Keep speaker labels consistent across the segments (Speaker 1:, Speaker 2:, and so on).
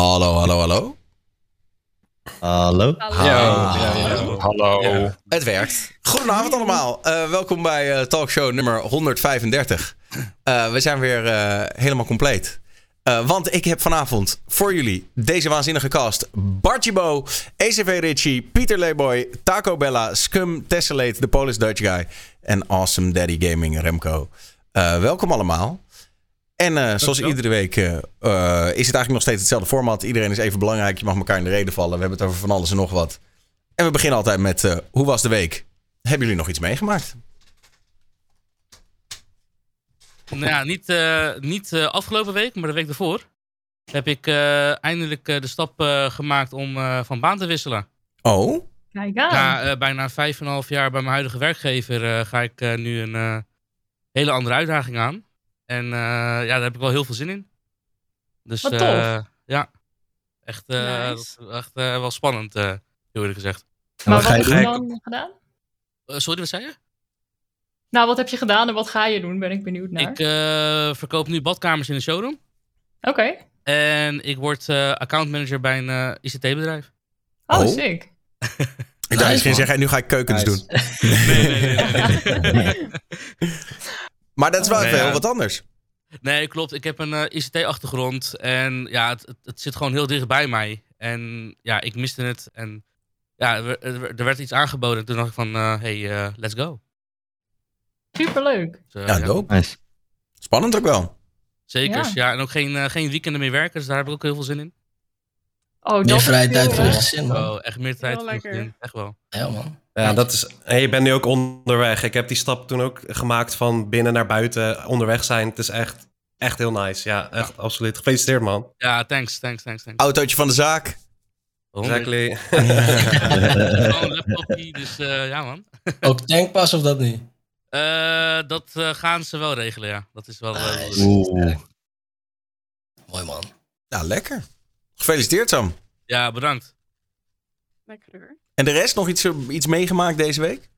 Speaker 1: Hallo, hallo, hallo.
Speaker 2: Hallo.
Speaker 3: Hallo.
Speaker 4: Hallo.
Speaker 1: Het werkt. Goedenavond allemaal. Eh, welkom bij eh, talkshow nummer 135. Eh, we zijn weer eh, helemaal compleet. Eh, want ik heb vanavond voor jullie deze waanzinnige cast. Bartje Bo, ECV Richie, Pieter Leeboy, Taco Bella, Scum, Tessellate, The Polish Dutch Guy en Awesome Daddy Gaming Remco. Eh, welkom allemaal. En eh, zoals iedere week eh, eh, is het eigenlijk nog steeds hetzelfde format. Iedereen is even belangrijk. Je mag elkaar in de reden vallen. We hebben het over van alles en nog wat. En we beginnen altijd met eh, hoe was de week? Hebben jullie nog iets meegemaakt?
Speaker 3: Nou ja, niet, eh, niet eh, afgelopen week, maar de week daarvoor heb ik eh, eindelijk eh, de stap eh, gemaakt om eh, van baan te wisselen.
Speaker 1: Oh?
Speaker 5: Kijk aan.
Speaker 3: Na eh, bijna vijf en een half jaar bij mijn huidige werkgever eh, ga ik eh, nu een eh, hele andere uitdaging aan. En eh, ja, daar heb ik wel heel veel zin in. Dus
Speaker 5: Wat
Speaker 3: eh,
Speaker 5: tof.
Speaker 3: ja, echt, eh,
Speaker 5: Nice.
Speaker 3: dat is echt eh, wel spannend, eh heel eerlijk gezegd.
Speaker 5: maar
Speaker 2: wat
Speaker 5: wat
Speaker 2: ga je
Speaker 5: heb je dan gedaan?
Speaker 3: Eh, sorry, wat zei je?
Speaker 5: Nou, wat heb je gedaan en wat ga je doen? Ben ik benieuwd naar.
Speaker 3: Ik eh, verkoop nu badkamers in de showroom.
Speaker 5: Oké.
Speaker 3: En ik word eh accountmanager bij een eh, ICT-bedrijf.
Speaker 5: Oh,
Speaker 1: Oh.
Speaker 5: sick.
Speaker 1: Ik dacht misschien zeggen, en nu ga ik keukens
Speaker 2: Nice.
Speaker 1: doen.
Speaker 3: Nee, nee, nee. nee.
Speaker 1: Maar dat is wel
Speaker 3: Oh,
Speaker 1: even
Speaker 3: ja.
Speaker 1: heel wat anders.
Speaker 3: Nee, klopt. Ik heb een eh, ICT-achtergrond. En ja, het, het, het zit gewoon heel dicht bij mij. En ja, ik miste het. En ja, er, er- er werd iets aangeboden. Toen dacht ik van, eh, hey, eh, let's go.
Speaker 5: Superleuk.
Speaker 3: Dus,
Speaker 1: Ja, dope.
Speaker 2: Nice.
Speaker 1: Spannend ook wel.
Speaker 3: Zeker.
Speaker 5: Ja.
Speaker 3: Ja. en ook geen, eh, geen weekenden meer werken. Dus daar heb ik ook heel veel zin in.
Speaker 5: Oh,
Speaker 6: Meer tijd
Speaker 5: veel,
Speaker 6: voor je gezin, man.
Speaker 3: Oh, echt meer tijd voor
Speaker 5: lekker.
Speaker 3: gezin. Echt wel.
Speaker 6: Ja, man.
Speaker 4: Ja, dat is. En je bent nu ook onderweg. Ik heb die stap toen ook gemaakt van binnen naar buiten onderweg zijn. Het is echt, echt heel nice. Ja, echt absoluut. Gefeliciteerd, man.
Speaker 3: Ja, thanks, thanks, thanks, thanks.
Speaker 1: Autootje van de zaak.
Speaker 4: Exactly.
Speaker 3: Gewoon een laptopje, dus eh, ja man.
Speaker 6: Ook tankpas of dat niet?
Speaker 3: Eh, dat eh, gaan ze wel regelen, ja. Dat is wel... eh,
Speaker 6: Nice.
Speaker 2: Oeh.
Speaker 6: Mooi, man.
Speaker 1: Nou, lekker. Gefeliciteerd Sam.
Speaker 3: ja, bedankt.
Speaker 7: Lekker hoor.
Speaker 1: En de rest nog iets, iets meegemaakt deze week?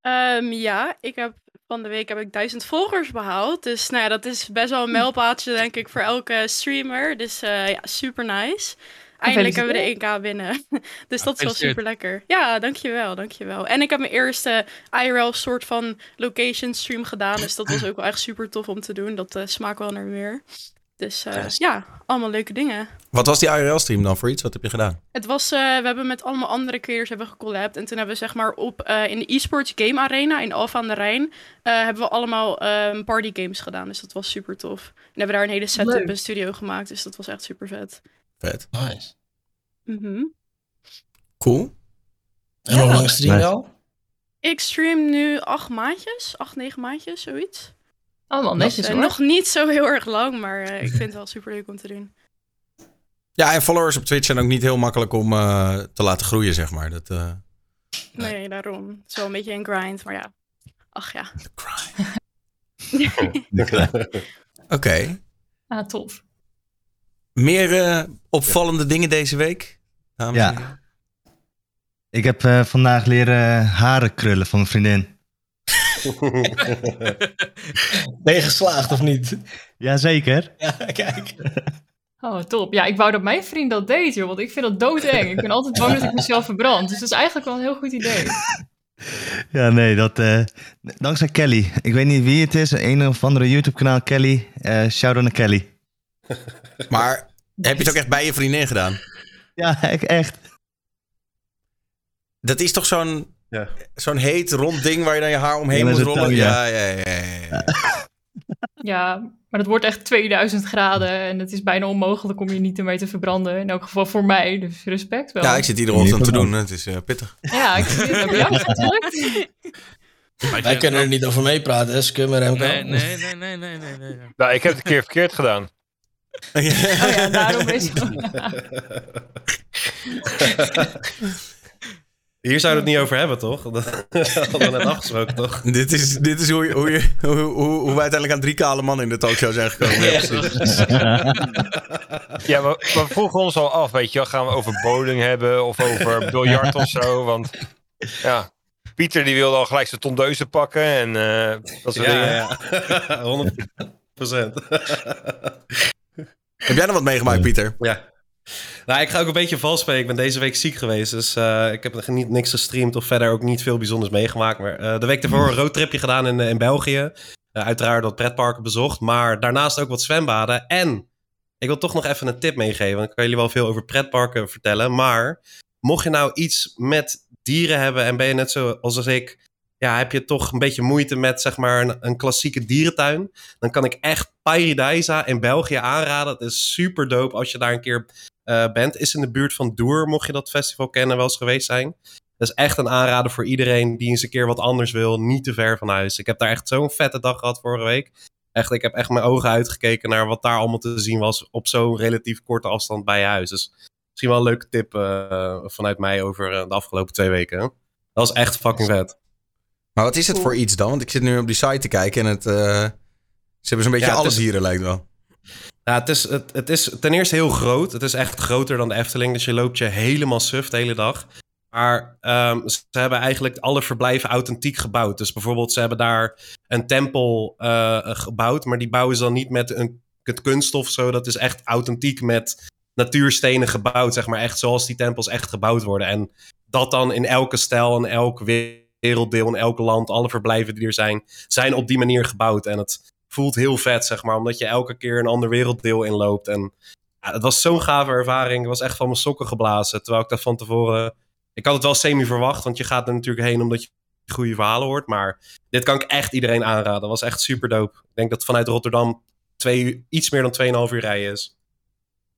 Speaker 7: Ehm, ja, ik heb van de week heb ik duizend volgers behaald. Dus nou ja, dat is best wel een mijlpaaltje denk ik voor elke streamer. Dus eh, ja, super nice. Eindelijk hebben we de 1K binnen. dus dat is wel super lekker. Ja, dankjewel, dankjewel. En ik heb mijn eerste IRL soort van location stream gedaan. Dus dat was ook wel echt super tof om te doen. Dat eh smaakt wel naar meer. Dus eh, ja, allemaal leuke dingen.
Speaker 1: Wat was die IRL-stream dan voor iets? Wat heb je gedaan?
Speaker 7: Het was, eh, we hebben met allemaal andere creators hebben gecollabt. En toen hebben we zeg maar op eh, in de esports game arena in Alphen aan de Rijn... eh, hebben we allemaal eh, party games gedaan. Dus dat was super tof. En hebben we daar een hele setup
Speaker 5: Leuk.
Speaker 7: en studio gemaakt. Dus dat was echt super vet.
Speaker 1: Vet.
Speaker 6: Nice.
Speaker 7: Mhm.
Speaker 1: Cool.
Speaker 6: En hoe lang stream je al?
Speaker 7: Ik stream nu acht maandjes. Acht, negen maandjes, zoiets.
Speaker 5: Allemaal netjes hoor.
Speaker 7: nog niet zo heel erg lang, maar eh, ik vind het wel super leuk om te doen.
Speaker 1: Ja, en followers op Twitch zijn ook niet heel makkelijk om eh, te laten groeien, zeg maar. Dat, eh,
Speaker 7: Nee, daarom. Het is wel een beetje een grind, maar ja. Ach ja.
Speaker 1: Oké.
Speaker 5: Ah, tof.
Speaker 1: Meer eh, opvallende dingen deze week? dames
Speaker 2: Ja.
Speaker 1: heren?
Speaker 2: Ik heb eh, vandaag leren haren krullen van mijn vriendin.
Speaker 6: Ben je geslaagd of niet?
Speaker 2: Jazeker.
Speaker 6: Ja, kijk.
Speaker 5: Oh, top. Ja, ik wou dat mijn vriend dat deed, joh. Want ik vind dat doodeng. Ik ben altijd bang dat ik mezelf verbrand. Dus dat is eigenlijk wel een heel goed idee.
Speaker 2: Ja, nee, dat... eh, dankzij Kelly. Ik weet niet wie het is. Een of andere YouTube-kanaal, Kelly. Eh shout-out naar Kelly.
Speaker 1: Maar heb je het ook echt bij je vriendin gedaan?
Speaker 2: Ja, ik, echt.
Speaker 1: Dat is toch zo'n
Speaker 4: Ja.
Speaker 1: zo'n heet rond ding waar je dan je haar omheen
Speaker 2: Ja,
Speaker 1: moet rollen?
Speaker 2: tang, ja.
Speaker 1: ja, ja, ja, ja, ja.
Speaker 5: Maar het wordt echt 2000 graden. En het is bijna onmogelijk om je niet ermee te verbranden. In elk geval voor mij. Dus respect wel.
Speaker 1: Ja, ik zit iedere ochtend te doen. Het is eh, pittig.
Speaker 5: Ja, ik. Bij jou
Speaker 3: ik
Speaker 6: Wij kunnen er niet over meepraten, hè, Scum en Remco.
Speaker 3: Nee, nee, nee, nee, nee, nee. nee.
Speaker 4: nou, ik heb het een keer verkeerd gedaan.
Speaker 5: Oh ja, daarom is het.
Speaker 4: Hier zouden we het niet over hebben, toch? Dat hadden we net afgesproken, toch?
Speaker 1: dit is, dit is hoe, je, hoe, je, hoe, hoe, hoe we uiteindelijk aan drie kale mannen in de talkshow zijn gekomen. Ja, precies.
Speaker 8: Ja, we, we vroegen ons al af, weet je wel, gaan we over bowling hebben of over biljart of zo, want ja, Pieter die wilde al gelijk zijn tondeuzen pakken en eh, dat soort dingen.
Speaker 4: Ja, ja. 100 procent.
Speaker 1: Heb jij nog wat meegemaakt, Pieter?
Speaker 4: Ja. Nou, ik ga ook een beetje vals spelen. Ik ben deze week ziek geweest, dus eh, ik heb niet, niks gestreamd of verder ook niet veel bijzonders meegemaakt. Maar eh, de week ervoor een roadtripje gedaan in, eh, in België. Uiteraard wat pretparken bezocht, maar daarnaast ook wat zwembaden. En ik wil toch nog even een tip meegeven, want ik kan jullie wel veel over pretparken vertellen. Maar mocht je nou iets met dieren hebben en ben je net zo als ik, ja, heb je toch een beetje moeite met zeg maar een, klassieke dierentuin, dan kan ik echt Paradisa in België aanraden. Het is super dope als je daar een keer eh, bent. Is in de buurt van Doer, mocht je dat festival kennen, wel eens geweest zijn. Dat is echt een aanrader voor iedereen die eens een keer wat anders wil. Niet te ver van huis. Ik heb daar echt zo'n vette dag gehad vorige week. Echt, ik heb echt mijn ogen uitgekeken naar wat daar allemaal te zien was op zo'n relatief korte afstand bij je huis. Dus misschien wel een leuke tip eh, vanuit mij over eh, de afgelopen twee weken. Dat was echt fucking vet.
Speaker 1: Maar wat is het voor iets dan? Want ik zit nu op die site te kijken en het, eh, ze hebben zo'n beetje
Speaker 4: Ja, het
Speaker 1: alle
Speaker 4: is-
Speaker 1: dieren lijkt wel.
Speaker 4: Ja, het is, het, het is ten eerste heel groot. Het is echt groter dan de Efteling. Dus je loopt je helemaal suf de hele dag. Maar ehm, ze hebben eigenlijk alle verblijven authentiek gebouwd. Dus bijvoorbeeld, ze hebben daar een tempel eh, gebouwd. Maar die bouwen ze dan niet met een, het kunststof of zo. Dat is echt authentiek met natuurstenen gebouwd. Zeg maar echt zoals die tempels echt gebouwd worden. En dat dan in elke stijl, in elk werelddeel, in elk land. Alle verblijven die er zijn, zijn op die manier gebouwd. En het voelt heel vet, zeg maar. Omdat je elke keer een ander werelddeel inloopt. En ja, het was zo'n gave ervaring. Ik was echt van mijn sokken geblazen. Terwijl ik dat van tevoren... Ik had het wel semi verwacht, want je gaat er natuurlijk heen omdat je goede verhalen hoort. Maar dit kan ik echt iedereen aanraden. Dat was echt super dope. Ik denk dat vanuit Rotterdam twee, iets meer dan 2,5 uur rijden is.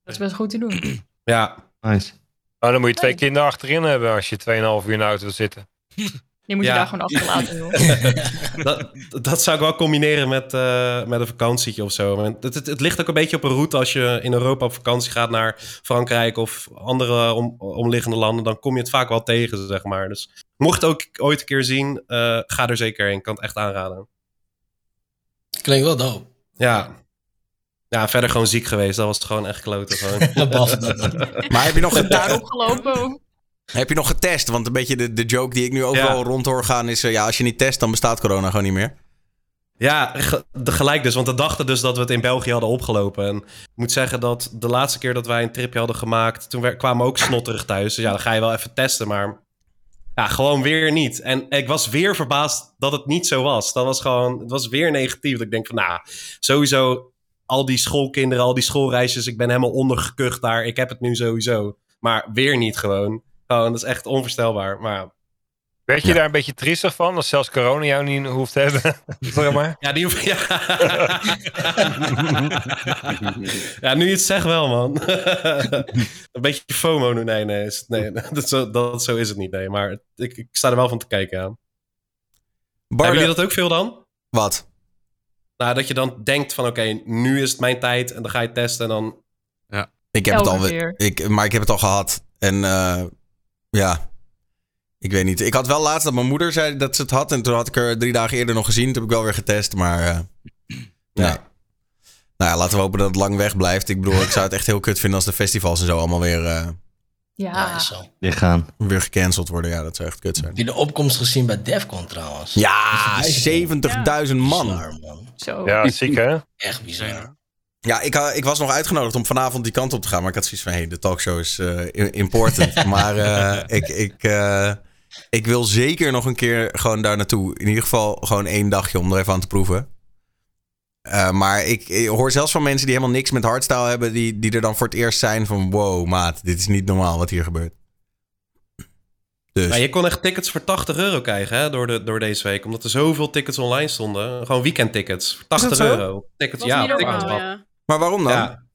Speaker 5: Dat is best goed te doen.
Speaker 4: Ja,
Speaker 2: Nice.
Speaker 8: Nou, dan moet je twee kinderen achterin hebben als je 2,5 uur in de auto wil zitten.
Speaker 5: Die moet je
Speaker 4: Ja.
Speaker 5: daar gewoon achterlaten, joh.
Speaker 4: dat, dat zou ik wel combineren met, eh, met een vakantietje of zo. Want Het, het, het ligt ook een beetje op een route als je in Europa op vakantie gaat naar Frankrijk of andere om, omliggende landen. Dan kom je het vaak wel tegen, zeg maar. Dus mocht het ook ooit een keer zien, eh, ga er zeker heen. Ik kan het echt aanraden.
Speaker 6: Klinkt wel dope.
Speaker 4: Ja. Ja, verder gewoon ziek geweest. Dat was gewoon echt kloten. Gewoon.
Speaker 1: Maar heb je nog, geta-
Speaker 5: Daar opgelopen.
Speaker 1: Heb je nog getest? Want een beetje de, de joke die ik nu overal
Speaker 4: Ja.
Speaker 1: rond hoor gaan is... eh, ja, als je niet test, dan bestaat corona gewoon niet meer.
Speaker 4: Ja, de- gelijk dus. Want we dachten dus dat we het in België hadden opgelopen. En ik moet zeggen dat de laatste keer dat wij een tripje hadden gemaakt... toen kwamen we ook snotterig thuis. Dus ja, dan ga je wel even testen, maar... Ja, gewoon weer niet. En ik was weer verbaasd dat het niet zo was. Dat was gewoon... Het was weer negatief. Dat ik denk van, nou, sowieso... Al die schoolkinderen, al die schoolreisjes... Ik ben helemaal ondergekucht daar. Ik heb het nu sowieso. Maar weer niet gewoon. Gewoon, dat is echt onvoorstelbaar. Maar ja,
Speaker 8: Werd je
Speaker 1: Ja.
Speaker 8: daar een beetje triestig van? Dat zelfs corona jou niet hoeft te hebben? zeg maar.
Speaker 4: Ja, die hoef ja. ja, nu je het zegt wel, man. een beetje FOMO nu. Nee, nee, is nee dat, zo, dat, zo is het niet. Nee, maar ik, ik sta er wel van te kijken aan.
Speaker 1: Barde,
Speaker 4: Hebben jullie dat ook veel dan?
Speaker 1: wat?
Speaker 4: Nou, dat je dan denkt van oké, nu is het mijn tijd en dan ga je testen en dan...
Speaker 1: Ik heb
Speaker 5: Elke
Speaker 1: het al, ik, maar ik heb het al gehad. En eh, ja, ik weet niet. Ik had wel laatst dat mijn moeder zei dat ze het had. En toen had ik er drie dagen eerder nog gezien. Toen heb ik wel weer getest. Maar eh, nee.
Speaker 4: Ja.
Speaker 1: Nou ja, laten we hopen dat het lang weg blijft. Ik bedoel, ik zou het echt heel kut vinden als de festivals en zo allemaal weer, eh,
Speaker 6: Ja,
Speaker 5: Ja.
Speaker 6: is zo.
Speaker 2: Weer gaan.
Speaker 1: weer gecanceld worden. Ja, dat zou echt kut zijn.
Speaker 6: Heb je de opkomst gezien bij Defcon trouwens?
Speaker 1: Ja, 70.000 man.
Speaker 6: Bizar, man.
Speaker 5: Zo.
Speaker 8: Ja, ziek hè?
Speaker 6: Echt bizar.
Speaker 1: Ja, ik, ha- ik was nog uitgenodigd om vanavond die kant op te gaan. Maar ik had zoiets van, hé, hey, de talkshow is eh, important. maar eh, ik, ik, eh, ik wil zeker nog een keer gewoon daar naartoe. In ieder geval gewoon één dagje om er even aan te proeven. Eh, maar ik, ik hoor zelfs van mensen die helemaal niks met hardstyle hebben... Die, die er dan voor het eerst zijn van... Wow, maat, dit is niet normaal wat hier gebeurt. Dus,
Speaker 4: Maar je kon echt tickets voor 80 euro krijgen hè, door, de, door deze week. Omdat er zoveel tickets online stonden. Gewoon weekendtickets. Voor 80
Speaker 1: zo?
Speaker 4: euro. Tickets, ja,
Speaker 7: normaal,
Speaker 4: tickets.
Speaker 7: ja.
Speaker 1: Maar waarom dan?
Speaker 4: Ja.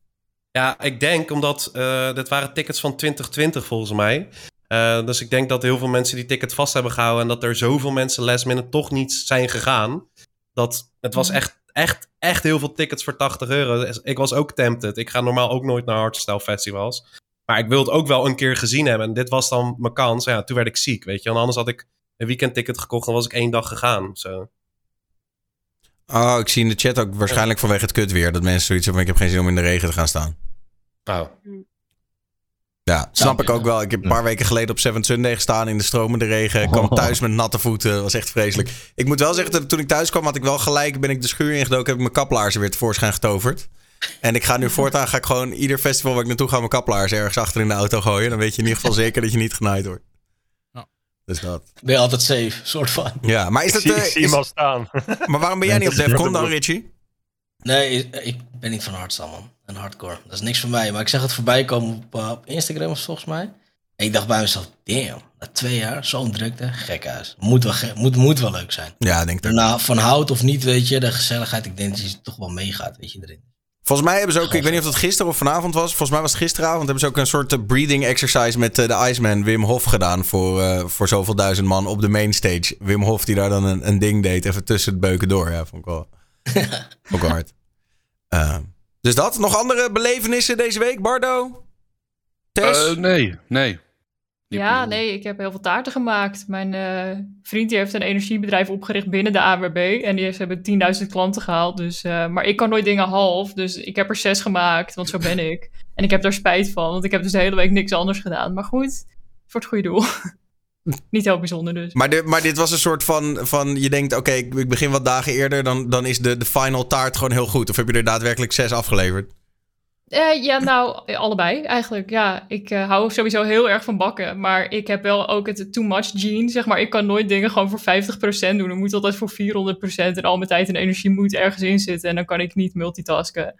Speaker 4: ja, ik denk omdat eh dit waren tickets van 2020 volgens mij. Eh, dus ik denk dat heel veel mensen die ticket vast hebben gehouden... en dat er zoveel mensen last minute toch niet zijn gegaan. Dat het was echt, echt, echt heel veel tickets voor 80 euro. Dus Ik was ook tempted. Ik ga normaal ook nooit naar hardstyle festivals. Maar ik wil het ook wel een keer gezien hebben. En dit was dan mijn kans. Ja, toen werd ik ziek, weet je. En anders had ik een weekendticket gekocht... en was ik één dag gegaan. Zo.
Speaker 1: Oh, ik zie in de chat ook waarschijnlijk vanwege het kut weer... dat mensen zoiets hebben ik heb geen zin om in de regen te gaan staan.
Speaker 4: Nou,
Speaker 1: Ja, snap ik ook wel. Ik heb een paar weken geleden op Seven Sunday gestaan in de stromende regen. Ik kwam
Speaker 2: Oh.
Speaker 1: thuis met natte voeten. Dat was echt vreselijk. Ik moet wel zeggen dat toen ik thuis kwam, had ik wel gelijk. Ben ik de schuur ingedoken, heb ik mijn kaplaarzen weer tevoorschijn getoverd. En ik ga nu voortaan ga ik gewoon ieder festival waar ik naartoe ga mijn kaplaars ergens achter in de auto gooien. Dan weet je in ieder geval zeker dat je niet genaaid wordt. Dus dat.
Speaker 6: Ben je altijd safe, soort van.
Speaker 1: Ja, maar is
Speaker 8: Ik
Speaker 1: dat...
Speaker 8: zie,
Speaker 1: eh,
Speaker 8: ik zie
Speaker 1: is-
Speaker 8: hem al staan.
Speaker 1: maar waarom ben jij niet op Defcon dan, Richie?
Speaker 6: Nee, ik ben niet van hardstyle, man. En hardcore. Dat is niks voor mij. Maar ik zag het voorbij komen op, eh, op Instagram of volgens mij. En ik dacht bij mezelf, damn, na twee jaar, zo'n drukte, gek huis. Moet wel, ge- moet, moet wel leuk zijn.
Speaker 1: Ja, ik denk dat.
Speaker 6: Daarna, van hout of niet, weet je, de gezelligheid, ik denk dat je toch wel meegaat, weet je, erin.
Speaker 1: Volgens mij hebben ze ook, ik weet niet of dat gisteren of vanavond was. Volgens mij was het gisteravond. Hebben ze ook een soort eh, breathing exercise met eh, de Iceman Wim Hof gedaan. Voor, eh, voor zoveel duizend man op de mainstage. Wim Hof die daar dan een, een ding deed. Even tussen het beuken door. Ja, vond ik wel, ook wel hard. Eh, dus dat. Nog andere belevenissen deze week, Bardo? Tess?
Speaker 9: Eh, nee, nee.
Speaker 5: Ja, nee, ik heb heel veel taarten gemaakt. Mijn eh, vriend die heeft een energiebedrijf opgericht binnen de AWB. En die heeft, ze hebben 10.000 klanten gehaald. Dus, eh, maar ik kan nooit dingen half. Dus ik heb er zes gemaakt, want zo ben ik. En ik heb daar spijt van, want ik heb dus de hele week niks anders gedaan. Maar goed, voor het goede doel. Niet heel bijzonder dus.
Speaker 1: Maar, dit- maar dit was een soort van, van je denkt, oké, ik, ik begin wat dagen eerder, dan, dan is de, de final taart gewoon heel goed. Of heb je er daadwerkelijk zes afgeleverd?
Speaker 5: Eh, ja, nou, allebei eigenlijk. Ja, ik eh, hou sowieso heel erg van bakken. Maar ik heb wel ook het too much gene, zeg maar. Ik kan nooit dingen gewoon voor 50% doen. Ik moet altijd voor 400%. En al mijn tijd en energie moet ergens in zitten. En dan kan ik niet multitasken.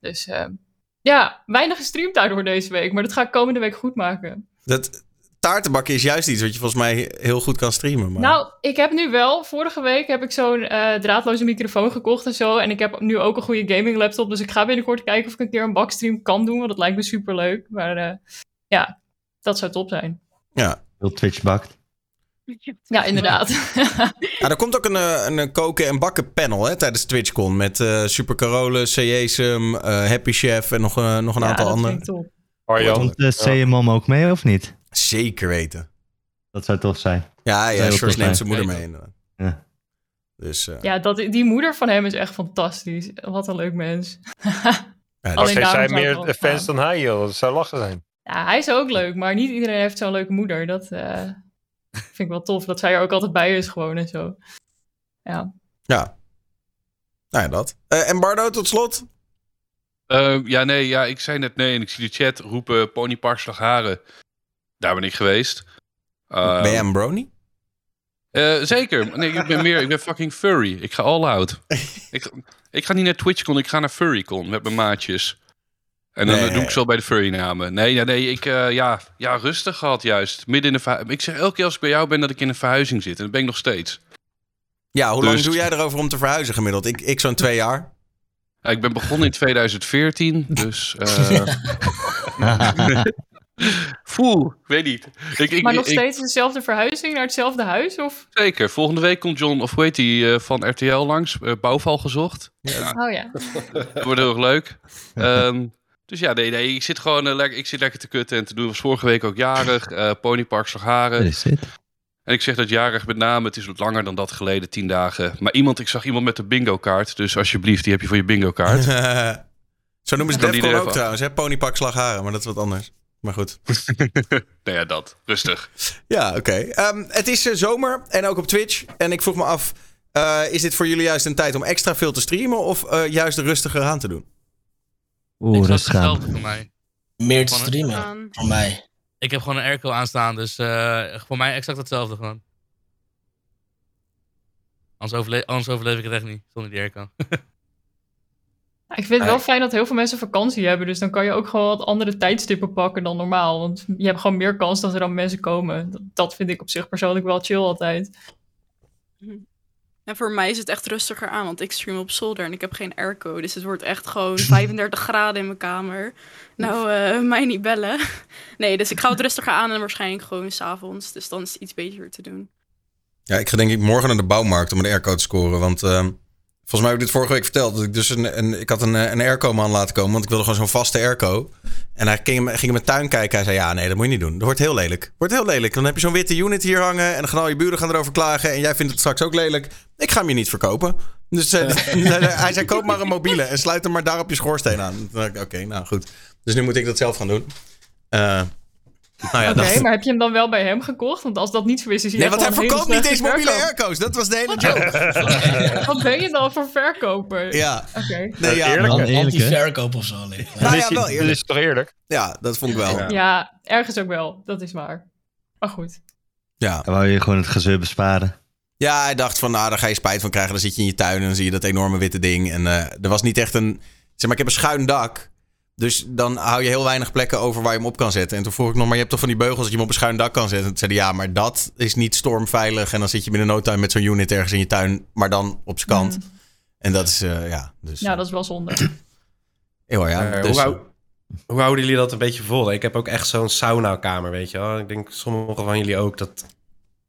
Speaker 5: Dus eh, ja, weinig gestreamd daardoor deze week. Maar dat ga ik komende week goed maken.
Speaker 1: Dat taartenbakken is juist iets wat je volgens mij heel goed kan streamen. Maar...
Speaker 5: Nou, ik heb nu wel, vorige week heb ik zo'n eh, draadloze microfoon gekocht en zo. En ik heb nu ook een goede gaming laptop. Dus ik ga binnenkort kijken of ik een keer een bakstream kan doen. Want dat lijkt me super leuk. Maar eh, ja, dat zou top zijn.
Speaker 1: ja.
Speaker 2: Heel Twitch bakt.
Speaker 5: Ja, inderdaad.
Speaker 1: Ja, er komt ook een, eh, een, koken en bakken panel hè, tijdens TwitchCon. Met eh Super Carole, CJSM, eh Happy Chef en nog, nog een
Speaker 5: ja,
Speaker 1: aantal
Speaker 5: dat
Speaker 1: andere.
Speaker 5: vind ik top.
Speaker 8: Arjan.
Speaker 2: Komt de CMOM ook mee of niet?
Speaker 1: Zeker weten.
Speaker 2: Dat zou tof zijn.
Speaker 1: Ja, ja,
Speaker 2: Heel
Speaker 1: George
Speaker 2: tof
Speaker 1: neemt
Speaker 2: zijn.
Speaker 1: zijn moeder mee inderdaad.
Speaker 2: Ja.
Speaker 1: Dus eh,
Speaker 5: Ja, dat, die moeder van hem is echt fantastisch. Wat een leuk mens.
Speaker 1: ja,
Speaker 8: zij zijn meer fans
Speaker 5: gaan.
Speaker 8: dan hij, joh. Dat zou lachen zijn.
Speaker 5: Ja, hij is ook leuk, maar niet iedereen heeft zo'n leuke moeder. Dat eh, vind ik wel tof. Dat zij er ook altijd bij is gewoon en zo. Ja.
Speaker 1: ja. Nou ja, dat. Eh, en Bardo, tot slot.
Speaker 9: Eh, ja, nee, ja, ik zei net nee en ik zie de chat roepen Ponypark Slagharen. Daar ben ik geweest. Eh,
Speaker 1: ben jij een brony?
Speaker 9: eh, zeker. Nee, ik ben meer, ik ben fucking furry. Ik ga all out. ik, ik ga niet naar TwitchCon, ik ga naar Furrycon met mijn maatjes. En dan
Speaker 1: Nee.
Speaker 9: doe ik zo bij de furry namen. Nee, nee, ik, eh, ja, ja, rustig gehad juist. Midden in de Ik zeg elke keer als ik bij jou ben dat ik in een verhuizing zit. En dat ben ik nog steeds.
Speaker 1: Ja, hoe lang
Speaker 9: Dus-
Speaker 1: doe jij erover om te verhuizen gemiddeld? Ik, ik zo'n twee jaar.
Speaker 9: Ja, ik ben begonnen in 2014, dus... eh Voel, ik weet niet. Ik, ik,
Speaker 5: Maar nog
Speaker 9: ik-
Speaker 5: steeds dezelfde verhuizing naar hetzelfde huis? Of?
Speaker 9: Zeker. Volgende week komt John, of hoe heet die, eh, van RTL langs. eh, bouwval gezocht.
Speaker 5: Oh ja.
Speaker 9: Dat wordt heel erg leuk. Ehm, dus ja, nee, nee, ik zit gewoon eh, lekker, ik zit lekker te kutten en te doen. was vorige week ook jarig. eh Ponypark Slagharen.
Speaker 2: Dat is het.
Speaker 9: En ik zeg dat jarig met name, het is wat langer dan dat geleden, tien dagen. Maar iemand, ik zag iemand met een bingo kaart. Dus alsjeblieft, die heb je voor je bingo kaart.
Speaker 1: Zo noemen ze
Speaker 9: er
Speaker 1: ook trouwens, hè? Ponypak slagharen, maar dat is wat anders. Maar goed.
Speaker 9: nou ja, dat. Rustig.
Speaker 1: Ja, oké. Ehm, het is eh, zomer en ook op Twitch. En ik vroeg me af, eh, is dit voor jullie juist een tijd om extra veel te streamen of eh, juist rustiger aan te doen?
Speaker 2: Oeh,
Speaker 3: Exact
Speaker 2: rustig aan.
Speaker 3: hetzelfde voor mij.
Speaker 6: Meer te streamen, voor mij.
Speaker 3: Ik heb gewoon een airco aanstaan, dus eh, voor mij exact hetzelfde gewoon. Anders, overle anders overleef ik het echt niet, zonder die airco.
Speaker 5: Ik vind het wel fijn dat heel veel mensen vakantie hebben. Dus dan kan je ook gewoon wat andere tijdstippen pakken dan normaal. Want je hebt gewoon meer kans dat er dan mensen komen. Dat, dat vind ik op zich persoonlijk wel chill altijd.
Speaker 7: En voor mij is het echt rustiger aan, want ik stream op zolder en ik heb geen airco. Dus het wordt echt gewoon 35 graden in mijn kamer. Nou, eh, mij niet bellen. Nee, dus ik ga het rustiger aan en waarschijnlijk gewoon s'avonds. Dus dan is het iets beter te doen.
Speaker 1: Ja, ik ga denk ik morgen naar de bouwmarkt om een airco te scoren. Want ehm, volgens mij heb ik dit vorige week verteld. Dat ik dus een, een, ik had een, eh, een airco-man laten komen. Want ik wilde gewoon zo'n vaste airco. En hij ging, ging in mijn tuin kijken. Hij zei, ja, nee, dat moet je niet doen. Dat wordt heel lelijk. wordt heel lelijk. Dan heb je zo'n witte unit hier hangen. En dan gaan al je buren gaan erover klagen. En jij vindt het straks ook lelijk. Ik ga hem je niet verkopen. Dus eh, hij zei, koop maar een mobiele. En sluit hem maar daar op je schoorsteen aan. Oké, nou goed. Dus nu moet ik dat zelf gaan doen. Eh, Nou ja,
Speaker 5: Oké,
Speaker 1: dat...
Speaker 5: maar heb je hem dan wel bij hem gekocht? Want als dat niet zo is, is hij
Speaker 1: Nee, want hij verkoopt niet eens mobiele airco's. Dat was de hele joke.
Speaker 5: Wat ben je dan voor verkoper?
Speaker 1: Ja.
Speaker 5: Oké.
Speaker 1: Nee, ja,
Speaker 8: Eerlijk?
Speaker 6: Anti-verkoop of zo. Lee.
Speaker 1: Nou
Speaker 8: Dit
Speaker 1: ja, wel eerlijk.
Speaker 8: is toch eerlijk?
Speaker 1: Ja, dat vond ik wel.
Speaker 4: Ja.
Speaker 5: Ja, ergens ook wel. Dat is waar. Maar goed.
Speaker 1: Ja.
Speaker 2: Dan wou je gewoon het gezeur besparen.
Speaker 1: Ja, hij dacht van, nou, daar ga je spijt van krijgen. Dan zit je in je tuin en dan zie je dat enorme witte ding. En eh, er was niet echt een... Zeg maar, ik heb een schuin dak. Dus dan hou je heel weinig plekken over waar je hem op kan zetten. En toen vroeg ik nog, maar je hebt toch van die beugels dat je hem op een schuin dak kan zetten? En toen zei hij, ja, maar dat is niet stormveilig. En dan zit je binnen no time met zo'n unit ergens in je tuin, maar dan op zijn kant.
Speaker 5: Mm.
Speaker 1: En dat is, eh, ja, dus...
Speaker 5: Ja, dat is wel zonde.
Speaker 1: Heel ja,
Speaker 4: Eh,
Speaker 1: dus,
Speaker 4: hoe, hou- hoe houden jullie dat een beetje vol? Ik heb ook echt zo'n sauna-kamer, weet je wel. Ik denk sommigen van jullie ook. Dat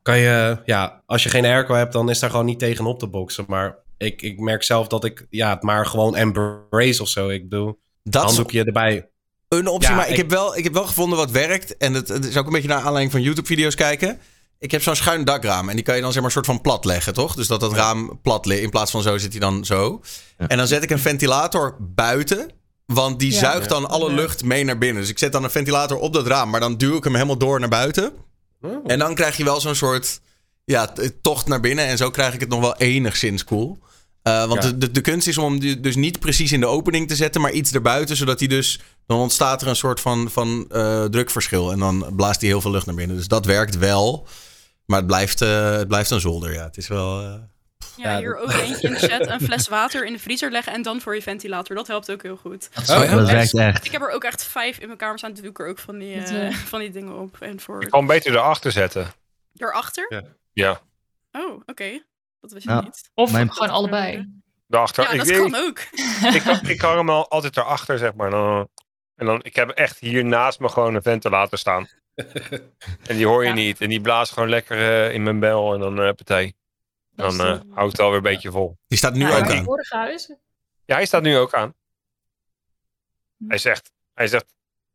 Speaker 4: kan je, ja, als je geen airco hebt, dan is daar gewoon niet tegenop te boksen. Maar ik, ik merk zelf dat ik, ja, het maar gewoon embrace of zo. Ik bedoel,
Speaker 1: dat is
Speaker 4: handdoekje erbij.
Speaker 1: een optie,
Speaker 4: Ja,
Speaker 1: maar ik,
Speaker 4: ik-
Speaker 1: heb wel, ik heb wel gevonden wat werkt. En het, het is ook een beetje naar aanleiding van YouTube-video's kijken. Ik heb zo'n schuin dakraam en die kan je dan zeg maar een soort van plat leggen, toch? Dus dat dat raam plat ligt. In plaats van zo zit hij dan zo.
Speaker 2: Ja.
Speaker 1: En dan zet ik een ventilator buiten. Want die
Speaker 5: Ja.
Speaker 1: zuigt dan alle
Speaker 5: Ja.
Speaker 1: lucht mee naar binnen. Dus ik zet dan een ventilator op dat raam. Maar dan duw ik hem helemaal door naar buiten.
Speaker 4: Oh.
Speaker 1: En dan krijg je wel zo'n soort ja, tocht naar binnen. En zo krijg ik het nog wel enigszins cool. Eh, want
Speaker 4: Ja.
Speaker 1: de, de, de kunst is om hem du- dus niet precies in de opening te zetten, maar iets erbuiten. Zodat hij dus. Dan ontstaat er een soort van, van eh, drukverschil. En dan blaast hij heel veel lucht naar binnen. Dus dat werkt wel. Maar het blijft, eh, het blijft een zolder. Ja, het is wel. eh,
Speaker 7: Ja,
Speaker 4: Ja,
Speaker 7: hier
Speaker 4: dat-
Speaker 7: ook eentje in de chat. Een fles water in de vriezer leggen en dan voor je ventilator. Dat helpt ook heel goed.
Speaker 1: Oh, ja?
Speaker 2: Dat werkt echt.
Speaker 7: Ik heb er ook echt vijf in mijn kamer staan. Doe ik er ook van die, van die dingen op. En voor
Speaker 8: Je kan beter erachter zetten.
Speaker 7: daarachter?
Speaker 4: Ja.
Speaker 8: Ja,
Speaker 7: Oh, oké. Dat wist
Speaker 2: Ja.
Speaker 7: ik niet.
Speaker 5: Of
Speaker 2: Mijn-
Speaker 5: gewoon allebei.
Speaker 8: daarachter.
Speaker 7: Ja,
Speaker 8: ik,
Speaker 7: dat
Speaker 8: ik,
Speaker 7: kan ook.
Speaker 8: ik, ik, hang hem al altijd erachter, zeg maar. Dan, en dan, ik heb echt hier naast me gewoon een ventilator staan. En die hoor je
Speaker 5: Ja.
Speaker 8: niet. En die blaast gewoon lekker eh, in mijn bel en dan uh, partij. Dan eh
Speaker 5: top.
Speaker 8: houdt het alweer een beetje vol.
Speaker 1: die staat nu
Speaker 5: Ja,
Speaker 1: ook aan.
Speaker 5: het vorige huis.
Speaker 8: Ja, hij staat nu ook aan.
Speaker 5: Hm.
Speaker 8: Hij zegt, hij zegt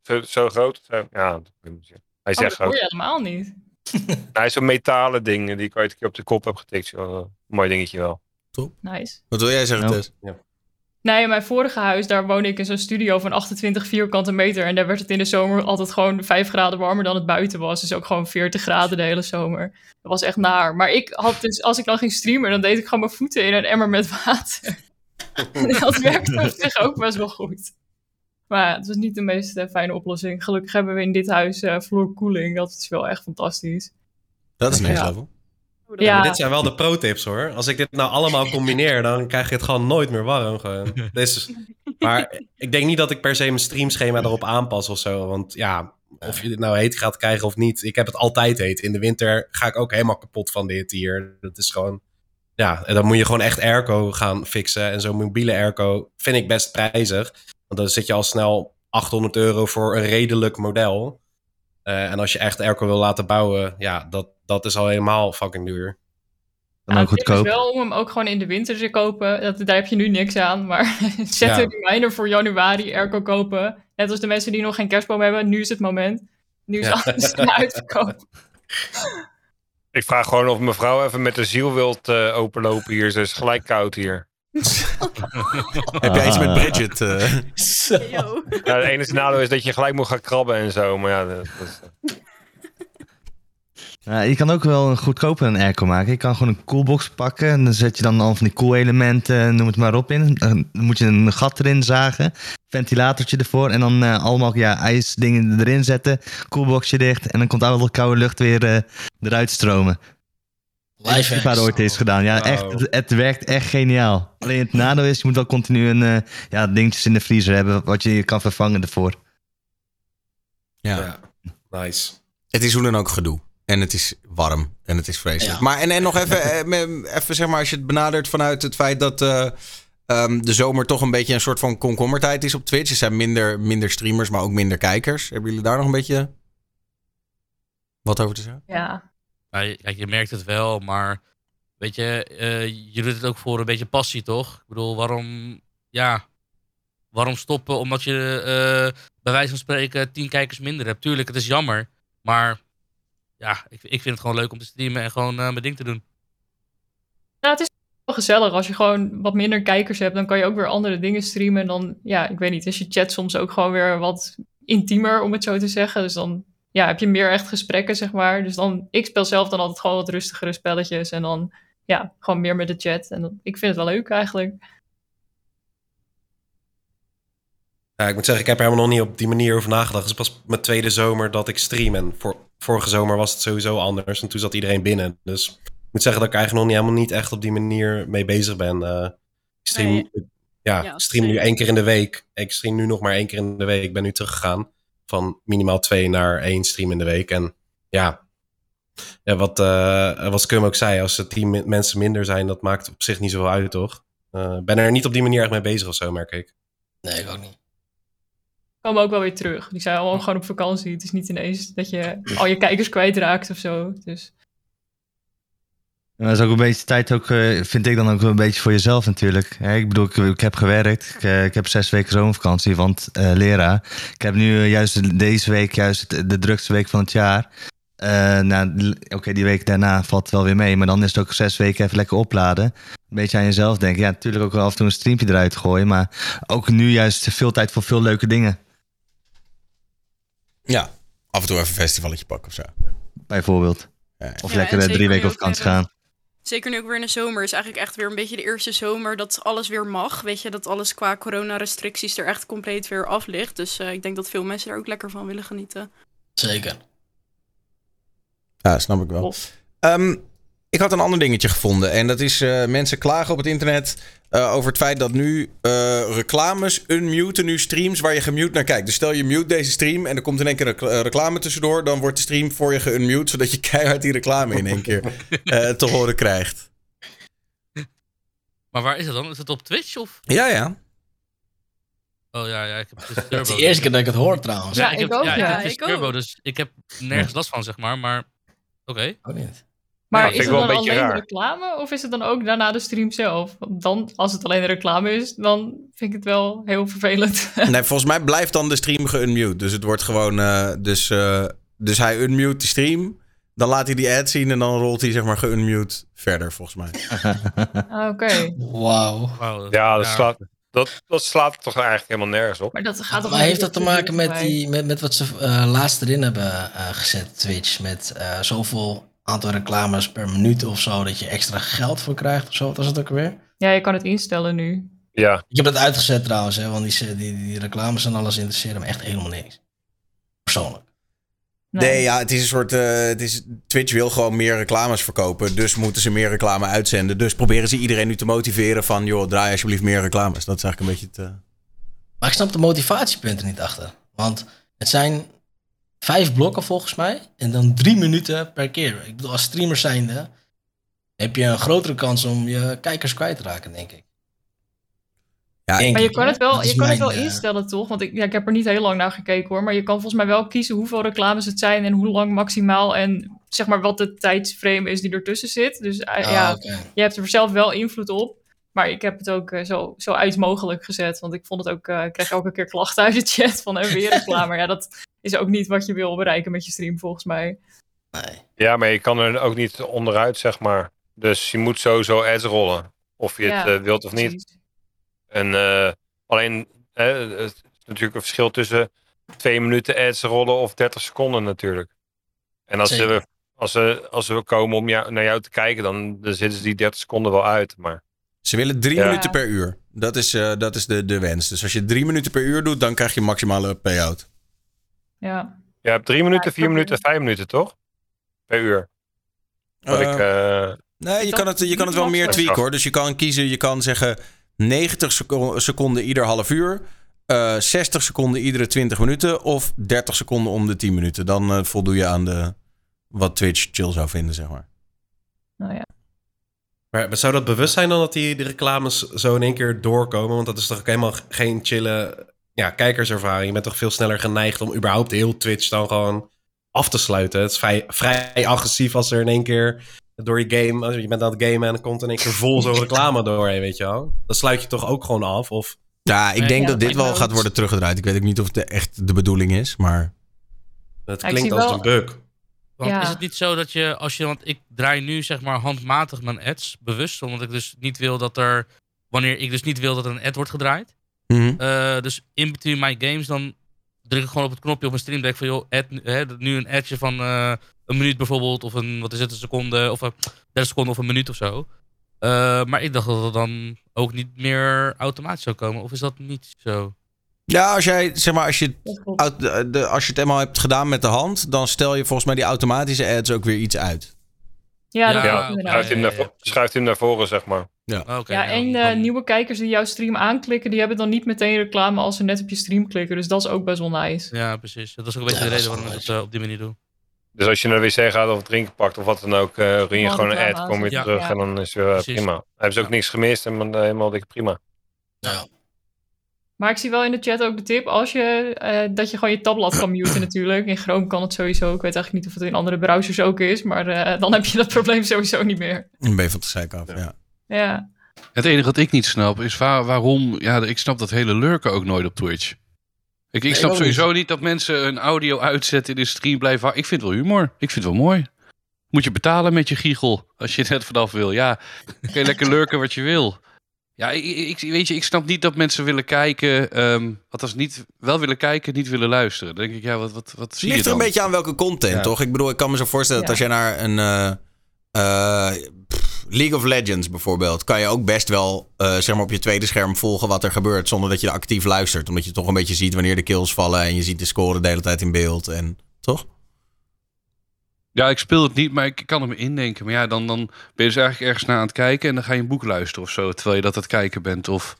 Speaker 8: zo, zo groot. Zo, ja, hij
Speaker 5: Oh,
Speaker 8: zegt
Speaker 5: dat hoor
Speaker 8: groot.
Speaker 5: je helemaal niet.
Speaker 8: Hij is zo'n metalen ding die ik ooit een keer op de kop heb getikt. Zo, eh, mooi dingetje wel.
Speaker 5: Nice.
Speaker 1: Wat wil jij zeggen,
Speaker 2: Ja.
Speaker 1: Tess?
Speaker 5: Nee, in mijn vorige huis, daar woonde ik in zo'n studio van 28 vierkante meter. En daar werd het in de zomer altijd gewoon 5 graden warmer dan het buiten was. Dus ook gewoon 40 graden de hele zomer. Dat was echt naar. Maar ik had dus, als ik dan ging streamen, dan deed ik gewoon mijn voeten in een emmer met water. En dat werkte op zich ook best wel goed. Maar ja, het was niet de meest eh, fijne oplossing. Gelukkig hebben we in dit huis eh vloerkoeling. Dat is wel echt fantastisch.
Speaker 1: Dat is next
Speaker 5: Ja.
Speaker 1: level.
Speaker 7: Hoe dat-
Speaker 5: Ja.
Speaker 4: Dit zijn wel de pro-tips hoor. Als ik dit nou allemaal combineer, dan krijg je het gewoon nooit meer warm. Gewoon. Dus, maar ik denk niet dat ik per se mijn streamschema erop aanpas of zo. Want ja, of je dit nou heet gaat krijgen of niet. Ik heb het altijd heet. In de winter ga ik ook helemaal kapot van dit hier. Dat is gewoon... Ja, en dan moet je gewoon echt airco gaan fixen. En zo'n mobiele airco vind ik best prijzig. Want dan zit je al snel 800 euro voor een redelijk model. Eh, en als je echt airco wil laten bouwen, ja, dat, dat is al helemaal fucking duur.
Speaker 2: Dan
Speaker 5: Ja,
Speaker 2: ook
Speaker 5: het is
Speaker 2: goedkoop.
Speaker 5: wel om hem ook gewoon in de winter te kopen. Dat, daar heb je nu niks aan. Maar zet
Speaker 4: Ja.
Speaker 5: een reminder voor januari airco kopen. Net als de mensen die nog geen kerstboom hebben. Nu is het moment. Nu is
Speaker 4: Ja.
Speaker 5: alles uitverkoop.
Speaker 8: Ik vraag gewoon of mevrouw even met de ziel wilt eh, openlopen hier. Ze is gelijk koud hier.
Speaker 1: Heb jij iets met
Speaker 2: Ah.
Speaker 1: Bridget? eh?
Speaker 6: Zo.
Speaker 7: Yo.
Speaker 8: Ja, het enige nadeel is dat je gelijk moet gaan krabben en zo. Maar ja, dat, dat is-
Speaker 2: Ja, je kan ook wel een goedkoper een airco maken. Je kan gewoon een coolbox pakken. En dan zet je dan al van die koelelementen, noem het maar op in. Dan moet je een gat erin zagen. Ventilatortje ervoor. En dan eh, allemaal ja, ijsdingen erin zetten. Koelboxje dicht. En dan komt al dat koude lucht weer eh, eruit stromen.
Speaker 6: Live
Speaker 2: Ik heb ooit eens gedaan. Ja, echt. Het, het werkt echt geniaal. Alleen het nadeel is, je moet wel continu een eh, ja, dingetjes in de vriezer hebben. Wat je kan vervangen ervoor.
Speaker 1: ja.
Speaker 4: Ja. Nice.
Speaker 1: Het is hoe dan ook gedoe. En het is warm. En het is vreselijk.
Speaker 6: Ja.
Speaker 1: Maar en, en nog even, eh, even zeg maar, als je het benadert vanuit het feit dat eh, ehm, de zomer toch een beetje een soort van komkommertijd is op Twitch. Er zijn minder, minder streamers, maar ook minder kijkers. Hebben jullie daar nog een beetje wat over te zeggen?
Speaker 3: Ja. Je- kijk, je merkt het wel, maar weet je, eh, je doet het ook voor een beetje passie, toch? Ik bedoel, waarom, ja, waarom stoppen omdat je eh, bij wijze van spreken tien kijkers minder hebt? Tuurlijk, het is jammer, maar ja, ik, ik vind het gewoon leuk om te streamen en gewoon eh, mijn ding te doen.
Speaker 5: ja, het is wel gezellig. Als je gewoon wat minder kijkers hebt, dan kan je ook weer andere dingen streamen. En dan, ja, ik weet niet, is je chat soms ook gewoon weer wat intiemer, om het zo te zeggen. Dus dan ja, heb je meer echt gesprekken, zeg maar. Dus dan, ik speel zelf dan altijd gewoon wat rustigere spelletjes. En dan, ja, gewoon meer met de chat. En dan, ik vind het wel leuk eigenlijk.
Speaker 4: Ja, ik moet zeggen, ik heb er helemaal nog niet op die manier over nagedacht. Het is pas mijn tweede zomer dat ik stream. En voor, vorige zomer was het sowieso anders. En toen zat iedereen binnen. Dus ik moet zeggen dat ik eigenlijk nog niet, helemaal niet echt op die manier mee bezig ben. Eh, ik stream,
Speaker 7: Nee.
Speaker 4: ja, stream nu één keer in de week. Ik stream nu nog maar één keer in de week. Ik ben nu teruggegaan van minimaal twee naar één stream in de week. En ja, ja wat, eh wat Skum ook zei, als er tien mi- mensen minder zijn, dat maakt op zich niet zoveel uit, toch? Eh, Ik ben er niet op die manier echt mee bezig of zo, merk ik.
Speaker 6: Nee, ik ook niet.
Speaker 5: Komen ook wel weer terug. Die zijn allemaal gewoon op vakantie. Het is niet ineens dat je al je kijkers kwijtraakt of zo. Dus
Speaker 2: En dat is ook een beetje tijd, ook, eh, vind ik dan ook een beetje voor jezelf natuurlijk. Ik bedoel, ik, ik heb gewerkt. Ik, eh, ik heb zes weken zomervakantie, want eh leraar. Ik heb nu juist deze week juist de, de drukste week van het jaar. Eh, nou, Oké, die week daarna valt het wel weer mee. Maar dan is het ook zes weken even lekker opladen. Een beetje aan jezelf denken. Ja, natuurlijk ook wel af en toe een streampje eruit gooien. Maar ook nu juist veel tijd voor veel leuke dingen.
Speaker 1: Ja, af en toe even een festivalletje pakken of zo.
Speaker 2: Bijvoorbeeld.
Speaker 1: Ja.
Speaker 2: Of
Speaker 7: Ja,
Speaker 2: lekker drie weken op vakantie gaan.
Speaker 7: Zeker nu ook weer in de zomer is eigenlijk echt weer een beetje de eerste zomer dat alles weer mag. Weet je, dat alles qua coronarestricties er echt compleet weer af ligt. Dus eh, ik denk dat veel mensen er ook lekker van willen genieten.
Speaker 6: Zeker.
Speaker 1: Ja, snap ik wel. Ehm, ik had een ander dingetje gevonden. En dat is eh, mensen klagen op het internet eh, over het feit dat nu eh, reclames unmuten nu streams waar je gemute naar kijkt. Dus stel je mute deze stream en er komt in één keer eh, reclame tussendoor. Dan wordt de stream voor je geunmute, zodat je keihard die reclame in één keer eh, te horen krijgt.
Speaker 3: Maar waar is het dan? Is het op Twitch of?
Speaker 1: Ja, ja.
Speaker 3: Oh ja, ja ik heb dus
Speaker 6: Het is de eerste keer dat ik het hoor trouwens.
Speaker 5: Ja,
Speaker 3: ik,
Speaker 5: ik
Speaker 3: heb,
Speaker 5: ook,
Speaker 3: ja,
Speaker 5: ja.
Speaker 3: ik heb dus
Speaker 7: Ik ook.
Speaker 3: Turbo, dus ik heb nergens last van, zeg maar. Maar oké.
Speaker 6: Ook niet.
Speaker 5: Maar is het
Speaker 8: wel
Speaker 5: dan
Speaker 8: een beetje
Speaker 5: alleen
Speaker 8: raar.
Speaker 5: reclame of is het dan ook daarna de stream zelf? Want dan, als het alleen reclame is, dan vind ik het wel heel vervelend.
Speaker 1: Nee, volgens mij blijft dan de stream geunmute. Dus het wordt gewoon. eh, dus, eh, dus hij unmute de stream. Dan laat hij die ad zien en dan rolt hij zeg maar geunmute verder, volgens mij.
Speaker 5: Ah, Oké,
Speaker 6: Wauw.
Speaker 3: Wauw, dat-
Speaker 8: Ja, dat, Slaat, dat, dat slaat toch eigenlijk helemaal nergens op.
Speaker 5: maar dat gaat toch
Speaker 6: Maar
Speaker 5: een
Speaker 6: heeft dat te maken met, die, met, met wat ze eh, laatst erin hebben eh, gezet, Twitch? Met eh, zoveel aantal reclames per minuut of zo, dat je extra geld voor krijgt of zo. Wat was het ook alweer?
Speaker 5: Ja, je kan het instellen nu.
Speaker 8: Ja,
Speaker 6: Ik heb dat uitgezet trouwens, hè, want die, die, die reclames en alles interesseren me echt helemaal niks. Persoonlijk.
Speaker 1: Nee, ja, het is een soort. eh, het is, Twitch wil gewoon meer reclames verkopen. Dus moeten ze meer reclame uitzenden. Dus proberen ze iedereen nu te motiveren van. joh, draai alsjeblieft meer reclames. Dat is eigenlijk een beetje het. eh,
Speaker 6: Maar ik snap de motivatiepunten niet achter. Want het zijn vijf blokken volgens mij. En dan drie minuten per keer. Ik bedoel, als streamer zijnde heb je een grotere kans om je kijkers kwijt te raken, denk ik.
Speaker 1: Ja,
Speaker 6: Denk
Speaker 5: Maar je
Speaker 6: ik,
Speaker 5: kan het wel, je kan het wel
Speaker 6: eh,
Speaker 5: instellen, toch? Want ik, ja, ik heb er niet heel lang naar gekeken hoor. Maar je kan volgens mij wel kiezen hoeveel reclames het zijn en hoe lang maximaal. En zeg maar wat de tijdsframe is die ertussen zit. Dus eh,
Speaker 6: Ah,
Speaker 5: ja, je hebt er zelf wel invloed op. Maar ik heb het ook eh, zo, zo uit mogelijk gezet. Want ik vond het ook, eh, ik kreeg elke keer klachten uit de chat van en weer reclame. Maar ja, dat is ook niet wat je wil bereiken met je stream volgens mij.
Speaker 6: Nee.
Speaker 8: ja, maar je kan er ook niet onderuit, zeg maar. Dus je moet sowieso ads rollen. Of je het eh, wilt of niet. En eh, alleen, hè, het is natuurlijk een verschil tussen twee minuten ads rollen of 30 seconden natuurlijk. En als
Speaker 6: Zeker.
Speaker 8: we, als, ze, als we komen om jou, naar jou te kijken, dan, dan zitten ze die 30 seconden wel uit. Maar
Speaker 1: Ze willen drie
Speaker 8: Ja.
Speaker 1: minuten per uur. Dat is, eh, dat is de, de wens. Dus als je drie minuten per uur doet, dan krijg je maximale payout.
Speaker 5: Ja.
Speaker 8: je hebt drie minuten,
Speaker 5: ik
Speaker 8: vier minuten, vijf minuten, toch? Per uur. Wat
Speaker 1: Eh,
Speaker 8: ik, eh,
Speaker 1: Nee, je kan het, je kan het wel meer tweaken hoor. Dus je kan kiezen, je kan zeggen 90 seco- seconden ieder half uur. eh 60 seconden iedere 20 minuten. Of 30 seconden om de 10 minuten. Dan voldoe je aan de, wat Twitch chill zou vinden, zeg maar.
Speaker 5: Nou ja.
Speaker 4: Maar maar zou dat bewust zijn dan dat die de reclames zo in één keer doorkomen? Want dat is toch ook helemaal geen chille ja, kijkerservaring. Je bent toch veel sneller geneigd om überhaupt heel Twitch dan gewoon af te sluiten. Het is vrij, vrij agressief als er in één keer door je game... als Je bent aan het gamen en er komt in één keer vol zo'n reclame doorheen, weet je wel. Dan sluit je toch ook gewoon af? Of
Speaker 1: Ja, ik
Speaker 3: Nee,
Speaker 1: denk
Speaker 5: ja,
Speaker 1: dat dit wel gaat worden teruggedraaid. Ik weet ook niet of het echt de bedoeling is, maar...
Speaker 4: het klinkt als
Speaker 5: wel-
Speaker 4: een bug.
Speaker 3: Want
Speaker 5: Ja.
Speaker 3: is het niet zo dat je, als je, want ik draai nu zeg maar handmatig mijn ads, bewust, omdat ik dus niet wil dat er, wanneer ik dus niet wil dat er een ad wordt gedraaid.
Speaker 1: Mhm.
Speaker 3: Eh, dus in between my games, dan druk ik gewoon op het knopje op mijn stream deck van joh, add, hè, nu een adje van eh, een minuut bijvoorbeeld, of een, wat is het, een seconde, of een 30 seconden of een minuut of zo. Eh, maar ik dacht dat het dan ook niet meer automatisch zou komen, of is dat niet zo?
Speaker 1: Ja, als jij, zeg maar, als je,
Speaker 5: Dat
Speaker 1: als je het eenmaal hebt gedaan met de hand, dan stel je volgens mij die automatische ads ook weer iets uit.
Speaker 5: Ja, dat
Speaker 3: Ja,
Speaker 8: Ja, schuift hem,
Speaker 3: ja,
Speaker 8: naar,
Speaker 3: ja.
Speaker 8: schuift hem naar voren, zeg maar.
Speaker 3: Ah, Oké,
Speaker 5: Ja, en eh, nieuwe kijkers die jouw stream aanklikken, die hebben dan niet meteen reclame als ze net op je stream klikken. Dus dat is ook best wel nice.
Speaker 3: Ja, precies. Dat is ook een beetje
Speaker 6: Ja,
Speaker 3: de reden waarom ik het eh, op die manier doe.
Speaker 8: Dus als je naar de wc gaat of drinken pakt of wat dan ook, eh run je
Speaker 5: Gewoon
Speaker 8: een ad, kom je terug
Speaker 5: Ja.
Speaker 8: en dan is het prima. Hebben ze ook niks gemist en dan, helemaal dikke prima.
Speaker 6: Ja.
Speaker 5: Maar ik zie wel in de chat ook de tip, als je, eh, dat je gewoon je tabblad kan muten natuurlijk. In Chrome kan het sowieso. Ik weet eigenlijk niet of het in andere browsers ook is, maar eh, dan heb je dat probleem sowieso niet meer.
Speaker 1: Dan ben je van de zeik af, ja.
Speaker 5: Ja.
Speaker 9: Het enige wat ik niet snap is waar, waarom. Ja, ik snap dat hele lurken ook nooit op Twitch. Ik, snap sowieso niet. dat mensen hun audio uitzetten in de stream blijven. Ik vind het wel humor. Ik vind het wel mooi. Moet je betalen met je giegel als je het net vanaf wil. Ja, kun je lekker lurken wat je wil. Ja, ik, ik, weet je, ik snap niet dat mensen willen kijken. ehm althans, niet wel willen kijken, niet willen luisteren. Dan denk ik, ja, wat, wat, wat
Speaker 1: Het
Speaker 9: zie je
Speaker 1: ligt er
Speaker 9: dan?
Speaker 1: een beetje aan welke content,
Speaker 2: Ja.
Speaker 1: toch? Ik bedoel, ik kan me zo voorstellen dat als jij naar een eh, eh, pff, League of Legends bijvoorbeeld, kan je ook best wel eh, zeg maar op je tweede scherm volgen wat er gebeurt zonder dat je er actief luistert. Omdat je toch een beetje ziet wanneer de kills vallen en je ziet de score de hele tijd in beeld. En, toch?
Speaker 9: Ja, ik speel het niet, maar ik kan me indenken. Maar ja, dan, dan ben je dus eigenlijk ergens naar aan het kijken... en dan ga je een boek luisteren of zo... terwijl je dat aan het kijken bent. Of...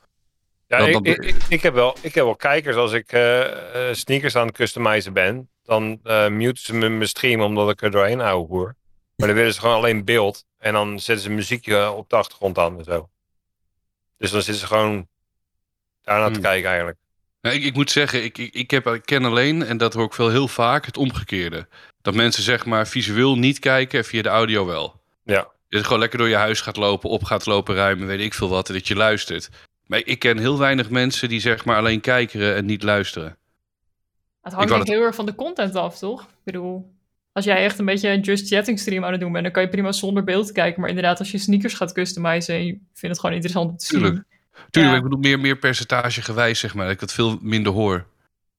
Speaker 8: Ja,
Speaker 9: Dan-
Speaker 8: ik,
Speaker 9: dan-
Speaker 8: ik, ik, ik heb wel, ik heb wel kijkers als ik eh, eh, sneakers aan het customizen ben. Dan eh muten ze mijn stream omdat ik er doorheen ouwe hoer. Maar dan willen ze gewoon alleen beeld. En dan zetten ze muziekje op de achtergrond aan en zo. Dus dan zitten ze gewoon daarna te
Speaker 9: Hmm.
Speaker 8: kijken eigenlijk.
Speaker 9: Nou, ik, ik moet zeggen, ik, ik, ik, heb, ik ken alleen, en dat hoor ik veel heel vaak, het omgekeerde. Dat mensen zeg maar visueel niet kijken en via de audio wel.
Speaker 8: Ja.
Speaker 9: Dat je gewoon lekker door je huis gaat lopen, op gaat lopen ruimen, weet ik veel wat, en dat je luistert. Maar ik ken heel weinig mensen die zeg maar alleen kijken en niet luisteren.
Speaker 5: Het hangt denk ik heel erg van de content af, toch? Ik bedoel, als jij echt een beetje een just chatting stream aan het doen bent, dan kan je prima zonder beeld kijken. Maar inderdaad, als je sneakers gaat customizen en je vindt het gewoon interessant om te zien.
Speaker 9: Tuurlijk. Tuurlijk,
Speaker 5: Ja.
Speaker 9: ik bedoel meer, meer percentage gewijs, zeg maar. Dat ik het veel minder hoor.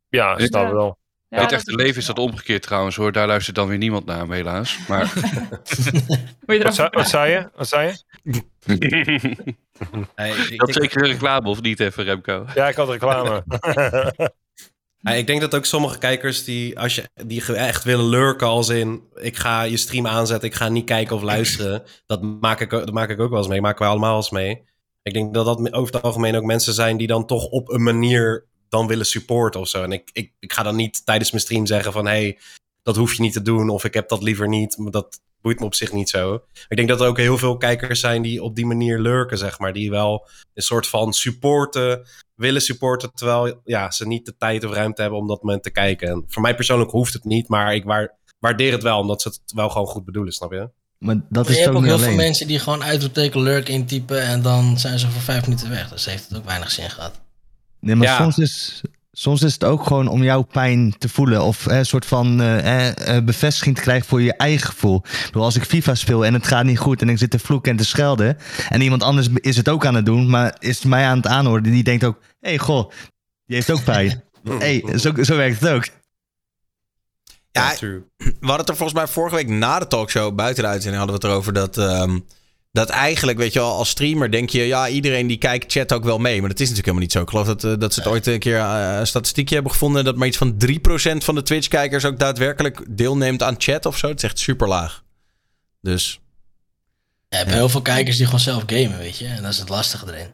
Speaker 8: Ja, ik wel.
Speaker 5: Ja,
Speaker 9: In het echte leven is dat omgekeerd trouwens hoor. Daar luistert dan weer niemand naar, helaas. Maar
Speaker 5: Moet je
Speaker 8: Wat, zei- wat zei je? Wat zei je?
Speaker 9: Dat zeker een reclame of niet even, Remco?
Speaker 8: Ja, ik had reclame.
Speaker 4: Ja, ik denk dat ook sommige kijkers die, als je, die echt willen lurken als in... ik ga je stream aanzetten, ik ga niet kijken of luisteren. Dat maak ik, ook- dat maak ik ook wel eens mee, maken wij allemaal eens mee. Ik denk dat dat over het algemeen ook mensen zijn die dan toch op een manier dan willen supporten of zo. En ik, ik, ik ga dan niet tijdens mijn stream zeggen van... hey, dat hoef je niet te doen of ik heb dat liever niet. Maar dat boeit me op zich niet zo. Ik denk dat er ook heel veel kijkers zijn die op die manier lurken, zeg maar. Die wel een soort van supporten willen supporten, terwijl ja, ze niet de tijd of ruimte hebben om dat moment te kijken. En voor mij persoonlijk hoeft het niet, maar ik waar, waardeer het wel, omdat ze het wel gewoon goed bedoelen, snap je?
Speaker 2: Maar dat
Speaker 6: je
Speaker 2: is
Speaker 6: hebt
Speaker 2: ook
Speaker 6: heel veel mensen die gewoon uitroepteken lurk intypen en dan zijn ze voor vijf minuten weg. Dus heeft het ook weinig zin gehad.
Speaker 2: Nee, maar
Speaker 4: Ja.
Speaker 2: soms, is, soms is het ook gewoon om jouw pijn te voelen. Of een soort van eh, eh, bevestiging te krijgen voor je eigen gevoel. Bedoel, als ik FIFA speel en het gaat niet goed en ik zit te vloeken en te schelden. En iemand anders is het ook aan het doen, maar is mij aan het aanhoren. Die denkt ook, hé hey, goh, die heeft ook pijn. hey, zo, zo werkt het ook.
Speaker 1: Ja, we hadden het er volgens mij vorige week na de talkshow buiten de uitzending hadden we het erover dat, ehm, dat eigenlijk, weet je wel, als streamer denk je, ja, iedereen die kijkt chat ook wel mee. Maar dat is natuurlijk helemaal niet zo. Ik geloof dat, eh, dat ze het ooit een keer eh, een statistiekje hebben gevonden dat maar iets van 3% van de Twitch-kijkers ook daadwerkelijk deelneemt aan chat of zo. Het is echt super laag. Dus
Speaker 6: Je hebt heel veel kijkers die gewoon zelf gamen, weet je. En dat is het lastige erin.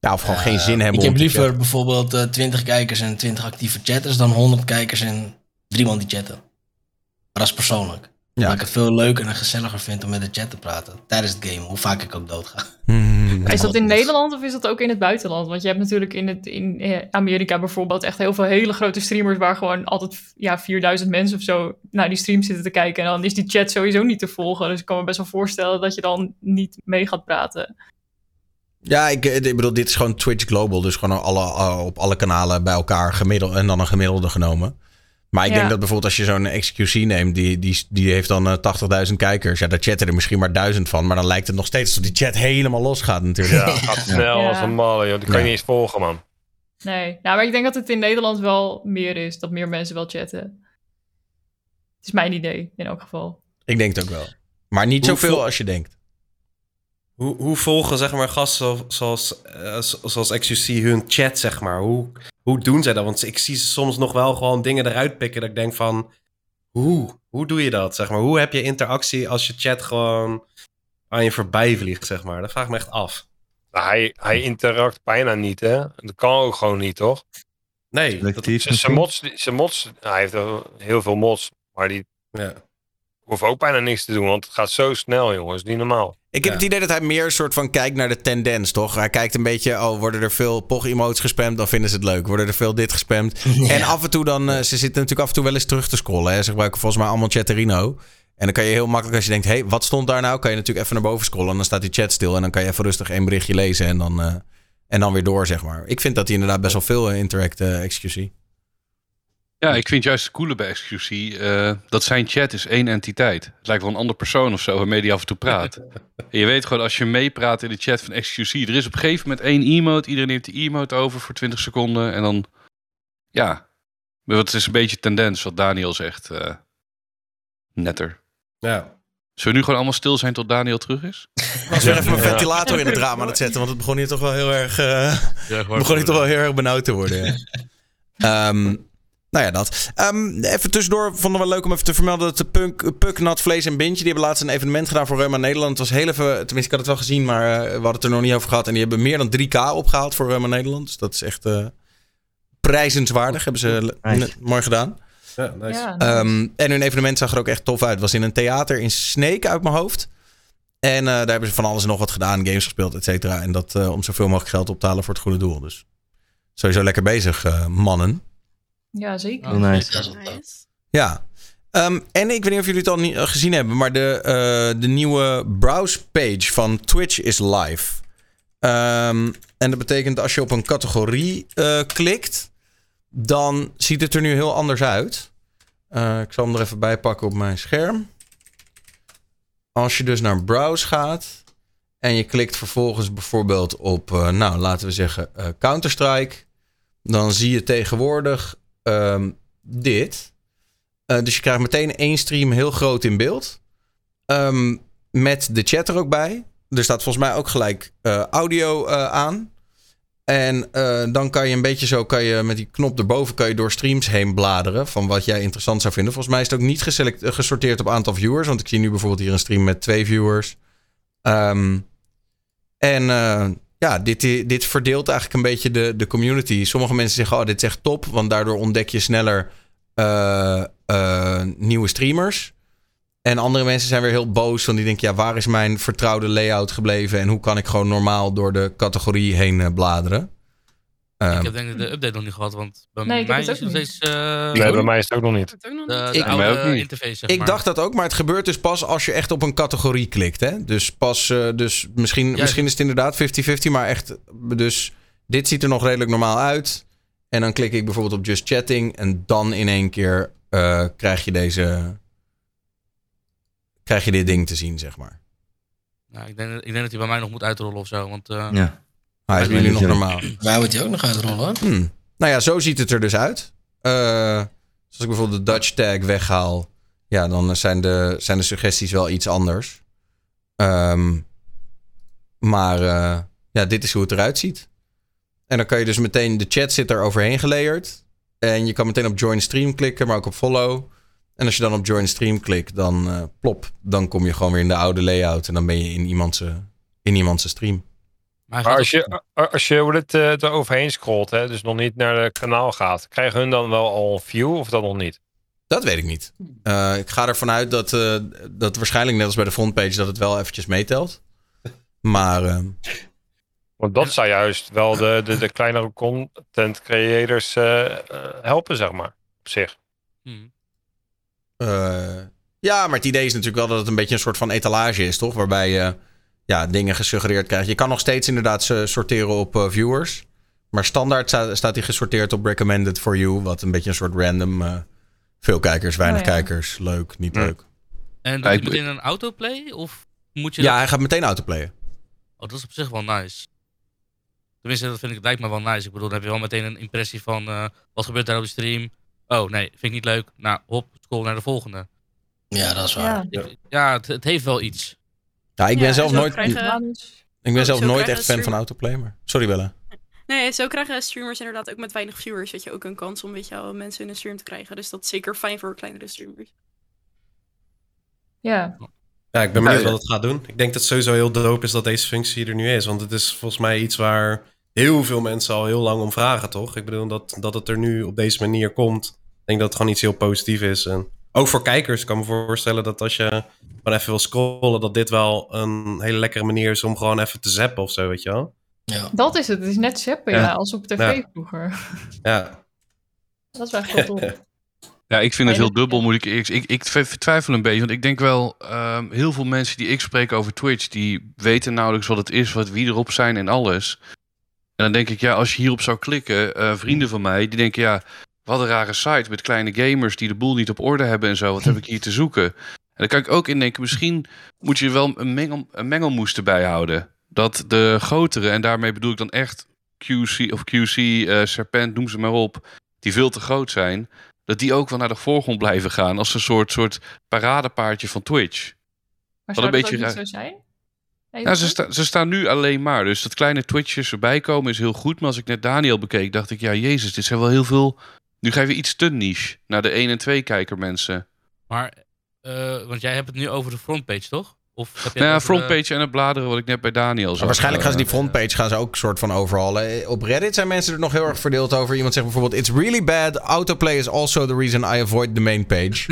Speaker 1: ja, of gewoon
Speaker 6: Eh,
Speaker 1: geen zin hebben
Speaker 6: Ik heb liever bijvoorbeeld eh 20 kijkers en 20 actieve chatters dan 100 kijkers en drie man die chatten. Maar dat is persoonlijk.
Speaker 1: Ja.
Speaker 6: Dat ik het veel leuker en gezelliger vind om met de chat te praten. Tijdens het game, hoe vaak ik ook doodga.
Speaker 1: Hmm.
Speaker 5: Is dat in
Speaker 6: Dus-
Speaker 5: Nederland of is dat ook in het buitenland? Want je hebt natuurlijk in, het, in eh, Amerika bijvoorbeeld echt heel veel hele grote streamers waar gewoon altijd ja, 4000 mensen of zo naar die stream zitten te kijken. En dan is die chat sowieso niet te volgen. Dus ik kan me best wel voorstellen dat je dan niet mee gaat praten.
Speaker 1: Ja, ik, eh, ik bedoel, dit is gewoon Twitch Global. Dus gewoon alle, eh, op alle kanalen bij elkaar gemiddeld en dan een gemiddelde genomen. Maar ik
Speaker 5: Ja.
Speaker 1: denk dat bijvoorbeeld als je zo'n XQC neemt, die, die, die heeft dan eh, 80.000 kijkers. Ja, daar chatten er misschien maar 1000 van. Maar dan lijkt het nog steeds alsof die chat helemaal los gaat natuurlijk.
Speaker 8: Ja, gaat snel
Speaker 5: Ja.
Speaker 8: als een malle, joh. Die kan je
Speaker 1: Ja.
Speaker 8: niet eens volgen, man.
Speaker 5: Nee, nou, maar ik denk dat het in Nederland wel meer is. Dat meer mensen wel chatten. Het is mijn idee, in elk geval.
Speaker 1: Ik denk het ook wel. Maar niet
Speaker 4: Hoeveel-
Speaker 1: zoveel als je denkt.
Speaker 4: Hoe, hoe volgen zeg maar, gasten zo- zoals, eh, zo- zoals XQC hun chat, zeg maar? Hoe, hoe doen zij dat? Want ik zie ze soms nog wel gewoon dingen eruit pikken dat ik denk van... Hoe? Hoe doe je dat, zeg maar? Hoe heb je interactie als je chat gewoon aan je voorbij vliegt, zeg maar? Dat vraag ik me echt af.
Speaker 8: Hij, hij interact bijna niet, hè? Dat kan ook gewoon niet, toch?
Speaker 4: Nee, dat,
Speaker 8: Zijn mods, zijn mods, hij heeft heel veel mods, maar die
Speaker 4: ja.
Speaker 8: Hoeven ook bijna niks te doen, want het gaat zo snel, jongens. Niet normaal.
Speaker 1: Ik heb
Speaker 4: Ja.
Speaker 1: het idee dat hij meer een soort van kijkt naar de tendens, toch? Hij kijkt een beetje, oh, worden er veel pog-emotes gespamd, dan vinden ze het leuk. Worden er veel dit gespamd. En af en toe dan, eh, ze zitten natuurlijk af en toe wel eens terug te scrollen. Hè? Ze gebruiken volgens mij allemaal Chatterino. En dan kan je heel makkelijk, als je denkt, hé, hey, wat stond daar nou? Kan je natuurlijk even naar boven scrollen en dan staat die chat stil. En dan kan je even rustig één berichtje lezen en dan, eh, en dan weer door, zeg maar. Ik vind dat hij inderdaad best wel veel eh, interact, XQC.
Speaker 9: Ja, ik vind juist het coole bij XQC eh, dat zijn chat is één entiteit. Het lijkt wel een andere persoon of zo waarmee die af en toe praat. En je weet gewoon als je meepraat in de chat van XQC, er is op een gegeven moment één emote, iedereen neemt die emote over voor 20 seconden en dan, ja, het is een beetje tendens wat Daniel zegt. eh, netter.
Speaker 4: ja.
Speaker 9: Zullen we nu gewoon allemaal stil zijn tot Daniel terug is?
Speaker 1: Ik was weer even mijn ventilator in het raam aan het zetten, want het begon hier toch wel heel erg... eh,
Speaker 3: Ja,
Speaker 1: begon hier toch wel heel erg benauwd te worden. Ja. Ehm, nou ja, dat. Ehm, even tussendoor vonden we leuk om even te vermelden dat de Punk, Puk, Nat, Vlees en Bintje... die hebben laatst een evenement gedaan voor Reuma Nederland. Het was heel even... Tenminste, ik had het wel gezien, maar eh, we hadden het er nog niet over gehad. En die hebben meer dan 3K opgehaald voor Reuma Nederland. Dus dat is echt eh, prijzenswaardig. Hebben ze
Speaker 2: Nice.
Speaker 1: mooi gedaan.
Speaker 4: ja nice.
Speaker 5: Ja,
Speaker 1: Ehm, en hun evenement zag er ook echt tof uit. Het was in een theater in Sneek uit mijn hoofd. En eh, daar hebben ze van alles en nog wat gedaan. Games gespeeld, et cetera. En dat eh, om zoveel mogelijk geld op te halen voor het goede doel. Dus sowieso lekker bezig, mannen.
Speaker 5: Ja, zeker.
Speaker 2: Nice.
Speaker 1: Ja. Ehm, en ik weet niet of jullie het al niet, eh, gezien hebben, maar de, eh, de nieuwe browse page van Twitch is live. Ehm, en dat betekent als je op een categorie eh, klikt, dan ziet het er nu heel anders uit. Eh, ik zal hem er even bij pakken op mijn scherm. Als je dus naar browse gaat en je klikt vervolgens bijvoorbeeld op, eh, nou laten we zeggen eh, Counter-Strike, dan zie je tegenwoordig ehm, dit. Eh, dus je krijgt meteen één stream heel groot in beeld. Ehm, met de chat er ook bij. Er staat volgens mij ook gelijk eh, audio eh, aan. En dan kan je een beetje zo, kan je met die knop erboven, kan je door streams heen bladeren. Van wat jij interessant zou vinden. Volgens mij is het ook niet gesorteerd op aantal viewers. Want ik zie nu bijvoorbeeld hier een stream met twee viewers. Ehm, en ja, dit, dit verdeelt eigenlijk een beetje de, de community. Sommige mensen zeggen, oh, dit is echt top. Want daardoor ontdek je sneller eh, eh, nieuwe streamers. En andere mensen zijn weer heel boos. Want die denken, ja, waar is mijn vertrouwde layout gebleven? En hoe kan ik gewoon normaal door de categorie heen eh, bladeren? Ehm,
Speaker 3: Ik heb denk ik de update nog niet gehad, want bij
Speaker 5: Nee,
Speaker 3: mij
Speaker 5: het
Speaker 3: is
Speaker 5: ook
Speaker 3: nog steeds eh,
Speaker 8: Nee, bij mij is het ook nog niet.
Speaker 7: Wordt ook nog
Speaker 3: de,
Speaker 7: niet.
Speaker 3: de
Speaker 1: Ik-
Speaker 3: oude
Speaker 9: niet.
Speaker 3: interface, zeg
Speaker 1: ik
Speaker 3: maar.
Speaker 1: dacht dat ook, maar het gebeurt dus pas als je echt op een categorie klikt. Hè? Dus pas, eh, dus misschien, misschien is het inderdaad 50-50, maar echt, dus dit ziet er nog redelijk normaal uit. En dan klik ik bijvoorbeeld op Just Chatting en dan in één keer eh, krijg je deze, krijg je dit ding te zien, zeg maar.
Speaker 3: Nou, ik, denk, ik denk dat hij bij mij nog moet uitrollen of zo, want eh,
Speaker 2: Ja.
Speaker 1: Maar hij is bij jullie nog normaal.
Speaker 6: Wij moet hij ook nog uitrollen.
Speaker 1: Hmm. Nou ja, zo ziet het er dus uit. Eh, als ik bijvoorbeeld de Dutch tag weghaal, ja, dan zijn de, zijn de suggesties wel iets anders. Ehm, maar eh, ja, dit is hoe het eruit ziet. En dan kan je dus meteen, de chat zit er overheen gelayerd. En je kan meteen op join stream klikken, maar ook op follow. En als je dan op join stream klikt, dan eh, plop, dan kom je gewoon weer in de oude layout. En dan ben je in iemands, in iemands stream.
Speaker 3: Maar
Speaker 8: Maar als je, als je hoe het, eh, er overheen scrolt, hè, dus nog niet naar het kanaal gaat, krijgen hun dan wel al een view of dat nog niet?
Speaker 1: Dat weet ik niet. Eh, ik ga ervan uit dat, eh, dat waarschijnlijk net als bij de frontpage dat het wel eventjes meetelt. Maar eh,
Speaker 8: Want dat zou juist wel de, de, de kleinere content creators helpen, zeg maar, op zich.
Speaker 3: Hmm.
Speaker 1: eh, ja, maar het idee is natuurlijk wel dat het een beetje een soort van etalage is, toch? Waarbij je ja, dingen gesuggereerd krijgt. Je kan nog steeds inderdaad ze sorteren op eh, viewers. Maar standaard sta- staat hij gesorteerd op recommended for you. Wat een beetje een soort random. eh, veel kijkers, weinig
Speaker 5: Oh ja.
Speaker 1: kijkers. Leuk, niet leuk.
Speaker 3: En doet hij meteen een autoplay? Of moet je
Speaker 1: Ja,
Speaker 3: dat...
Speaker 1: hij gaat meteen autoplayen.
Speaker 3: Oh, dat is op zich wel nice. Tenminste, dat vind ik, lijkt me wel nice. Ik bedoel, dan heb je wel meteen een impressie van eh, wat gebeurt daar op de stream. Oh nee, vind ik niet leuk. Nou, hop, scroll naar de volgende.
Speaker 6: Ja, dat is waar.
Speaker 5: Ja.
Speaker 3: Ik- ja, het, het heeft wel iets.
Speaker 1: Ja, ik ben
Speaker 7: Ja,
Speaker 1: zelf nooit,
Speaker 7: krijgen-
Speaker 1: ik ben zelf nooit echt fan van autoplay. Maar... Sorry Bella.
Speaker 7: Nee, zo krijgen streamers inderdaad ook met weinig viewers, weet je, ook een kans om weet je, wel, mensen in een stream te krijgen. Dus dat is zeker fijn voor kleinere streamers.
Speaker 5: Ja,
Speaker 4: Ja, ik ben benieuwd wat het gaat doen. Ik denk dat het sowieso heel dope is dat deze functie er nu is. Want het is volgens mij iets waar heel veel mensen al heel lang om vragen, toch? Ik bedoel, dat, dat het er nu op deze manier komt. Ik denk dat het gewoon iets heel positiefs is. En ook voor kijkers ik kan me voorstellen dat als je gewoon even wil scrollen... dat dit wel een hele lekkere manier is om gewoon even te zappen of zo, weet je wel?
Speaker 6: Ja.
Speaker 5: dat is het. Het is net zappen, ja,
Speaker 4: Ja.
Speaker 5: als op tv
Speaker 4: Ja.
Speaker 5: vroeger.
Speaker 4: Ja,
Speaker 5: Dat is wel echt.
Speaker 9: Ja, ik vind het heel dubbel, moet ik eerlijk Ik, ik tw- twijfel een beetje, want ik denk wel... ehm, heel veel mensen die ik spreek over Twitch... die weten nauwelijks wat het is, wat, wie erop zijn en alles. En dan denk ik, ja, als je hierop zou klikken... eh, vrienden van mij, die denken, ja... wat een rare site met kleine gamers... die de boel niet op orde hebben en zo. Wat heb ik hier te zoeken? En dan kan ik ook indenken, misschien moet je wel een, mengel, een mengelmoes erbij houden. Dat de grotere, en daarmee bedoel ik dan echt QC of QC, eh, Serpent, noem ze maar op... die veel te groot zijn dat die ook wel naar de voorgrond blijven gaan als een soort, soort paradepaardje van Twitch.
Speaker 5: Maar zou
Speaker 9: een
Speaker 5: dat
Speaker 9: beetje raar.
Speaker 5: zo zijn?
Speaker 9: Ja, ze, sta- ze staan nu alleen maar. Dus dat kleine Twitchers erbij komen is heel goed. Maar als ik net Daniel bekeek, dacht ik, ja, jezus, dit zijn wel heel veel. Nu ga je weer iets te niche naar de 1 en 2 kijker mensen.
Speaker 3: Maar, eh, want jij hebt het nu over de frontpage, toch? Of heb
Speaker 9: Nou ja,
Speaker 3: de-
Speaker 9: frontpage en het bladeren wat ik net bij Daniel zag.
Speaker 1: Maar waarschijnlijk gaan ze die
Speaker 9: Eh,
Speaker 1: frontpage gaan ze ook soort van overhalen. Op Reddit zijn mensen er nog heel erg verdeeld over. Iemand zegt bijvoorbeeld: It's really bad. Autoplay is also the reason I avoid the main page.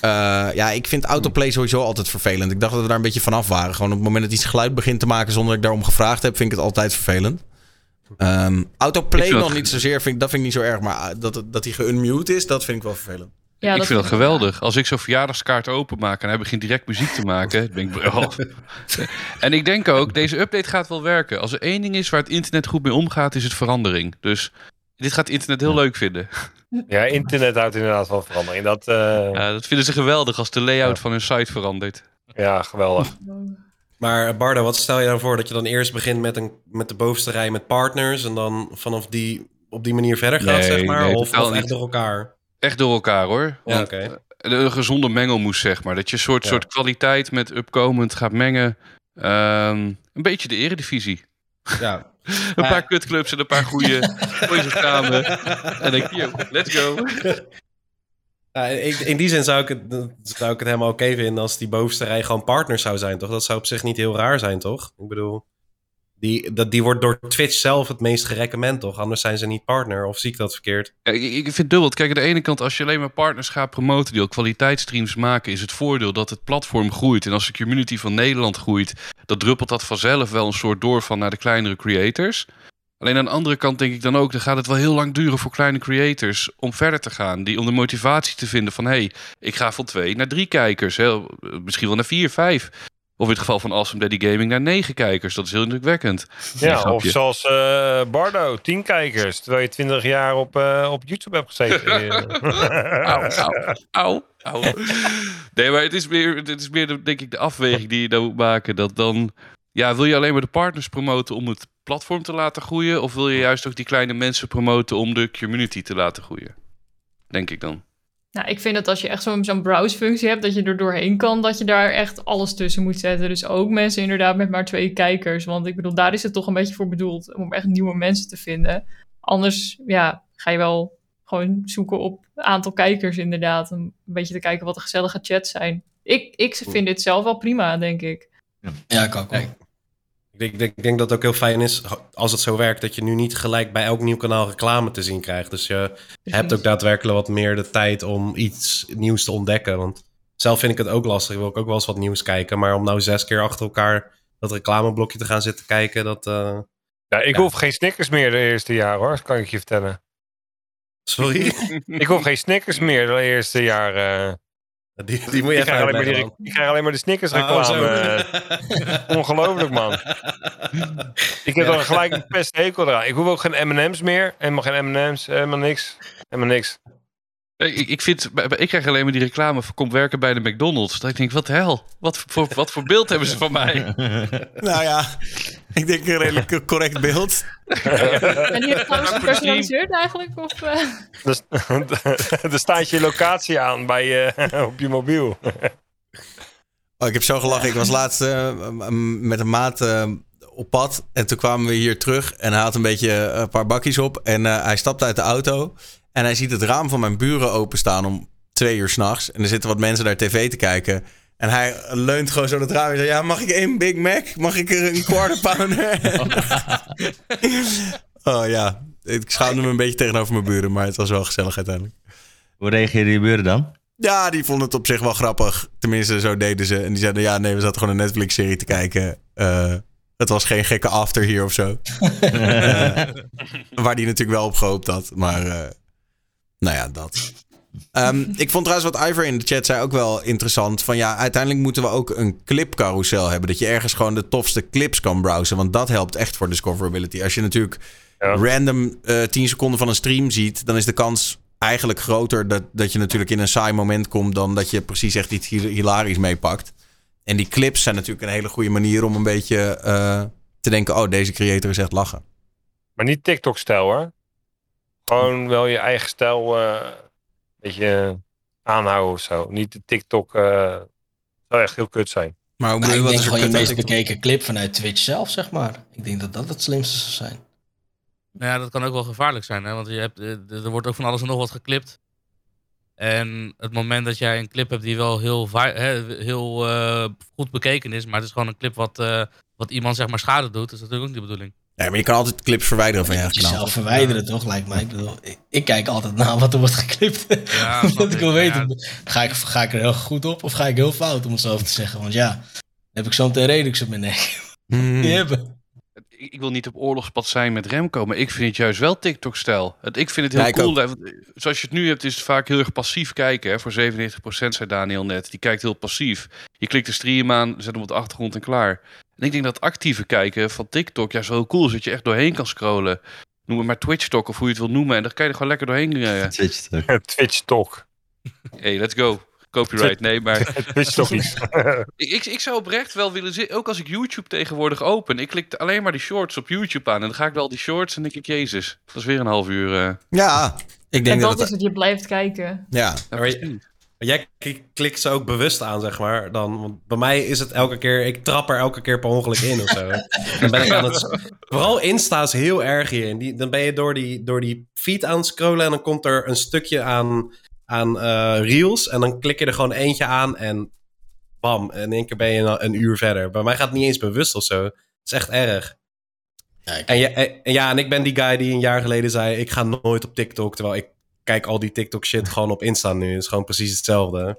Speaker 1: Eh, ja, ik vind autoplay sowieso altijd vervelend. Ik dacht dat we daar een beetje vanaf waren. Gewoon op het moment dat iets geluid begint te maken zonder dat ik daarom gevraagd heb, vind ik het altijd vervelend. Ehm, autoplay nog
Speaker 9: dat-
Speaker 1: niet zozeer, vind, ik- dat vind ik niet zo erg. Maar ah, dat, dat hij geunmute is, dat vind ik wel vervelend.
Speaker 5: Ja,
Speaker 9: ik vind dat geweldig. Als ik zo'n verjaardagskaart openmaak en hij begint direct muziek te maken, denk ik, oh. En ik denk ook, deze update gaat wel werken. Als er één ding is waar het internet goed mee omgaat, is het verandering. Dus dit gaat het internet heel leuk vinden.
Speaker 8: Ja, internet houdt inderdaad van verandering. Dat, eh,
Speaker 9: Ja, dat vinden ze geweldig als de layout van hun site verandert.
Speaker 8: ja, geweldig.
Speaker 4: Maar eh, Bardo, wat stel je dan voor? Dat je dan eerst begint met, een, met de bovenste rij met partners... en dan vanaf die, op die manier verder gaat,
Speaker 9: Nee,
Speaker 4: zeg maar?
Speaker 9: nee,
Speaker 4: of, echt door elkaar?
Speaker 9: Echt door elkaar hoor.
Speaker 4: Ja,
Speaker 9: Want,
Speaker 4: oké.
Speaker 9: eh, Een gezonde mengelmoes, zeg maar. Dat je een soort,
Speaker 4: Ja.
Speaker 9: soort kwaliteit met upkomend gaat mengen. Ehm, een beetje de eredivisie.
Speaker 4: Ja.
Speaker 9: Een paar kutclubs en een paar goede. goeie ze samen. En dan denk ik, yo, let's go.
Speaker 4: In, die zin zou ik, het, zou ik het helemaal oké vinden als die bovenste rij gewoon partners zou zijn, toch? Dat zou op zich niet heel raar zijn, toch? Ik bedoel, die, dat, die wordt door Twitch zelf het meest gerecommend, toch? Anders zijn ze niet partner, of zie ik dat verkeerd?
Speaker 9: Ik, ik vind het dubbel. Kijk, aan de ene kant, als je alleen maar partners gaat promoten die al kwaliteitsstreams maken, is het voordeel dat het platform groeit. En als de community van Nederland groeit, dan druppelt dat vanzelf wel een soort door van naar de kleinere creators. Alleen aan de andere kant denk ik dan ook, dan gaat het wel heel lang duren voor kleine creators om verder te gaan. Die, om de motivatie te vinden van, hé, hey, ik ga van twee naar drie kijkers. Hè, misschien wel naar vier, vijf. Of in het geval van Awesome Daddy Gaming naar negen kijkers. Dat is heel indrukwekkend.
Speaker 8: Ja, of zoals eh, Bardo, 10 kijkers. Terwijl je 20 jaar op, eh, op YouTube hebt gezeten.
Speaker 9: Auw, auw, auw, auw. Nee, maar het is meer, het is meer de, denk ik de afweging die je dan moet maken. Dat dan, ja, wil je alleen maar de partners promoten om het platform te laten groeien? Of wil je juist ook die kleine mensen promoten om de community te laten groeien? Denk ik dan.
Speaker 5: Nou, ik vind dat als je echt zo'n zo'n browse-functie hebt, dat je er doorheen kan, dat je daar echt alles tussen moet zetten. Dus ook mensen inderdaad met maar twee kijkers. Want ik bedoel, daar is het toch een beetje voor bedoeld, om echt nieuwe mensen te vinden. Anders, ja, ga je wel gewoon zoeken op aantal kijkers inderdaad. Om een beetje te kijken wat de gezellige chats zijn. Ik, ik vind dit zelf wel prima, denk ik.
Speaker 6: Ja, ik ook wel.
Speaker 4: Ik denk, ik dat het ook heel fijn is, als het zo werkt, dat je nu niet gelijk bij elk nieuw kanaal reclame te zien krijgt. Dus je hebt ook daadwerkelijk wat meer de tijd om iets nieuws te ontdekken. Want zelf vind ik het ook lastig. Wil ik ook wel eens wat nieuws kijken. Maar om nou zes keer achter elkaar dat reclameblokje te gaan zitten kijken, dat... eh,
Speaker 8: ja, ik
Speaker 4: Ja.
Speaker 8: hoef geen Snickers meer de eerste jaar hoor, dat kan ik je vertellen.
Speaker 4: Sorry?
Speaker 8: Ik hoef geen Snickers meer de eerste jaar. eh.
Speaker 4: Die, die moet je
Speaker 8: ik, krijg alleen maar die, ik krijg alleen maar de Snickers.
Speaker 4: Oh,
Speaker 8: reclame.
Speaker 4: zo.
Speaker 8: eh. Ongelooflijk man. Ik heb
Speaker 4: Ja.
Speaker 8: dan gelijk een pest hekel eraan. Ik hoef ook geen M&M's meer. Helemaal geen M&M's, helemaal niks. Helemaal niks.
Speaker 9: Ik, ik, vind, ik krijg alleen maar die reclame voor kom werken bij de McDonald's. Dat ik denk, wat de hel? Wat voor, wat voor beeld hebben ze van mij?
Speaker 1: Nou ja, ik denk een redelijk correct beeld.
Speaker 5: En die heeft trouwens gepersonaliseerd eigenlijk? Of, eh?
Speaker 8: Dus, er staat je locatie aan bij, eh, op je mobiel.
Speaker 1: Oh, ik heb zo gelachen. Ik was laatst eh, met een maat eh, op pad. En toen kwamen we hier terug. En hij had een beetje een paar bakjes op. En eh, hij stapt uit de auto. En hij ziet het raam van mijn buren openstaan om twee uur s'nachts. En er zitten wat mensen naar tv te kijken. En hij leunt gewoon zo dat raam en zegt... Ja, mag ik één Big Mac? Mag ik er een quarter pounder? oh ja, ik schaamde me een beetje tegenover mijn buren. Maar het was wel gezellig uiteindelijk.
Speaker 2: Hoe reageerden je buren dan?
Speaker 1: Ja, die vonden het op zich wel grappig. Tenminste, zo deden ze. En die zeiden, ja, nee, we zaten gewoon een Netflix-serie te kijken. Eh, het was geen gekke after hier of zo. Eh, waar die natuurlijk wel op gehoopt had. Maar, eh, nou ja, dat. Ehm, ik vond trouwens wat Ivor in de chat zei ook wel interessant. Van ja, uiteindelijk moeten we ook een clipcarousel hebben. Dat je ergens gewoon de tofste clips kan browsen. Want dat helpt echt voor discoverability. Als je natuurlijk
Speaker 8: Ja.
Speaker 1: random eh 10 seconden van een stream ziet... dan is de kans eigenlijk groter dat, dat je natuurlijk in een saai moment komt... dan dat je precies echt iets hil- hilarisch meepakt. En die clips zijn natuurlijk een hele goede manier om een beetje eh, te denken... oh, deze creator is echt lachen.
Speaker 8: Maar niet TikTok-stijl hoor. Gewoon wel je eigen stijl eh, een beetje aanhouden of zo. Niet de TikTok. eh zou echt heel kut zijn.
Speaker 1: Maar hoe
Speaker 6: Nou,
Speaker 1: bedoel je,
Speaker 6: ik
Speaker 1: wat
Speaker 6: denk
Speaker 1: is
Speaker 6: gewoon je meest bekeken clip vanuit Twitch zelf, zeg maar. Ik denk dat dat het slimste zou zijn.
Speaker 3: Nou ja, dat kan ook wel gevaarlijk zijn, hè? want je hebt, eh, er wordt ook van alles en nog wat geklipt. En het moment dat jij een clip hebt die wel heel, heel eh, goed bekeken is, maar het is gewoon een clip wat, eh, wat iemand zeg maar schade doet, is natuurlijk ook niet de bedoeling.
Speaker 1: Ja, maar je kan altijd clips verwijderen van je eigen kanaal.
Speaker 6: jezelf verwijderen, toch? Lijkt mij. Ik, bedoel, ik, ik kijk altijd naar wat er wordt geklipt.
Speaker 3: Ja,
Speaker 6: dat ik
Speaker 3: ik.
Speaker 6: wil
Speaker 3: Ja.
Speaker 6: weten, ga, ik, ga ik er heel goed op of ga ik heel fout, om het zo te zeggen. Want ja, dan heb ik zo meteen redux op mijn nek. Die hebben.
Speaker 9: Ik, wil niet op oorlogspad zijn met Remco, maar ik vind het juist wel TikTok-stijl. Het- Ik vind het heel
Speaker 1: Ja,
Speaker 9: cool.
Speaker 1: ook.
Speaker 9: Zoals je het nu hebt, is het vaak heel erg passief kijken. Hè? Voor 97% zei Daniel net. Die kijkt heel passief. Je klikt de stream aan, zet hem op de achtergrond en klaar. En ik denk dat actieve kijken van TikTok juist heel cool is. Dat je echt doorheen kan scrollen. Noem het maar Twitch-talk of hoe je het wil noemen. En dan kan je er gewoon lekker doorheen.
Speaker 2: Twitch toch?
Speaker 8: Twitch-talk.
Speaker 9: hey, let's go. Copyright, nee, maar...
Speaker 8: Twitch-talk niet.
Speaker 9: Ik, ik, ik zou oprecht wel willen zitten, ook als ik YouTube tegenwoordig open. Ik klik alleen maar die shorts op YouTube aan. En dan ga ik wel die shorts en denk ik, jezus, dat is weer een half uur. eh.
Speaker 1: Ja, ik
Speaker 5: En
Speaker 1: denk
Speaker 5: dat
Speaker 1: dat
Speaker 5: is
Speaker 1: het...
Speaker 5: je blijft kijken.
Speaker 1: Ja,
Speaker 4: Maar je- Jij klikt ze ook bewust aan, zeg maar. Dan, want bij mij is het elke keer... Ik trap er elke keer per ongeluk in of zo. Dan ben ik aan het... Vooral Insta is heel erg hierin. Die, dan ben je door die, door die feed aan het scrollen... en dan komt er een stukje aan, aan eh, reels... en dan klik je er gewoon eentje aan en... bam, in één keer ben je een, een uur verder. Bij mij gaat het niet eens bewust of zo. Het is echt erg.
Speaker 6: Ja, ik-
Speaker 4: En, ja, en, en ja, en ik ben die guy die een jaar geleden zei... ik ga nooit op TikTok, terwijl ik kijk al die TikTok shit gewoon op Insta nu. Het is gewoon precies hetzelfde.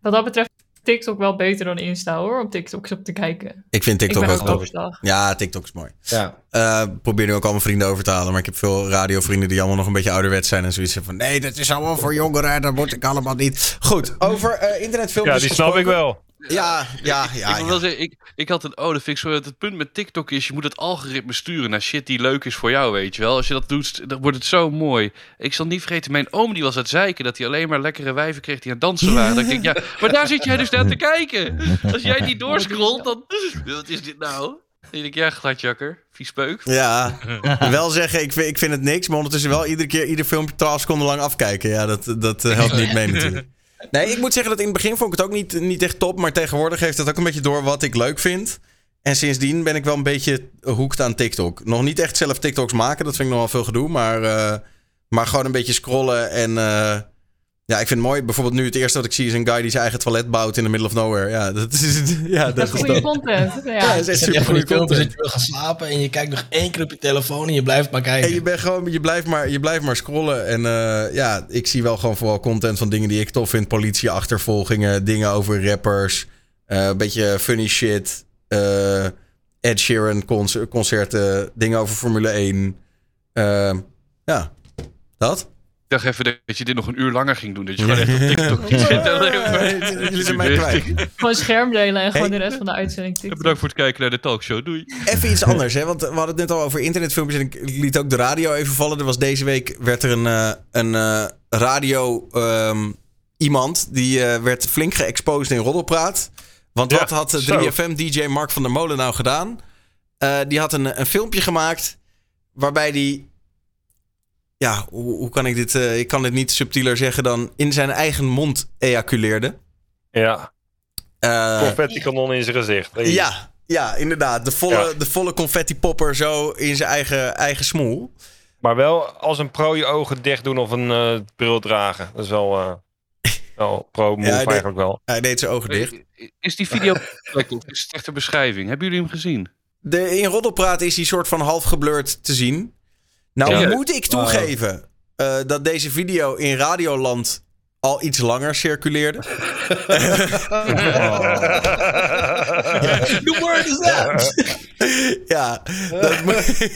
Speaker 5: Wat dat betreft TikTok wel beter dan Insta hoor, om TikToks op te kijken.
Speaker 1: ik vind
Speaker 5: Ik
Speaker 1: TikTok
Speaker 5: ben
Speaker 1: ook. Ja, TikTok is mooi.
Speaker 4: Ja.
Speaker 1: Eh probeer nu ook al mijn vrienden over te halen. Maar ik heb veel radiovrienden die allemaal nog een beetje ouderwet zijn. En zoiets van, nee, dat is allemaal voor jongeren. Dat moet ik allemaal niet. Goed, over eh internetfilmpjes
Speaker 8: Ja, die snap ik wel.
Speaker 1: Ja, ja, ja.
Speaker 9: ik
Speaker 1: ja.
Speaker 9: wel zeggen, ik, ik had het, oh, dat vind ik zo, het punt met TikTok is, je moet het algoritme sturen naar shit die leuk is voor jou, weet je wel. Als je dat doet, dan wordt het zo mooi. Ik zal niet vergeten, mijn oom die was uit zeiken dat hij alleen maar lekkere wijven kreeg die aan het dansen waren. Dan denk ik, ja, maar daar zit jij dus naar te kijken. Als jij niet doorscrollt, dan, wat is dit nou? Dan denk ik, ja, gladjakker, vies peuk.
Speaker 1: Ja, wel zeggen, ik vind, ik vind het niks. Maar ondertussen wel iedere keer ieder filmpje 12 seconden lang afkijken. Ja, dat, dat eh, helpt niet mee natuurlijk. Nee, ik moet zeggen dat in het begin vond ik het ook niet, niet echt top. Maar tegenwoordig heeft het ook een beetje door wat ik leuk vind. En sindsdien ben ik wel een beetje hoekt aan TikTok. Nog niet echt zelf TikToks maken, dat vind ik nog wel veel gedoe. Maar, eh, maar gewoon een beetje scrollen en... eh, ja, ik vind het mooi. Bijvoorbeeld nu het eerste wat ik zie is een guy die zijn eigen toilet bouwt in the middle of nowhere. Ja, dat is, ja,
Speaker 5: Dat
Speaker 1: dat
Speaker 5: is goede content. Ja.
Speaker 1: Ja, dat is echt super goede
Speaker 6: filmpjes dat
Speaker 1: content.
Speaker 6: je wil gaan slapen en je kijkt nog één keer op je telefoon en je blijft maar kijken.
Speaker 1: En je, bent gewoon, je, blijft maar, je blijft maar scrollen. En eh, ja, ik zie wel gewoon vooral content van dingen die ik tof vind. Politieachtervolgingen, dingen over rappers. eh, een beetje funny shit. eh, Ed Sheeran concer- concerten. Dingen over Formule 1. Eh, ja, dat.
Speaker 9: Ik dacht even dat je dit nog een uur langer ging doen. Dat je gewoon echt op TikTok ging zitten.
Speaker 1: Jullie zijn mij kwijt.
Speaker 5: Gewoon scherm delen en gewoon
Speaker 1: Hey.
Speaker 5: de rest van de uitzending. TikTok.
Speaker 9: Bedankt voor het kijken naar de talkshow. Doei.
Speaker 1: Even iets anders, hè? want we hadden het net al over internetfilmpjes en ik liet ook de radio even vallen. Er was deze week werd er een, eh, een eh, radio ehm, iemand die eh, werd flink geëxposed in Roddelpraat. Want
Speaker 8: Ja,
Speaker 1: wat had de
Speaker 8: zo.
Speaker 1: 3FM-DJ Mark van der Molen nou gedaan? Eh, die had een, een filmpje gemaakt waarbij die... Ja, hoe, hoe kan ik dit... eh, ik kan dit niet subtieler zeggen dan in zijn eigen mond ejaculeerde.
Speaker 8: Ja,
Speaker 1: Eh,
Speaker 8: confetti kanon in zijn gezicht. Hey.
Speaker 1: ja, ja, inderdaad. De volle,
Speaker 8: Ja.
Speaker 1: de volle confetti popper zo in zijn eigen, eigen smoel.
Speaker 8: Maar wel als een pro je ogen dicht doen of een eh, bril dragen. Dat is wel, eh wel pro-move
Speaker 1: Ja,
Speaker 8: eigenlijk wel.
Speaker 1: Hij deed zijn ogen dicht.
Speaker 9: Is die video is het echt een beschrijving? Hebben jullie hem gezien?
Speaker 1: De, in Roddelpraat is hij soort van half geblurred te zien. Nou
Speaker 9: Ja.
Speaker 1: moet ik toegeven eh, dat deze video in Radioland al iets langer circuleerde. The word is that! ja, dat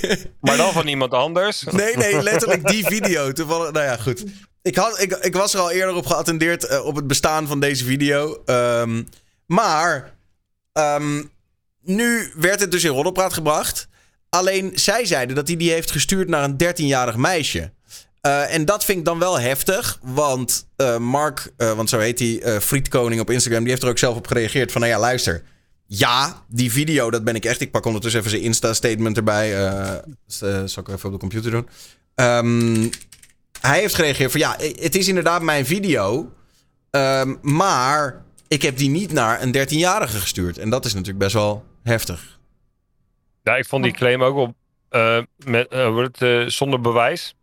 Speaker 8: Maar dan van iemand anders.
Speaker 1: Nee, nee, letterlijk die video. Toevallig, nou ja, goed. Ik, had, ik, ik was er al eerder op geattendeerd eh, op het bestaan van deze video. Ehm, maar ehm, nu werd het dus in Roddelpraat gebracht. Alleen zij zeiden dat hij die heeft gestuurd naar een 13-jarig meisje. Eh, en dat vind ik dan wel heftig. Want eh, Mark, eh, want zo heet hij, Frietkoning op Instagram, die heeft er ook zelf op gereageerd. Van nou ja, luister. Ja, die video, dat ben ik echt. Ik pak ondertussen even zijn Insta-statement erbij. zal ik even op de computer doen. Ehm, hij heeft gereageerd van ja, het is inderdaad mijn video. ehm, maar ik heb die niet naar een 13-jarige gestuurd. En dat is natuurlijk best wel heftig.
Speaker 8: Ja, ik vond die claim ook wel eh, met, eh, hoe heet het, eh, zonder bewijs.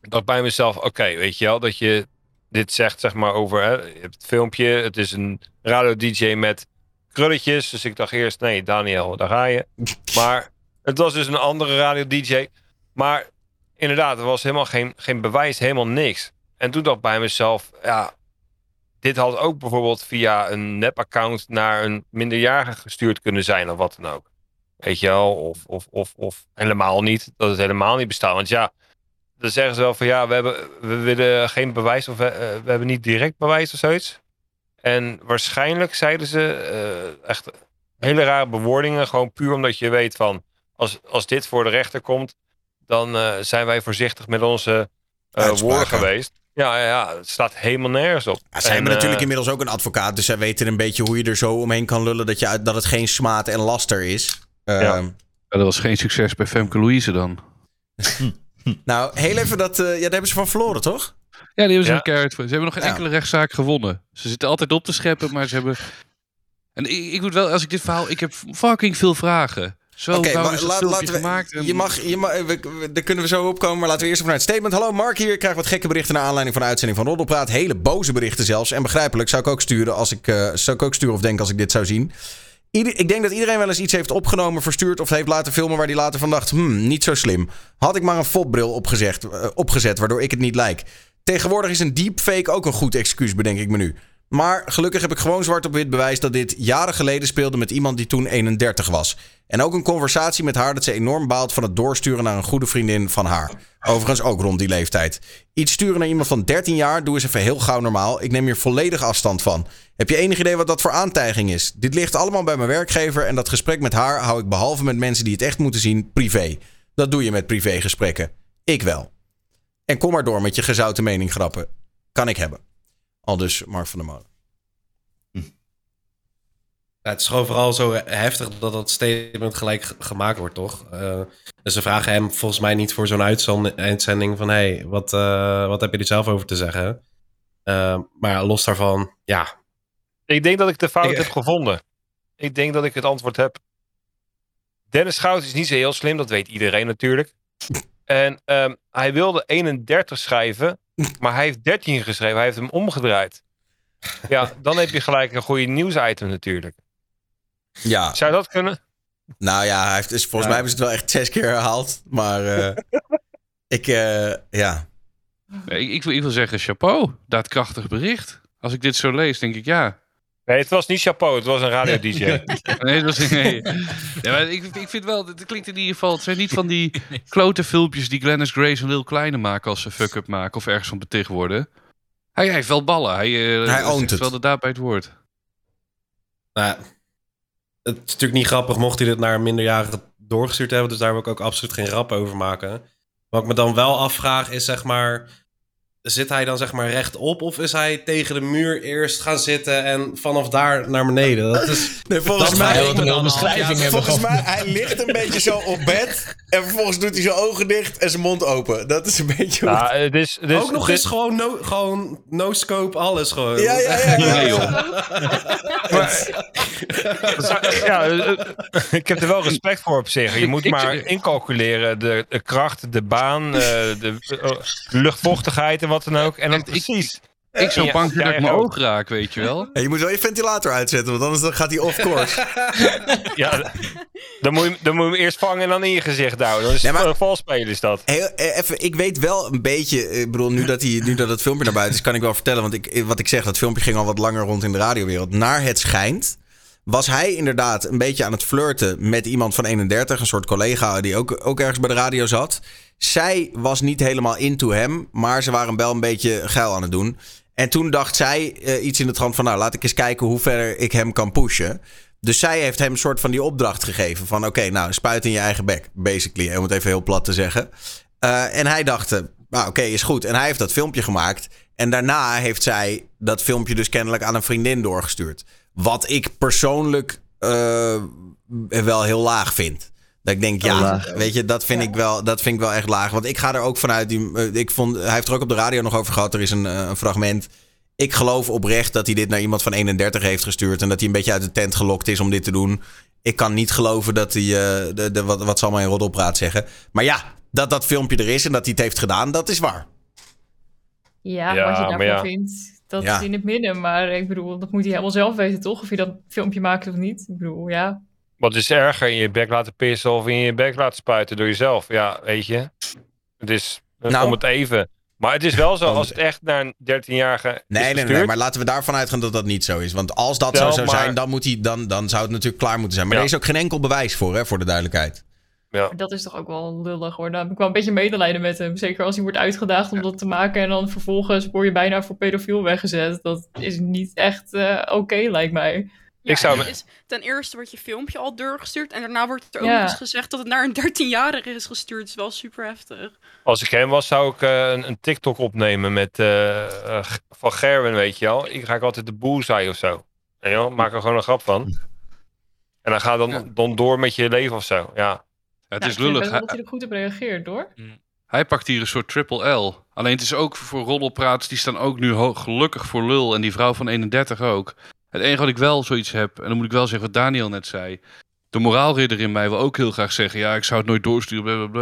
Speaker 8: Ik dacht bij mezelf, oké, weet je wel, dat je dit zegt zeg maar over, hè, je hebt het filmpje, het is een radio-dj met krulletjes. Dus ik dacht eerst, nee, Daniel, daar ga je. Maar het was dus een andere radio-dj. Maar inderdaad, er was helemaal geen, geen bewijs, helemaal niks. En toen dacht ik bij mezelf, ja, dit had ook bijvoorbeeld via een nep-account naar een minderjarige gestuurd kunnen zijn of wat dan ook. Weet je wel, of, of, of, of helemaal niet, dat het helemaal niet bestaat. Want ja, dan zeggen ze wel van ja, we, hebben, we willen geen bewijs of we, eh, we hebben niet direct bewijs of zoiets. En waarschijnlijk zeiden ze eh, echt hele rare bewoordingen, gewoon puur omdat je weet van als, als dit voor de rechter komt, dan eh, zijn wij voorzichtig met onze woorden geweest. Ja, ja, het staat helemaal nergens op.
Speaker 1: Ja,
Speaker 8: En,
Speaker 1: hebben natuurlijk inmiddels ook een advocaat. Dus zij weten een beetje hoe je er zo omheen kan lullen. Dat, je, dat het geen smaad en laster is. Ehm,
Speaker 8: Ja.
Speaker 9: Dat was geen succes bij Femke Louise dan.
Speaker 1: Nou, heel even dat... eh, ja, daar hebben ze van verloren, toch?
Speaker 9: Ja, die hebben ze
Speaker 8: Ja.
Speaker 9: een keihard voor. Ze hebben nog geen
Speaker 1: Ja.
Speaker 9: enkele rechtszaak gewonnen. Ze zitten altijd op te scheppen, maar ze hebben... En ik, ik moet wel, als ik dit verhaal... Ik heb fucking veel vragen. Zo,
Speaker 1: Oké,
Speaker 9: waarom
Speaker 1: maar laat- laten we-
Speaker 9: gemaakt? En-
Speaker 1: Je mag, je mag, we, we- daar kunnen we zo opkomen, maar laten we eerst even naar het statement. Hallo, Mark hier. Ik krijg wat gekke berichten naar aanleiding van de uitzending van Roddelpraat. Hele boze berichten zelfs. En begrijpelijk zou ik ook sturen als ik, eh, zou ik ook sturen of denken als ik dit zou zien. Ik denk dat iedereen wel eens iets heeft opgenomen, verstuurd of heeft laten filmen waar hij later van dacht, hmm, niet zo slim. Had ik maar een fopbril opgezet, eh, opgezet, waardoor ik het niet lijk. Tegenwoordig is een deepfake ook een goed excuus, bedenk ik me nu. Maar gelukkig heb ik gewoon zwart op wit bewijs dat dit jaren geleden speelde met iemand die toen 31 was. En ook een conversatie met haar dat ze enorm baalt van het doorsturen naar een goede vriendin van haar. Overigens ook rond die leeftijd. Iets sturen naar iemand van 13 jaar, doe eens even heel gauw normaal. Ik neem hier volledig afstand van. Heb je enig idee wat dat voor aantijging is? Dit ligt allemaal bij mijn werkgever en dat gesprek met haar hou ik behalve met mensen die het echt moeten zien, privé. Dat doe je met privégesprekken. Ik wel. En kom maar door met je gezouten mening grappen. Kan ik hebben. Al dus Mark van der Molen.
Speaker 4: Ja, het is gewoon vooral zo heftig dat dat statement gelijk gemaakt wordt, toch? Eh, dus ze vragen hem volgens mij niet voor zo'n uitzending van... hé, hey, wat, eh, wat heb je er zelf over te zeggen? Eh, maar los daarvan, ja.
Speaker 8: Ik denk dat ik de fout
Speaker 4: Ik-
Speaker 8: heb gevonden. Ik denk dat ik het antwoord heb. Dennis Schout is niet zo heel slim, dat weet iedereen natuurlijk. En ehm, hij wilde 31 schrijven, maar hij heeft 13 geschreven. Hij heeft hem omgedraaid. Ja, dan heb je gelijk een goede nieuwsitem natuurlijk.
Speaker 1: Ja,
Speaker 8: Zou dat kunnen?
Speaker 1: nou ja, hij heeft, dus volgens mij hebben ze het wel echt zes keer herhaald. Maar eh, ik, eh, ja.
Speaker 9: Nee, ik, ik, wil, ik wil zeggen, chapeau. Daadkrachtig bericht. Als ik dit zo lees, denk ik ja.
Speaker 8: Nee, het was niet chapeau, het was een radio-dj.
Speaker 9: Nee, dat was, nee. Ja, maar ik, ik vind wel, het klinkt in ieder geval, het zijn niet van die klote filmpjes die Glennis Grace en Lil Kleine maken als ze fuck-up maken of ergens van beticht worden. Hij, hij heeft wel ballen, hij, uh,
Speaker 1: Hij oont het.
Speaker 9: wel de daad bij het woord.
Speaker 4: Nou, ja, het is natuurlijk niet grappig mocht hij dit naar een minderjarige doorgestuurd hebben. Dus daar wil ik ook absoluut geen grap over maken. Wat ik me dan wel afvraag is zeg maar... Zit hij dan zeg maar rechtop of is hij tegen de muur eerst gaan zitten en vanaf daar naar beneden? Dat is,
Speaker 1: Nee, volgens
Speaker 4: Dat
Speaker 1: mij,
Speaker 6: een hele beschrijving hebben.
Speaker 1: volgens mij, hij ligt een beetje zo op bed. En vervolgens doet hij zijn ogen dicht en zijn mond open. Dat is een beetje
Speaker 8: Ja, het is, het is,
Speaker 4: ook nog eens gewoon no, gewoon no scope alles gewoon.
Speaker 1: Ja, ja, ja. ja.
Speaker 9: Nee, joh.
Speaker 8: ja, eh, ik heb er wel respect voor op zich. Je moet maar incalculeren de, de kracht, de baan, eh, de, luchtvochtigheid en wat dan ook. En dan
Speaker 9: Ik-
Speaker 8: precies.
Speaker 9: Ik zo
Speaker 8: Ja,
Speaker 9: bang
Speaker 8: ja,
Speaker 9: dat ik mijn oog raak, weet je wel.
Speaker 1: Ja, je moet wel je ventilator uitzetten, want anders dan gaat hij off course.
Speaker 8: Ja, dan moet, je, dan moet je hem eerst vangen en dan in je gezicht houden. Dan is
Speaker 1: Nee,
Speaker 8: het
Speaker 1: maar-
Speaker 8: een valspelen is dat.
Speaker 1: Heel, eh, even, ik weet wel een beetje, eh, ik bedoel, nu dat, hij, nu dat het filmpje naar buiten is, kan ik wel vertellen. Want ik, wat ik zeg, dat filmpje ging al wat langer rond in de radiowereld. Naar het schijnt was hij inderdaad een beetje aan het flirten met iemand van 31, een soort collega die ook, ook ergens bij de radio zat. Zij was niet helemaal into hem, maar ze waren wel een beetje geil aan het doen. En toen dacht zij eh, iets in de trant van, nou laat ik eens kijken hoe ver ik hem kan pushen. Dus zij heeft hem een soort van die opdracht gegeven van, oké, nou spuit in je eigen bek, basically, om het even heel plat te zeggen. Eh, en hij dacht, eh, nou oké, is goed. En hij heeft dat filmpje gemaakt. En daarna heeft zij dat filmpje dus kennelijk aan een vriendin doorgestuurd. Wat ik persoonlijk eh, wel heel laag vind. Dat ik denk, ja,
Speaker 2: laag.
Speaker 1: weet je, dat vind, ik wel, dat vind ik wel echt laag. Want ik ga er ook vanuit, die, eh, ik vond, hij heeft er ook op de radio nog over gehad. Er is een, eh, een fragment. Ik geloof oprecht dat hij dit naar iemand van 31 heeft gestuurd. En dat hij een beetje uit de tent gelokt is om dit te doen. Ik kan niet geloven dat hij, eh, de, de, wat, wat zal mijn roddelpraat zeggen. Maar ja, dat dat filmpje er is en dat hij het heeft gedaan, dat is waar.
Speaker 5: Ja,
Speaker 8: Ja,
Speaker 5: wat je
Speaker 8: maar
Speaker 5: daarvan
Speaker 8: ja.
Speaker 5: vindt, dat
Speaker 1: Ja.
Speaker 5: is in het midden. Maar ik bedoel, dat moet hij helemaal zelf weten, toch? Of je dat filmpje maakt of niet. Ik bedoel, ja.
Speaker 8: Wat is erger, in je bek laten pissen of in je bek laten spuiten door jezelf? Ja, weet je. Het is eh,
Speaker 1: Nou.
Speaker 8: om het even. Maar het is wel zo, als het echt naar een 13-jarige is
Speaker 1: Nee, nee, nee,
Speaker 8: gestuurd,
Speaker 1: nee, maar laten we daarvan uitgaan dat dat niet zo is. Want als dat
Speaker 8: Wel,
Speaker 1: zo zou
Speaker 8: maar-
Speaker 1: zijn, dan, moet hij, dan, dan zou het natuurlijk klaar moeten zijn. Maar
Speaker 8: Ja.
Speaker 1: er is ook geen enkel bewijs voor, hè, voor de duidelijkheid.
Speaker 8: Ja.
Speaker 5: Dat is toch ook wel lullig hoor. Dan heb ik wel een beetje medelijden met hem. Zeker als hij wordt uitgedaagd om dat te maken. En dan vervolgens word je bijna voor pedofiel weggezet. Dat is niet echt eh, oké, lijkt mij.
Speaker 7: Ja,
Speaker 8: Ik zou
Speaker 7: en
Speaker 8: me-
Speaker 7: het is, ten eerste wordt je filmpje al doorgestuurd. En daarna wordt er ook eens gezegd dat het naar een 13-jarige is gestuurd. Dat is wel super heftig.
Speaker 8: Als ik hem was, zou ik eh, een, een TikTok opnemen met eh, van Gerwin, weet je wel. Ik ga ik altijd de boel zijn of zo. Je wel? Maak er gewoon een grap van. En dan ga dan,
Speaker 9: Ja.
Speaker 8: dan door met je leven of zo. Ja.
Speaker 9: Het
Speaker 5: Ja,
Speaker 9: is
Speaker 5: ik
Speaker 9: lullig.
Speaker 5: wel
Speaker 9: Hij,
Speaker 5: dat hij er goed op reageert, hoor.
Speaker 9: hij pakt hier een soort triple L. Alleen het is ook voor roddelpraats, die staan ook nu gelukkig voor lul. En die vrouw van 31 ook. Het enige wat ik wel zoiets heb, en dan moet ik wel zeggen wat Daniel net zei. De moraalridder in mij wil ook heel graag zeggen, ja, ik zou het nooit doorsturen, bla bla bla.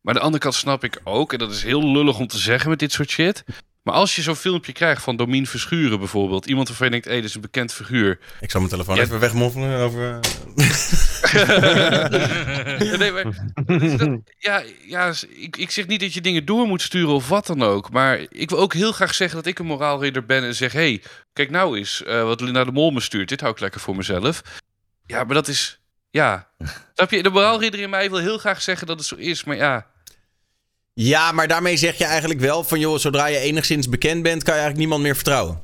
Speaker 9: Maar aan de andere kant snap ik ook, en dat is heel lullig om te zeggen met dit soort shit. Maar als je zo'n filmpje krijgt van Domien Verschuren bijvoorbeeld, iemand waarvan je denkt, hé, dit is een bekend figuur.
Speaker 1: Ik zal mijn telefoon
Speaker 9: Ja.
Speaker 1: even wegmoffelen over...
Speaker 9: Ja, nee, maar, dat- ja, ja ik, ik zeg niet dat je dingen door moet sturen of wat dan ook. Maar ik wil ook heel graag zeggen dat ik een moraalridder ben en zeg: hé, hey, kijk nou eens eh, wat Linda de Mol me stuurt. Dit hou ik lekker voor mezelf. Ja, maar dat is. Ja. Snap je? De moraalridder in mij wil heel graag zeggen dat het zo is. Maar ja.
Speaker 1: Ja, maar daarmee zeg je eigenlijk wel van... joh, zodra je enigszins bekend bent, kan je eigenlijk niemand meer vertrouwen.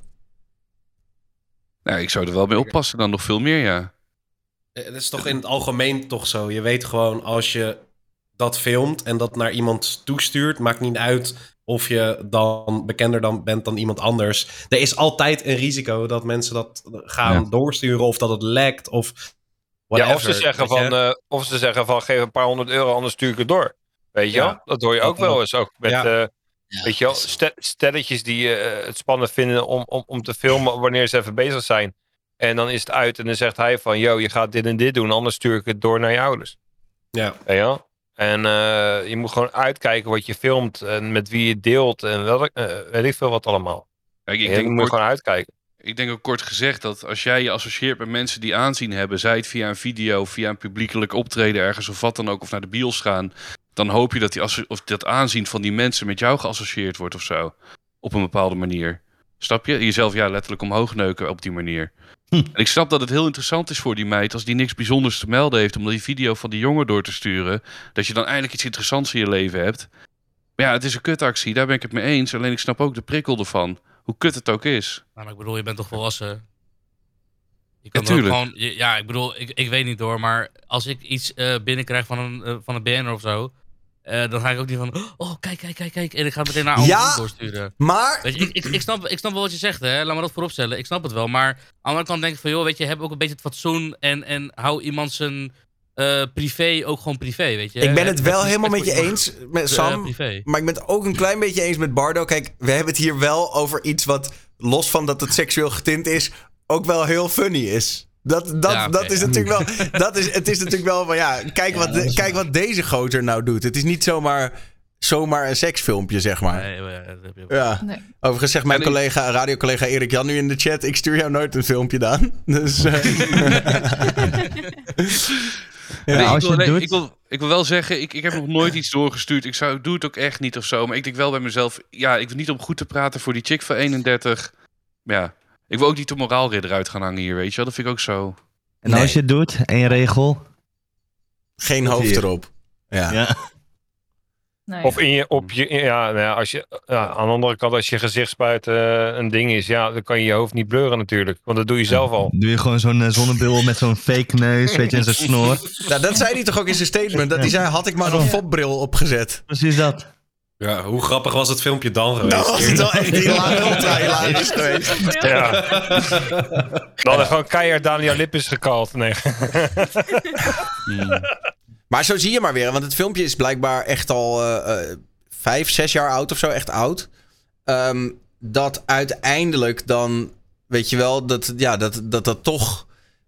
Speaker 9: Nou, ik zou er wel mee oppassen dan nog veel meer, ja.
Speaker 4: Eh, Het is toch in het algemeen toch zo. Je weet gewoon als je dat filmt en dat naar iemand toestuurt, maakt niet uit of je dan bekender dan bent dan iemand anders. Er is altijd een risico dat mensen dat gaan
Speaker 2: Ja.
Speaker 4: doorsturen of dat het lekt of
Speaker 8: ja,
Speaker 4: whatever,
Speaker 8: of ze, zeggen van, eh, of ze zeggen van geef een paar honderd euro, anders stuur ik het door. Weet je
Speaker 4: Ja.
Speaker 8: wel? Dat hoor je ook wel eens. Ook met,
Speaker 4: Ja.
Speaker 8: eh,
Speaker 6: Ja,
Speaker 8: weet je wel, stelletjes die eh, het spannend vinden om, om, om te filmen wanneer ze even bezig zijn. En dan is het uit en dan zegt hij van, yo, je gaat dit en dit doen, anders stuur ik het door naar je ouders.
Speaker 4: Ja.
Speaker 8: Je wel? En eh, je moet gewoon uitkijken wat je filmt en met wie je deelt en welk, eh, weet ik veel wat allemaal.
Speaker 9: Kijk, ik
Speaker 8: Ik
Speaker 9: denk
Speaker 8: moet
Speaker 9: kort-
Speaker 8: gewoon uitkijken.
Speaker 9: Ik denk ook kort gezegd dat als jij je associeert met mensen die aanzien hebben, zij het via een video, via een publiekelijk optreden ergens of wat dan ook, of naar de bios gaan, dan hoop je dat, die of dat aanzien van die mensen met jou geassocieerd wordt of zo. Op een bepaalde manier. Snap je? Jezelf ja, letterlijk omhoog neuken op die manier.
Speaker 2: Hm.
Speaker 9: En ik snap dat het heel interessant is voor die meid als die niks bijzonders te melden heeft om die video van die jongen door te sturen. Dat je dan eindelijk iets interessants in je leven hebt. Maar ja, het is een kutactie, daar ben ik het mee eens. Alleen ik snap ook de prikkel ervan. Hoe kut het ook is.
Speaker 3: Nou, maar ik bedoel, je bent toch volwassen? Je kan
Speaker 9: Natuurlijk.
Speaker 3: ook gewoon, je- ja, ik bedoel, ik, ik weet niet hoor, maar als ik iets eh, binnenkrijg van een, eh, van een BN'er of zo, eh, dan ga ik ook niet van, oh, kijk, kijk, kijk, kijk, en ik ga het meteen naar alle
Speaker 1: Ja.
Speaker 3: doorsturen.
Speaker 1: Maar
Speaker 3: Weet je, ik, ik, ik, snap, ik snap wel wat je zegt, hè. Laat me dat vooropstellen. Ik snap het wel. Maar aan de andere kant denk ik van, joh, weet je, heb ook een beetje het fatsoen en, en hou iemand zijn eh, privé ook gewoon privé, weet je.
Speaker 1: ik ben het wel helemaal met je eens, met
Speaker 3: eh,
Speaker 1: Sam.
Speaker 3: privé.
Speaker 1: Maar ik ben het ook een klein beetje eens met Bardo. Kijk, we hebben het hier wel over iets wat, los van dat het seksueel getint is, ook wel heel funny is. Dat, dat,
Speaker 3: Ja,
Speaker 1: dat is natuurlijk wel. Dat is, het is natuurlijk wel van ja, kijk, wat, de- kijk wat deze gozer nou doet. Het is niet zomaar, zomaar een seksfilmpje, zeg maar.
Speaker 3: Nee, maar dat heb je ook.
Speaker 1: Ja.
Speaker 5: Nee.
Speaker 1: Overigens zegt mijn collega, radiocollega Erik Jan nu in de chat: ik stuur jou nooit een filmpje dan. Dus. eh,
Speaker 2: Ja,
Speaker 9: Nee, ik,
Speaker 2: je
Speaker 9: wil,
Speaker 2: het
Speaker 9: nee,
Speaker 2: doet-
Speaker 9: ik, wil, ik wil wel zeggen, ik, ik heb nog nooit iets doorgestuurd. Ik zou, doe het ook echt niet of zo. Maar ik denk wel bij mezelf, ja, ik wil niet om goed te praten voor die chick van 31. Maar ja, ik wil ook niet de moraalridder uit gaan hangen hier, weet je wel. Dat vind ik ook zo.
Speaker 2: En
Speaker 1: Nee.
Speaker 2: als je het doet, één regel.
Speaker 1: geen hoofd
Speaker 2: hier.
Speaker 1: erop. Ja.
Speaker 2: Ja.
Speaker 5: Nee.
Speaker 8: Of in je, op je, ja, nou ja, als je, ja, aan de andere kant, als je gezichtsbuit eh, een ding is, ja, dan kan je je hoofd niet blurren natuurlijk. Want dat doe je zelf al.
Speaker 2: Doe je gewoon zo'n eh, zonnebril met zo'n fake neus, weet je, en zo'n snor.
Speaker 1: Nou, dat zei hij toch ook in zijn statement. Dat hij zei: had ik maar een fopbril opgezet.
Speaker 2: Precies dat.
Speaker 4: Ja, hoe grappig was het filmpje dan geweest?
Speaker 1: Dan was het wel echt hilarisch, ultra hilarisch geweest.
Speaker 8: Ja. Dan hadden gewoon keihard Daniel Lippis gekald. Nee.
Speaker 1: Maar zo zie je maar weer, want het filmpje is blijkbaar echt al eh, eh, vijf, zes jaar oud of zo, echt oud. Ehm, dat uiteindelijk dan, weet je wel, dat ja, dat, dat, dat toch,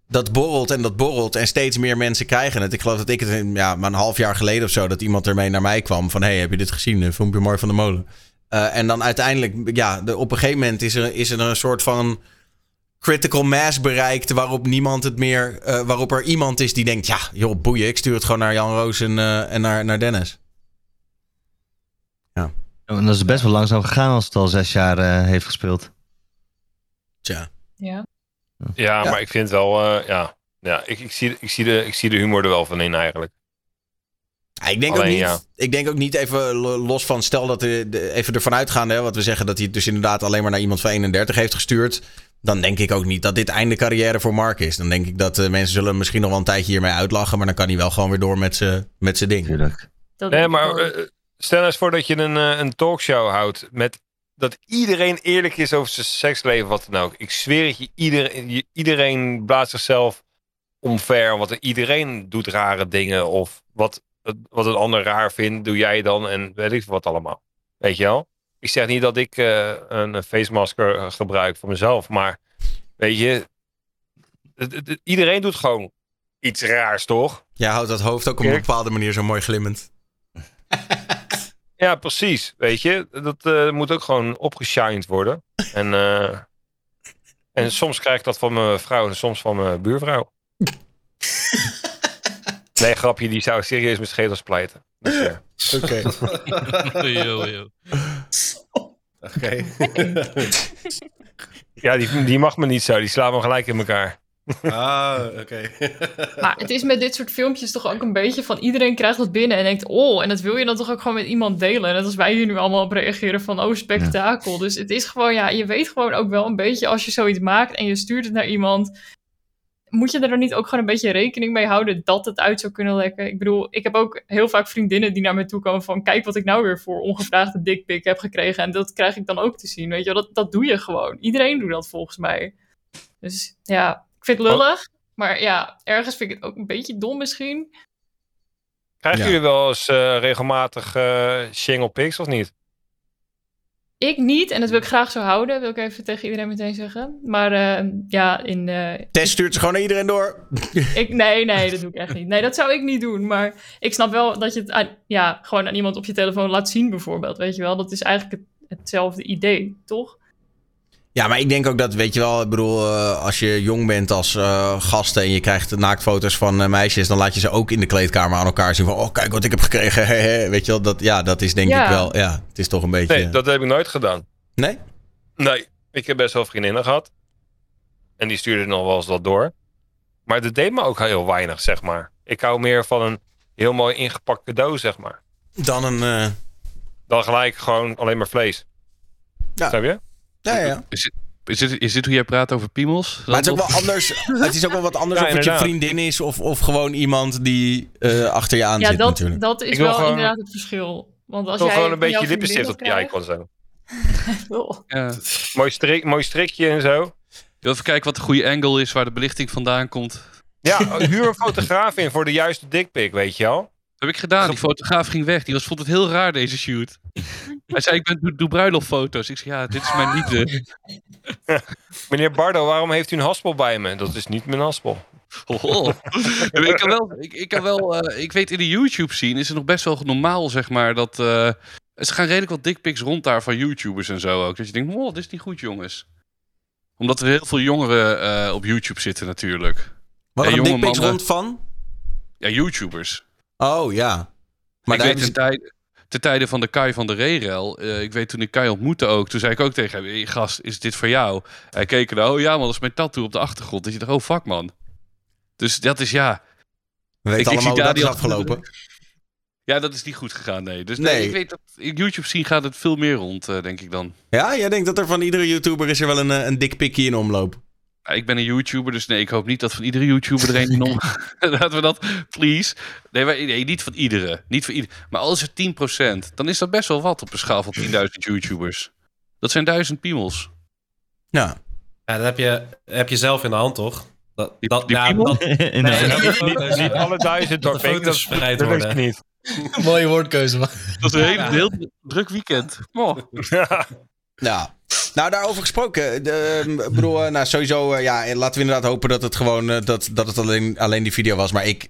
Speaker 1: dat borrelt en dat borrelt en steeds meer mensen krijgen het. Ik geloof dat ik het, ja, maar een half jaar geleden of zo, dat iemand ermee naar mij kwam van, hey, heb je dit gezien? Een filmpje mooi van de molen. Eh, en dan uiteindelijk, ja, de, op een gegeven moment is er, is er een soort van critical mass bereikt waarop niemand het meer, eh, waarop er iemand is die denkt, ja, joh, boeien, ik stuur het gewoon naar Jan Roos en, eh, en naar, naar Dennis.
Speaker 2: En dat is best wel langzaam gegaan als het al zes jaar eh, heeft gespeeld.
Speaker 1: Tja.
Speaker 5: Ja.
Speaker 8: Ja,
Speaker 1: Ja.
Speaker 8: maar ik vind wel, eh, ja, ja ik, ik, zie, ik, zie de, ik zie de humor er wel van in eigenlijk.
Speaker 1: Ja, ik denk
Speaker 8: Alleen,
Speaker 1: ook niet,
Speaker 8: ja.
Speaker 1: ik denk ook niet even lo- los van, stel dat de, de- even ervan uitgaande, hè, wat we zeggen, dat hij het dus inderdaad alleen maar naar iemand van 31 heeft gestuurd. Dan denk ik ook niet dat dit einde carrière voor Mark is. Dan denk ik dat eh, mensen zullen misschien nog wel een tijdje hiermee uitlachen, maar dan kan hij wel gewoon weer door met zijn met zijn ding.
Speaker 2: Natuurlijk.
Speaker 5: Dat
Speaker 8: Nee, maar eh, stel nou eens voor dat je een, een talkshow houdt met dat iedereen eerlijk is over zijn seksleven, wat dan ook. Ik zweer het je, iedereen, iedereen blaast zichzelf omver, want iedereen doet rare dingen of wat, wat een ander raar vindt, doe jij dan en weet ik veel wat allemaal. Weet je wel? Ik zeg niet dat ik eh, een face masker eh, gebruik voor mezelf, maar weet je, iedereen doet gewoon iets raars, toch?
Speaker 1: Jij houdt dat hoofd ook op een bepaalde manier zo mooi glimmend.
Speaker 8: Ja, precies. Weet je, dat eh, moet ook gewoon opgeshined worden. En, eh, en soms krijg ik dat van mijn vrouw en soms van mijn buurvrouw. Nee, grapje, die zou serieus mijn schedel splijten. Dus, ja.
Speaker 1: Oké.
Speaker 3: Yo, yo.
Speaker 4: Oké.
Speaker 8: ja, die, die mag me niet zo. Die slaat me gelijk in elkaar.
Speaker 4: Ah, oké.
Speaker 5: Maar het is met dit soort filmpjes toch ook een beetje van iedereen krijgt wat binnen en denkt, oh, en dat wil je dan toch ook gewoon met iemand delen. Net als wij hier nu allemaal op reageren van, oh, spektakel. Dus het is gewoon, ja, je weet gewoon ook wel een beetje als je zoiets maakt en je stuurt het naar iemand, moet je er dan niet ook gewoon een beetje rekening mee houden dat het uit zou kunnen lekken? Ik bedoel, ik heb ook heel vaak vriendinnen die naar me toe komen van, kijk wat ik nou weer voor ongevraagde dickpic heb gekregen en dat krijg ik dan ook te zien, weet je wel. Dat, dat doe je gewoon. Iedereen doet dat volgens mij. Dus ja, vind het lullig. Maar ja, ergens vind ik het ook een beetje dom misschien.
Speaker 8: Krijgen
Speaker 1: Ja.
Speaker 8: jullie wel eens eh, regelmatig eh single pics of niet?
Speaker 5: Ik niet, en dat wil ik graag zo houden, wil ik even tegen iedereen meteen zeggen. Maar eh, ja, in, eh,
Speaker 1: Tess stuurt ze gewoon naar iedereen door.
Speaker 5: ik, nee, nee, dat doe ik echt niet. Nee, dat zou ik niet doen. Maar ik snap wel dat je het aan, ja, gewoon aan iemand op je telefoon laat zien, bijvoorbeeld. Weet je wel, dat is eigenlijk het, hetzelfde idee, toch?
Speaker 1: Ja, maar ik denk ook dat, weet je wel, ik bedoel, eh, als je jong bent als eh gasten en je krijgt naaktfoto's van eh, meisjes, dan laat je ze ook in de kleedkamer aan elkaar zien van, oh, kijk wat ik heb gekregen. weet je wel, dat, ja, dat is denk
Speaker 5: Ja.
Speaker 1: ik wel, ja, het is toch een beetje...
Speaker 8: Nee, dat heb ik nooit gedaan.
Speaker 1: Nee?
Speaker 8: Nee. Ik heb best wel vriendinnen gehad. En die stuurden nog wel eens wat door. Maar dat deed me ook heel weinig, zeg maar. Ik hou meer van een heel mooi ingepakt cadeau, zeg maar.
Speaker 1: Dan een... eh,
Speaker 8: Dan gelijk gewoon alleen maar vlees.
Speaker 1: Ja.
Speaker 8: Snap je?
Speaker 1: Ja, ja.
Speaker 9: Is dit, is, dit, is dit hoe jij praat over piemels?
Speaker 1: Maar het is ook wel anders. Het is ook wel wat anders
Speaker 8: Ja,
Speaker 1: of het je vriendin is of, of gewoon iemand die eh, achter je aan
Speaker 5: Ja,
Speaker 1: zit
Speaker 5: dat,
Speaker 1: natuurlijk.
Speaker 5: dat is wel
Speaker 8: gewoon-
Speaker 5: inderdaad het verschil. Want als
Speaker 8: Ik wil
Speaker 5: jij
Speaker 8: gewoon een beetje lippenstift op je icon zo.
Speaker 5: Oh.
Speaker 9: Ja.
Speaker 8: Mooi, strik, mooi strikje en zo.
Speaker 9: Ik wil even kijken wat de goede angle is waar de belichting vandaan komt.
Speaker 8: Ja, huur een fotograaf in voor de juiste dickpic, weet je wel.
Speaker 9: Dat heb ik gedaan. Die fotograaf ging weg. Die was, vond het heel raar, deze shoot. Hij zei, ik ben, doe, doe bruiloftfoto's. Ik zei, ja, dit is mijn liefde.
Speaker 8: Meneer Bardo, waarom heeft u een haspel bij me? Dat is niet mijn haspel.
Speaker 9: Oh. Maar ik, kan wel, ik, ik, kan wel eh, ik weet in de YouTube scene is het nog best wel normaal, zeg maar, dat... eh, ze gaan redelijk wat dickpics rond daar van YouTubers en zo ook. Dat je denkt, oh, dit is niet goed, jongens. Omdat er heel veel jongeren eh, op YouTube zitten natuurlijk. Jonge
Speaker 1: dickpics rond van?
Speaker 9: Ja, YouTubers.
Speaker 1: Oh, ja. Maar
Speaker 9: ik weet ten, tijde, ten tijde van de Kai van de Rerel, eh ik weet toen ik Kai ontmoette ook, toen zei ik ook tegen hem, hey, gast, is dit voor jou? Hij keek er, oh ja man, dat is mijn tattoo op de achtergrond. Dat je dacht, oh fuck man. Dus dat is ja,
Speaker 1: We weten
Speaker 9: ik- ik
Speaker 1: allemaal
Speaker 9: zie
Speaker 1: dat is afgelopen.
Speaker 9: ja dat is niet goed gegaan, nee. Dus nee,
Speaker 1: Nee.
Speaker 9: ik weet dat, in YouTube zien gaat het veel meer rond, eh, denk ik dan.
Speaker 1: Ja, jij denkt dat er van iedere YouTuber is er wel een, eh, een dickpickie in omloop.
Speaker 9: Ja, ik ben een YouTuber, dus nee, ik hoop niet dat van iedere YouTuber er een in om... Laten we dat, please. Nee, maar, nee, niet van iedere. Niet van ieder... Maar als het 10%, dan is dat best wel wat op een schaal van 10.000 YouTubers. Dat zijn duizend piemels.
Speaker 1: Ja.
Speaker 4: Ja, dat heb je, heb je zelf in de hand, toch? Dat,
Speaker 9: Die-
Speaker 4: dat,
Speaker 9: die
Speaker 4: ja,
Speaker 9: piemel?
Speaker 4: dat,
Speaker 2: Nee,
Speaker 4: nee,
Speaker 8: Niet,
Speaker 4: foto's,
Speaker 8: niet alle duizend door
Speaker 4: foto's
Speaker 8: dat,
Speaker 4: verspreid worden.
Speaker 8: niet.
Speaker 6: Mooie woordkeuze, man.
Speaker 9: Dat is een heel, heel druk weekend. Oh.
Speaker 1: Ja. Nou, daarover gesproken. De, ik bedoel, eh, nou, sowieso, eh, ja, laten we inderdaad hopen dat het gewoon, eh, dat, dat het alleen, alleen die video was. Maar ik,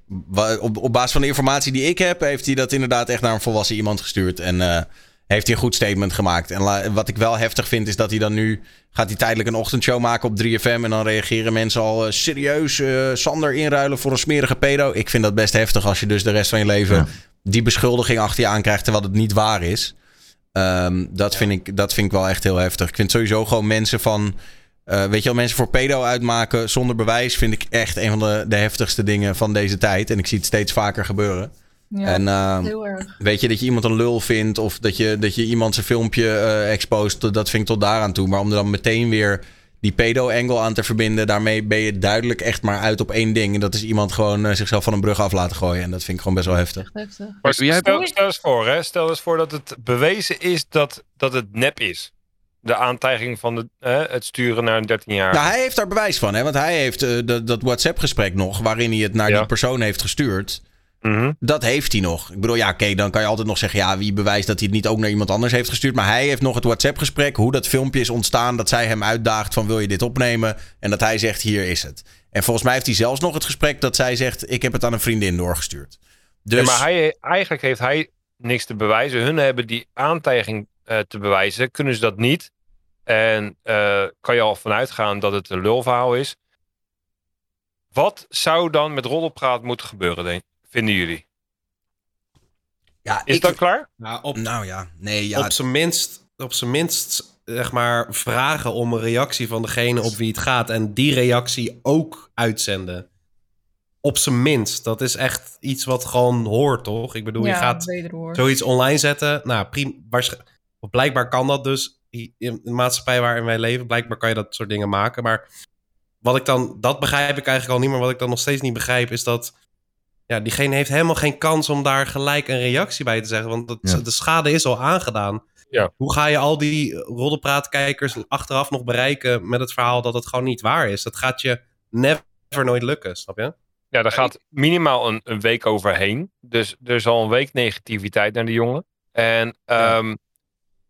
Speaker 1: op, op basis van de informatie die ik heb, heeft hij dat inderdaad echt naar een volwassen iemand gestuurd. En eh, heeft hij een goed statement gemaakt. En la- wat ik wel heftig vind, is dat hij dan nu, gaat hij tijdelijk een ochtendshow maken op 3FM. En dan reageren mensen al eh, serieus, eh, Sander inruilen voor een smerige pedo. Ik vind dat best heftig als je dus de rest van je leven
Speaker 2: Ja.
Speaker 1: die beschuldiging achter je aankrijgt, terwijl het niet waar is. Ehm, dat, vind ik, dat vind ik wel echt heel heftig. Ik vind sowieso gewoon mensen van. eh, weet je wel, mensen voor pedo uitmaken zonder bewijs. vind ik echt een van de, de heftigste dingen van deze tijd. En ik zie het steeds vaker gebeuren.
Speaker 5: Ja,
Speaker 1: en ehm,
Speaker 5: heel erg.
Speaker 1: weet je dat je iemand een lul vindt. of dat je, dat je iemand zijn filmpje expost. dat vind ik tot daaraan toe. Maar om er dan meteen weer die pedo-angle aan te verbinden. daarmee ben je duidelijk echt maar uit op één ding. En dat is iemand gewoon eh, zichzelf van een brug af laten gooien. En dat vind ik gewoon best wel heftig.
Speaker 5: Echt heftig.
Speaker 8: Maar stel, stel eens voor, hè. Stel eens voor dat het bewezen is dat, dat het nep is. De aantijging van de, hè, het sturen naar een 13 jaar.
Speaker 1: Nou, hij heeft daar bewijs van, hè? Want hij heeft eh, dat, dat WhatsApp-gesprek nog. waarin hij het naar
Speaker 8: Ja.
Speaker 1: die persoon heeft gestuurd.
Speaker 8: Mhm.
Speaker 1: Dat heeft hij nog. Ik bedoel, ja, oké, dan kan je altijd nog zeggen... ja, wie bewijst dat hij het niet ook naar iemand anders heeft gestuurd. Maar hij heeft nog het WhatsApp-gesprek... hoe dat filmpje is ontstaan... dat zij hem uitdaagt van wil je dit opnemen... en dat hij zegt hier is het. En volgens mij heeft hij zelfs nog het gesprek... dat zij zegt ik heb het aan een vriendin doorgestuurd. Dus
Speaker 8: Ja, maar hij, eigenlijk heeft hij niks te bewijzen. Hun hebben die aantijging eh, te bewijzen. Kunnen ze dat niet? En eh, kan je al vanuit gaan dat het een lulverhaal is. Wat zou dan met roddelpraat moeten gebeuren, denk, vinden jullie?
Speaker 1: ja,
Speaker 8: Is
Speaker 1: ik,
Speaker 8: dat klaar?
Speaker 4: Nou, op,
Speaker 1: Nou ja, nee, ja.
Speaker 4: op zijn minst, op zijn minst zeg maar, vragen om een reactie van degene op wie het gaat. En die reactie ook uitzenden. Op zijn minst. Dat is echt iets wat gewoon hoort, toch? Ik bedoel,
Speaker 5: ja,
Speaker 4: je gaat zoiets online zetten. Nou, prima. Blijkbaar kan dat dus in de maatschappij waarin wij leven. Blijkbaar kan je dat soort dingen maken. Maar wat ik dan, dat begrijp ik eigenlijk al niet. Maar wat ik dan nog steeds niet begrijp is dat. Ja, diegene heeft helemaal geen kans om daar gelijk een reactie bij te zeggen. Want dat,
Speaker 2: Ja.
Speaker 4: de schade is al aangedaan.
Speaker 8: Ja.
Speaker 4: Hoe ga je al die roddelpraatkijkers achteraf nog bereiken met het verhaal dat het gewoon niet waar is? Dat gaat je never nooit lukken, snap je?
Speaker 8: Ja, daar gaat minimaal een, een week overheen. Dus er is al een week negativiteit naar de jongen. En, ehm,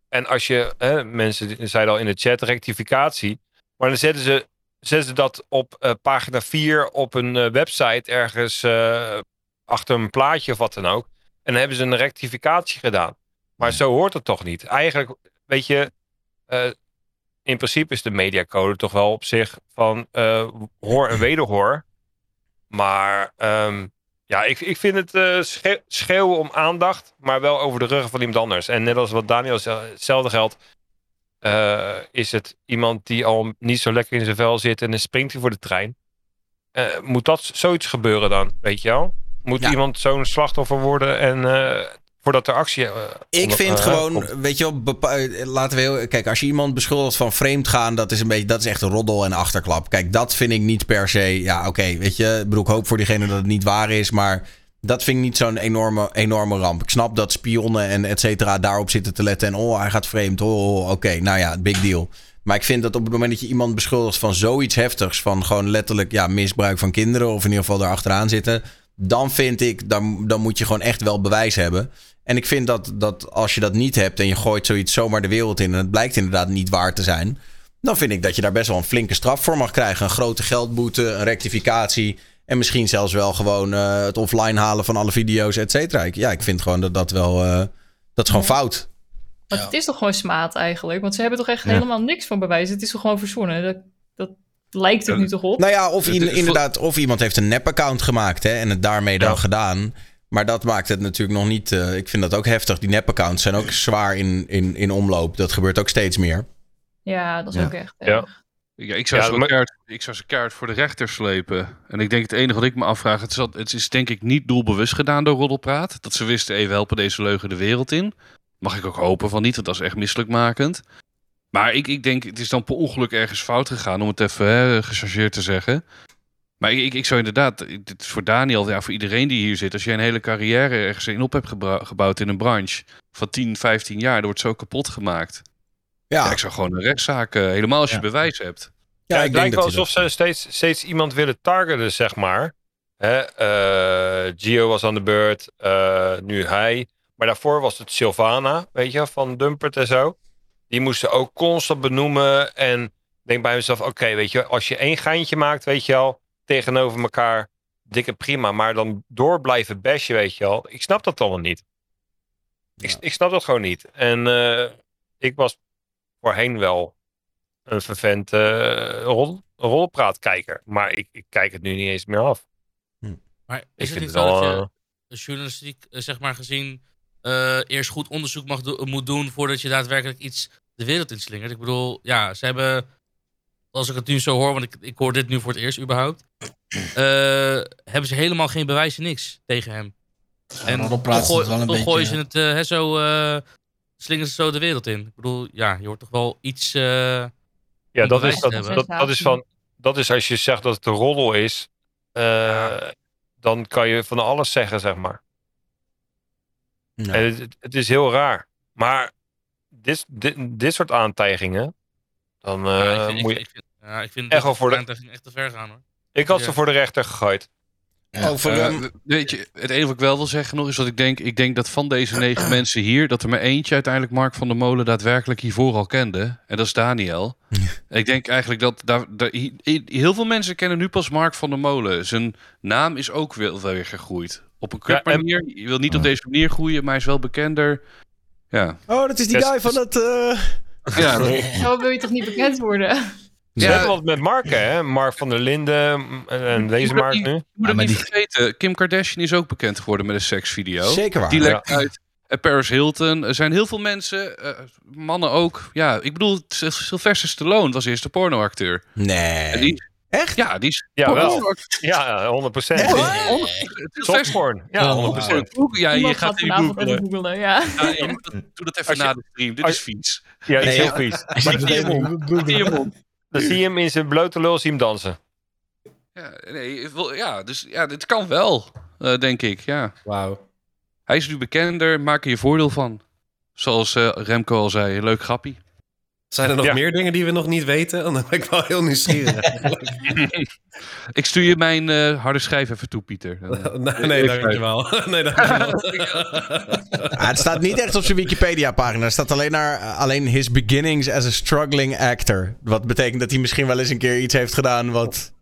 Speaker 8: en als je, hè, mensen zeiden al in de chat, rectificatie. Maar dan zetten ze, zetten ze dat op eh, pagina 4 op een eh, website ergens eh, achter een plaatje of wat dan ook. En dan hebben ze een rectificatie gedaan. Maar zo hoort het toch niet. Eigenlijk, weet je, in principe is de mediacode toch wel op zich van hoor en wederhoor. Maar ehm, ja, ik, ik vind het schreeuwen om aandacht, maar wel over de ruggen van iemand anders. En net als wat Daniel hetzelfde geldt. Eh, is het iemand die al niet zo lekker in zijn vel zit en dan springt hij voor de trein. Eh, moet dat zoiets gebeuren dan, weet je wel? Moet
Speaker 1: Ja.
Speaker 8: iemand zo'n slachtoffer worden en eh, voordat er actie...
Speaker 1: Ik vind gewoon,
Speaker 8: komt?
Speaker 1: weet je wel, laten we heel, kijk, als je iemand beschuldigt van vreemd gaan, dat is een beetje, dat is echt een roddel en achterklap. Kijk, dat vind ik niet per se, ja, oké, weet je, ik bedoel, ik hoop voor diegene dat het niet waar is, maar dat vind ik niet zo'n enorme, enorme ramp. Ik snap dat spionnen en et cetera daarop zitten te letten en oh, hij gaat vreemd, oh, oh, oké, nou ja, big deal. Maar ik vind dat op het moment dat je iemand beschuldigt van zoiets heftigs, van gewoon letterlijk ja, misbruik van kinderen, of in ieder geval daar achteraan zitten, dan vind ik, dan, dan moet je gewoon echt wel bewijs hebben. En ik vind dat, dat als je dat niet hebt en je gooit zoiets zomaar de wereld in en het blijkt inderdaad niet waar te zijn, dan vind ik dat je daar best wel een flinke straf voor mag krijgen. Een grote geldboete, een rectificatie en misschien zelfs wel gewoon eh, het offline halen van alle video's, et cetera. Ik- Ja, ik vind gewoon dat dat wel, eh, dat is gewoon fout.
Speaker 5: Want het is toch gewoon smaad eigenlijk? Want ze hebben toch echt
Speaker 2: Ja.
Speaker 5: helemaal niks van bewijs. Het is toch gewoon verzonnen? Dat, dat lijkt het nu toch op?
Speaker 1: Nou ja, of inderdaad, of iemand heeft een nep-account gemaakt hè, en het daarmee dan
Speaker 8: Ja.
Speaker 1: gedaan. Maar dat maakt het natuurlijk nog niet. eh, ik vind dat ook heftig. Die nep-accounts zijn ook zwaar in, in, in omloop. Dat gebeurt ook steeds meer.
Speaker 5: Ja, dat is
Speaker 2: Ja.
Speaker 5: ook echt.
Speaker 8: Ja.
Speaker 9: Ja, ik zou,
Speaker 8: Ja,
Speaker 9: ze
Speaker 8: maar-
Speaker 9: keihard- ik zou ze keihard voor de rechter slepen. En ik denk het enige wat ik me afvraag, het is, dat- het is denk ik niet doelbewust gedaan door Roddelpraat. Dat ze wisten, even helpen deze leugen de wereld in. Mag ik ook hopen van niet, want dat is echt misselijkmakend. Maar ik, ik denk, het is dan per ongeluk ergens fout gegaan, om het even hè, gechargeerd te zeggen. Maar ik, ik, zou inderdaad, dit is voor Daniel, ja, voor iedereen die hier zit. Als je een hele carrière ergens in op hebt gebouwd in een branche van 10, 15 jaar, dat wordt zo kapot gemaakt.
Speaker 1: Ja,
Speaker 9: Ja, ik zou gewoon een rechtszaak, eh, helemaal als je
Speaker 2: Ja.
Speaker 9: bewijs hebt.
Speaker 8: Ja,
Speaker 1: ik
Speaker 8: het
Speaker 1: denk
Speaker 8: lijkt wel alsof ze steeds, steeds iemand willen targeten, zeg maar. Hè, eh, Gio was aan de beurt, eh, nu hij. Maar daarvoor was het Sylvana, weet je, van Dumpert en zo. Die moesten ook constant benoemen. En ik denk bij mezelf, oké, weet je, als je één geintje maakt, weet je al, tegenover elkaar, dikke prima. Maar dan door blijven bashen, weet je al. Ik snap dat allemaal niet. Ik, ik snap dat gewoon niet. En eh, ik was voorheen wel een vervent eh rol, rolpraatkijker. Maar ik, ik kijk het nu niet eens meer af.
Speaker 3: Maar
Speaker 8: Ik
Speaker 3: is het niet
Speaker 8: het
Speaker 3: zo dat je
Speaker 8: eh,
Speaker 3: journalistiek, eh, zeg maar gezien, eh, eerst goed onderzoek mag do- moet doen voordat je daadwerkelijk iets de wereld inslingert? Ik bedoel, ja, ze hebben, als ik het nu zo hoor, want ik, ik hoor dit nu voor het eerst überhaupt, eh, hebben ze helemaal geen bewijs niks tegen hem. En
Speaker 6: beetje-
Speaker 3: gooien ze het eh, hè, zo, slingeren ze zo de wereld in. Ik bedoel, ja, je hoort toch wel iets... eh,
Speaker 8: ja, dat is, dat, dat, dat, is van, dat is als je zegt dat het een roddel is. eh, Dan kan je van alles zeggen, zeg maar.
Speaker 1: Ja.
Speaker 8: En het, het- het is heel raar. Maar dit, dit, dit soort aantijgingen, dan eh,
Speaker 3: ja, ik vind, ik,
Speaker 8: moet je...
Speaker 3: ik vind, ja, ik vind
Speaker 8: echt wel voor de-
Speaker 3: aantijging echt te ver gaan hoor.
Speaker 8: Ik had
Speaker 3: ja.
Speaker 8: ze voor de rechter gegooid.
Speaker 6: Ja.
Speaker 1: Over,
Speaker 9: Eh, weet je, het enige wat ik wel wil zeggen nog is dat ik denk, ik denk dat van deze negen mensen hier, dat er maar eentje uiteindelijk Mark van der Molen daadwerkelijk hiervoor al kende. En dat is Daniel. ik denk eigenlijk dat daar, daar- heel veel mensen kennen nu pas Mark van der Molen. Zijn naam is ook wel weer gegroeid. Op een kut
Speaker 8: Ja, en-
Speaker 9: manier. Je wil niet op deze manier groeien, maar hij is wel bekender. Ja.
Speaker 1: oh, dat is die
Speaker 8: Yes.
Speaker 1: guy van dat. eh,
Speaker 9: Ja, dat-
Speaker 5: Zo wil je toch niet bekend worden?
Speaker 8: Ze
Speaker 9: Ja.
Speaker 8: hebben wat met Mark, hè? Mark van der Linden mm, en, deze Mark nu.
Speaker 9: Je moet
Speaker 2: maar
Speaker 9: niet vergeten, Kim Kardashian is ook bekend geworden met een seksvideo.
Speaker 1: Zeker waar.
Speaker 9: Die
Speaker 8: Ja.
Speaker 9: lekt uit. En Paris Hilton. Er zijn heel veel mensen, eh, mannen ook. Ja, ik bedoel, Syl- Sylvester Stallone was eerst de pornoacteur.
Speaker 1: Nee.
Speaker 9: die,
Speaker 1: Echt?
Speaker 9: ja, die is
Speaker 8: Ja, wel. Ja, 100 procent. Softporn. Ja, 100 procent.
Speaker 9: Ja, je
Speaker 5: Iemand
Speaker 9: gaat
Speaker 5: even
Speaker 9: googlen.
Speaker 5: googlen, ja.
Speaker 9: Ja, je moet dat- doe dat even
Speaker 8: je-
Speaker 9: na de stream. Dit
Speaker 8: als-
Speaker 9: is vies.
Speaker 8: Ja, is
Speaker 1: Nee,
Speaker 8: heel
Speaker 1: ja.
Speaker 8: vies.
Speaker 9: Maar zie je hem Zie.
Speaker 8: Dan zie je hem in zijn blote lul zien hem dansen.
Speaker 9: Ja, nee, ja, dus ja, dit kan wel, eh, denk ik. Ja.
Speaker 4: Wauw.
Speaker 9: Hij is nu bekender, maak er je voordeel van. Zoals eh, Remco al zei, leuk grappie.
Speaker 4: Zijn er nog
Speaker 8: Ja.
Speaker 4: meer dingen die we nog niet weten? Dan ben ik wel heel nieuwsgierig.
Speaker 9: Ik stuur je mijn eh, harde schijf even toe, Pieter. Dan, eh,
Speaker 4: nee, nee, dankjewel. nee, dankjewel.
Speaker 1: Ah, het staat niet echt op zijn Wikipedia-pagina. Er staat alleen, naar, alleen his beginnings as a struggling actor. Wat betekent dat hij misschien wel eens een keer iets heeft gedaan wat...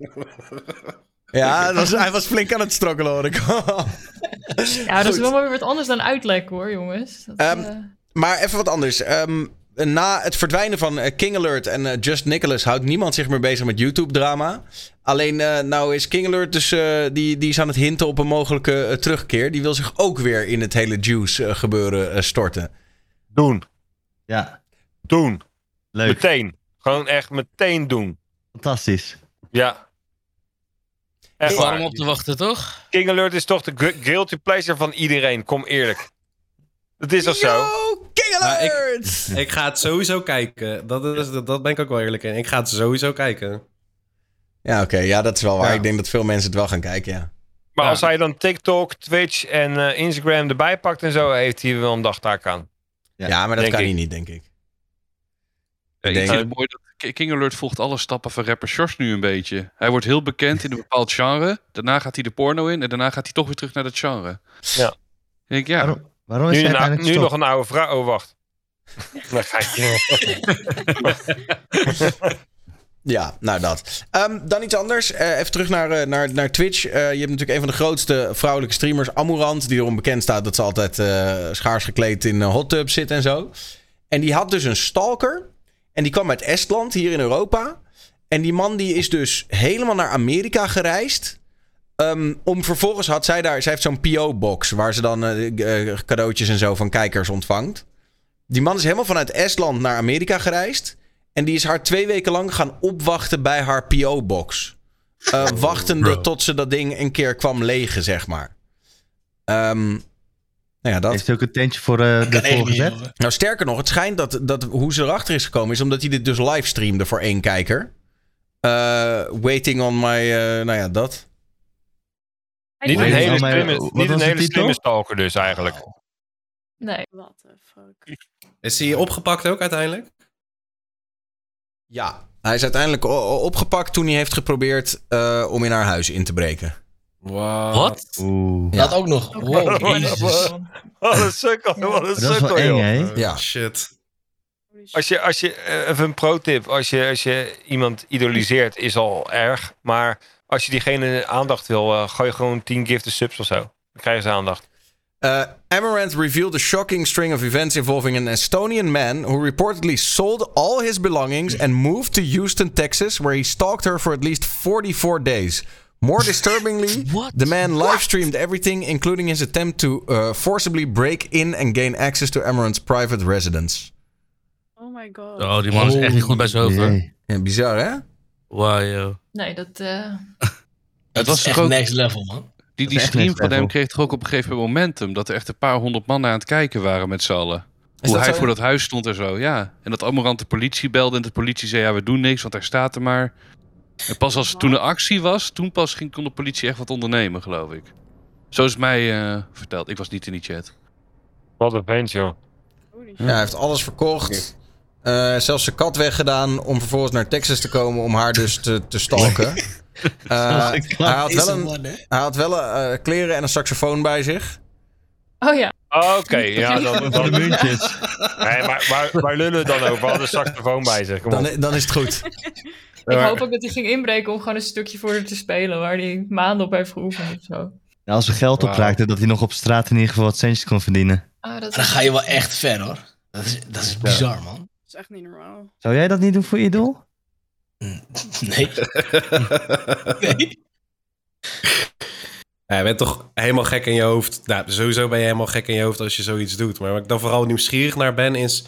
Speaker 1: Ja, was, hij was flink aan het struggelen hoor ik.
Speaker 5: Ja, dat is wel weer wat anders dan uitlek hoor, jongens. Dat,
Speaker 1: Ehm,
Speaker 5: eh,
Speaker 1: Maar even wat anders. Ehm, na het verdwijnen van eh, King Alert en eh, Just Nicholas houdt niemand zich meer bezig met YouTube-drama. Alleen eh, nou is King Alert dus, eh, die, die is aan het hinten op een mogelijke eh, terugkeer. Die wil zich ook weer in het hele Juice eh, gebeuren eh, storten.
Speaker 8: Doen.
Speaker 2: Ja.
Speaker 8: Doen.
Speaker 2: Leuk,
Speaker 8: Meteen. Gewoon echt meteen doen.
Speaker 2: fantastisch.
Speaker 8: Ja. Echt
Speaker 3: Waarom
Speaker 8: waar.
Speaker 3: op te wachten, toch?
Speaker 8: King Alert is toch de gu- guilty pleasure van iedereen. Kom eerlijk. Dat is toch zo?
Speaker 1: King
Speaker 4: Maar ik-
Speaker 1: Alert!
Speaker 4: Ik ga het sowieso kijken. Dat, is, dat, dat ben ik ook wel eerlijk in. Ik ga het sowieso kijken.
Speaker 1: Ja, oké. ja, dat is wel waar.
Speaker 4: Ja.
Speaker 1: Ik denk dat veel mensen het wel gaan kijken, ja.
Speaker 8: Maar
Speaker 4: Ja.
Speaker 8: als hij dan TikTok, Twitch en eh, Instagram erbij pakt en zo, heeft hij wel een dagtaak aan.
Speaker 2: Ja,
Speaker 1: Ja, maar dat
Speaker 8: denk
Speaker 1: kan
Speaker 8: ik.
Speaker 1: hij niet, denk ik.
Speaker 9: Ja, ik
Speaker 1: denk-
Speaker 9: vind het mooi dat Ki- King Alert volgt alle stappen van rapper Sjors nu een beetje. Hij wordt heel bekend in een bepaald genre. Daarna gaat hij de porno in en daarna gaat hij toch weer terug naar dat genre.
Speaker 8: Ja.
Speaker 9: Ik denk, ja,
Speaker 2: Waarom, waarom is
Speaker 8: Nu,
Speaker 2: hij
Speaker 8: nu nog een oude vrouw. Oh, wacht. Dan ga ik
Speaker 1: Ja, nou dat. Ehm, dan iets anders. Eh, even terug naar, eh, naar, naar Twitch. Eh, je hebt natuurlijk een van de grootste vrouwelijke streamers, Amurant, die erom bekend staat dat ze altijd eh, schaars gekleed in hot tubs zit en zo. En die had dus een stalker. En die kwam uit Estland, hier in Europa. En die man die is dus helemaal naar Amerika gereisd. Ehm, om vervolgens had zij daar... Zij heeft zo'n PO-box waar ze dan eh, eh, cadeautjes en zo van kijkers ontvangt. Die man is helemaal vanuit Estland naar Amerika gereisd. En die is haar twee weken lang gaan opwachten bij haar PO-box. Eh, wachtende tot ze dat ding een keer kwam legen, zeg maar. Ehm, nou ja, dat.
Speaker 2: Heeft hij ook een tentje voor eh, de
Speaker 6: jongen.
Speaker 1: Nou, sterker nog, het schijnt dat, dat hoe ze erachter is gekomen is omdat hij dit dus livestreamde voor één kijker. Eh, waiting on my, eh, nou ja, dat.
Speaker 8: Niet een
Speaker 2: je
Speaker 8: hele slimme, niet een hele slimme stalker dus eigenlijk.
Speaker 5: Nee.
Speaker 7: What the fuck.
Speaker 4: Is hij opgepakt ook uiteindelijk?
Speaker 1: Ja. Hij is uiteindelijk opgepakt toen hij heeft geprobeerd eh, om in haar huis in te breken.
Speaker 4: Wow.
Speaker 3: Wat?
Speaker 2: Oeh.
Speaker 6: Dat ook nog. Wow, jezus.
Speaker 8: Wat een sukkel, wat een
Speaker 2: Dat is wel
Speaker 8: sukkel,
Speaker 2: eng,
Speaker 8: joh.
Speaker 2: hè?
Speaker 1: Ja.
Speaker 4: Shit.
Speaker 8: Als je, als je, eh, even een pro-tip. Als je, als je iemand idoliseert, is al erg. Maar als je diegene aandacht wil, eh, gooi je gewoon 10 gifted subs of zo. Dan krijgen ze aandacht.
Speaker 1: Uh, Amaranth revealed a shocking string of events involving an Estonian man who reportedly sold all his belongings and moved to Houston, Texas, where he stalked her for at least 44 days. More disturbingly, the man livestreamed everything, including his attempt to uh, forcibly break in and gain access to Amaranth's private residence.
Speaker 7: Oh my god.
Speaker 3: Oh, die man is echt niet goed bij zijn hoofd.
Speaker 1: Ja, bizar, hè?
Speaker 3: Wauw, joh.
Speaker 5: Nee, dat... eh,
Speaker 6: Dat
Speaker 9: was
Speaker 6: echt
Speaker 9: ook-
Speaker 6: next level, man.
Speaker 9: Die, die stream van hem kreeg toch ook op een gegeven moment momentum. Dat er echt een paar honderd man aan het kijken waren met z'n allen. Hoe hij
Speaker 1: zo,
Speaker 9: voor dat huis stond en zo, ja. En dat Amorant de politie belde en de politie zei, ja, we doen niks, want hij staat er maar. En pas als toen er actie was, toen pas ging, kon de politie echt wat ondernemen, geloof ik. Zo is het mij eh, verteld. Ik was niet in die chat.
Speaker 8: Wat een vent, joh.
Speaker 1: Ja, hij heeft alles verkocht. Eh, zelfs zijn kat weggedaan om vervolgens naar Texas te komen om haar dus te, te stalken. Eh, hij had wel
Speaker 6: een
Speaker 1: hij had wel eh, kleren en een saxofoon bij zich.
Speaker 5: Oh ja.
Speaker 8: Oké, ja, dan,
Speaker 2: de muntjes.
Speaker 8: nee, maar waar, waar lullen we dan over? Had een saxofoon bij zich. Kom op.
Speaker 1: Dan, dan is het goed.
Speaker 5: Ik hoop ook dat hij ging inbreken om gewoon een stukje voor haar te spelen. Waar hij maanden op heeft geoefend of zo.
Speaker 2: Nou, als er geld opraakte, dat hij nog op straat in ieder geval wat centjes kon verdienen.
Speaker 5: Ah, dat
Speaker 6: Dan ga je wel echt ver, hoor. Dat is, dat is bizar, man.
Speaker 7: Is echt niet normaal.
Speaker 2: Zou jij dat niet doen voor je idool?
Speaker 6: Nee. nee.
Speaker 4: Ja, je bent toch helemaal gek in je hoofd. Nou, sowieso ben je helemaal gek in je hoofd als je zoiets doet. Maar waar ik dan vooral nieuwsgierig naar ben, is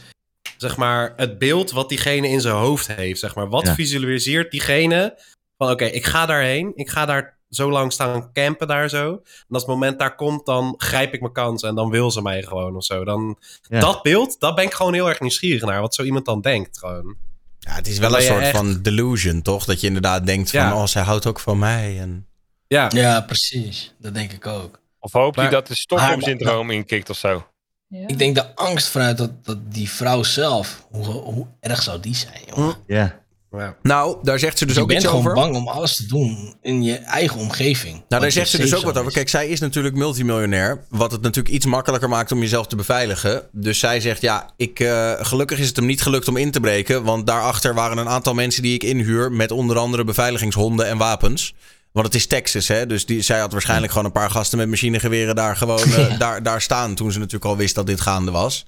Speaker 4: zeg maar het beeld wat diegene in zijn hoofd heeft. Zeg maar, wat
Speaker 2: Ja.
Speaker 4: visualiseert diegene van oké, ik ga daarheen. Ik ga daar zo lang staan campen daar zo. En als het moment daar komt, dan grijp ik mijn kans en dan wil ze mij gewoon of zo. Dan,
Speaker 2: Ja.
Speaker 4: Dat beeld, daar ben ik gewoon heel erg nieuwsgierig naar. Wat zo iemand dan denkt gewoon.
Speaker 1: Ja, het is wel
Speaker 4: Dan
Speaker 1: een soort
Speaker 4: echt-
Speaker 1: van delusion, toch? Dat je inderdaad denkt van,
Speaker 4: Ja.
Speaker 1: oh, zij houdt ook van mij. En...
Speaker 4: Ja,
Speaker 6: Ja, precies. Dat denk ik ook.
Speaker 8: Of hoop je
Speaker 4: Maar-
Speaker 8: dat de Stockholm-syndroom inkikt of zo?
Speaker 5: Ja.
Speaker 6: Ik denk de angst vanuit dat, dat die vrouw zelf, hoe, hoe erg zou die zijn, jongen?
Speaker 2: Ja.
Speaker 4: Ja.
Speaker 1: Nou, daar zegt ze dus
Speaker 6: je
Speaker 1: ook
Speaker 6: bent
Speaker 1: iets
Speaker 6: gewoon
Speaker 1: over.
Speaker 6: bang om alles te doen in je eigen omgeving.
Speaker 1: Nou, daar zegt ze
Speaker 6: je
Speaker 1: dus ook wat over. Kijk, zij is natuurlijk multimiljonair. Wat het natuurlijk iets makkelijker maakt om jezelf te beveiligen. Dus zij zegt, ja, ik, eh, gelukkig is het hem niet gelukt om in te breken. Want daarachter waren een aantal mensen die ik inhuur. Met onder andere beveiligingshonden en wapens. Want het is Texas, hè. Dus die, zij had waarschijnlijk gewoon een paar gasten met machinegeweren daar gewoon eh, daar, daar staan. Toen ze natuurlijk al wist dat dit gaande was.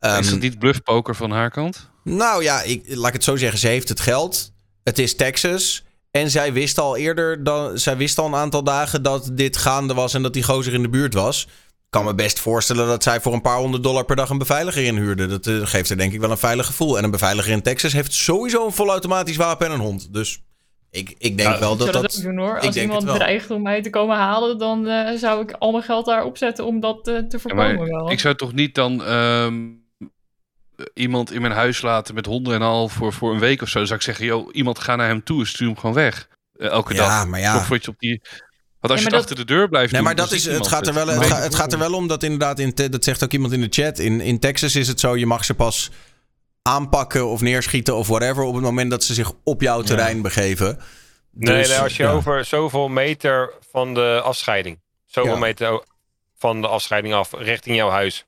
Speaker 9: Is
Speaker 1: Ehm,
Speaker 9: dat niet bluffpoker van haar kant?
Speaker 1: nou ja, ik, laat ik het zo zeggen. Ze heeft het geld. Het is Texas. En zij wist al eerder, dan, zij wist al een aantal dagen dat dit gaande was en dat die gozer in de buurt was. kan me best voorstellen dat zij voor een paar honderd dollar per dag een beveiliger inhuurde. Dat eh, geeft er denk ik wel een veilig gevoel. En een beveiliger in Texas heeft sowieso een volautomatisch wapen en een hond. Dus ik, ik denk wel
Speaker 5: Ik
Speaker 1: dat
Speaker 5: zou
Speaker 1: dat...
Speaker 5: dat ook doen hoor.
Speaker 1: ik
Speaker 5: Als
Speaker 1: denk
Speaker 5: iemand dreigt om mij te komen halen, dan eh, zou ik al mijn geld daar opzetten om dat eh, te voorkomen wel.
Speaker 9: ik zou toch niet dan ehm, iemand in mijn huis laten met honden en al voor, voor een week of zo. Dan zou ik zeggen, joh, iemand ga naar hem toe en stuur hem gewoon weg. Eh, elke
Speaker 1: Ja,
Speaker 9: dag.
Speaker 1: maar ja.
Speaker 9: Of word je op die... Want als
Speaker 5: Ja,
Speaker 9: je achter de deur blijft
Speaker 1: Nee,
Speaker 9: doen,
Speaker 1: maar dat is, het, gaat er wel, het, gaat, het gaat er wel om dat inderdaad, in, te- dat zegt ook iemand in de chat, in, in Texas is het zo, je mag ze pas aanpakken of neerschieten of whatever op het moment dat ze zich op jouw terrein begeven.
Speaker 8: Nee,
Speaker 1: Dus,
Speaker 8: nee, als je
Speaker 1: ja.
Speaker 8: over zoveel meter van de afscheiding. Zoveel
Speaker 1: Ja.
Speaker 8: meter van de afscheiding af, richting jouw huis.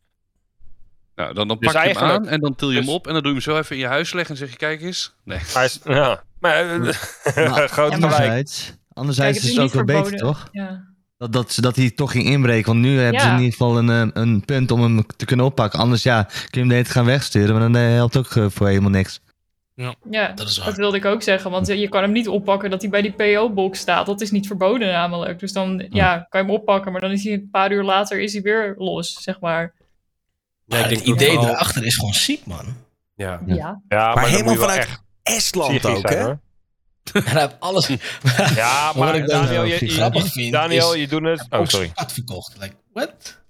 Speaker 9: Nou, dan, dan
Speaker 8: Dus
Speaker 9: pak je hem aan en dan til je hem
Speaker 8: dus-
Speaker 9: op en dan doe je hem zo even in je huis leggen en zeg je, kijk eens. Nee.
Speaker 8: Hij is, ja, maar eh, groot
Speaker 2: anderzijds, anderzijds
Speaker 5: Kijk,
Speaker 2: is het ook wel beter, toch?
Speaker 5: Ja.
Speaker 2: Dat, dat, dat hij toch ging inbreken. Want nu hebben ze
Speaker 5: Ja.
Speaker 2: in ieder geval een, eh, een punt om hem te kunnen oppakken. Anders ja, kun je hem de hele tijd gaan wegsturen. Maar dan eh, helpt ook voor helemaal niks.
Speaker 5: Ja,
Speaker 6: Dat is waar.
Speaker 5: dat wilde ik ook zeggen. Want je kan hem niet oppakken dat hij bij die PO-box staat. Dat is niet verboden namelijk. Dus dan ja, kan je hem oppakken. Maar dan is hij een paar uur later is hij weer los, zeg maar.
Speaker 4: Ja, ik
Speaker 6: het
Speaker 4: denk
Speaker 6: idee erachter is gewoon ziek, man.
Speaker 4: Ja.
Speaker 2: Ja.
Speaker 8: Maar,
Speaker 1: helemaal vanuit Estland ook, hè?
Speaker 6: En hij heeft alles.
Speaker 8: Ja, maar
Speaker 6: ik
Speaker 8: Daniel, je, je- Daniel, je doet het... Oh, sorry.
Speaker 6: verkocht. Like, what?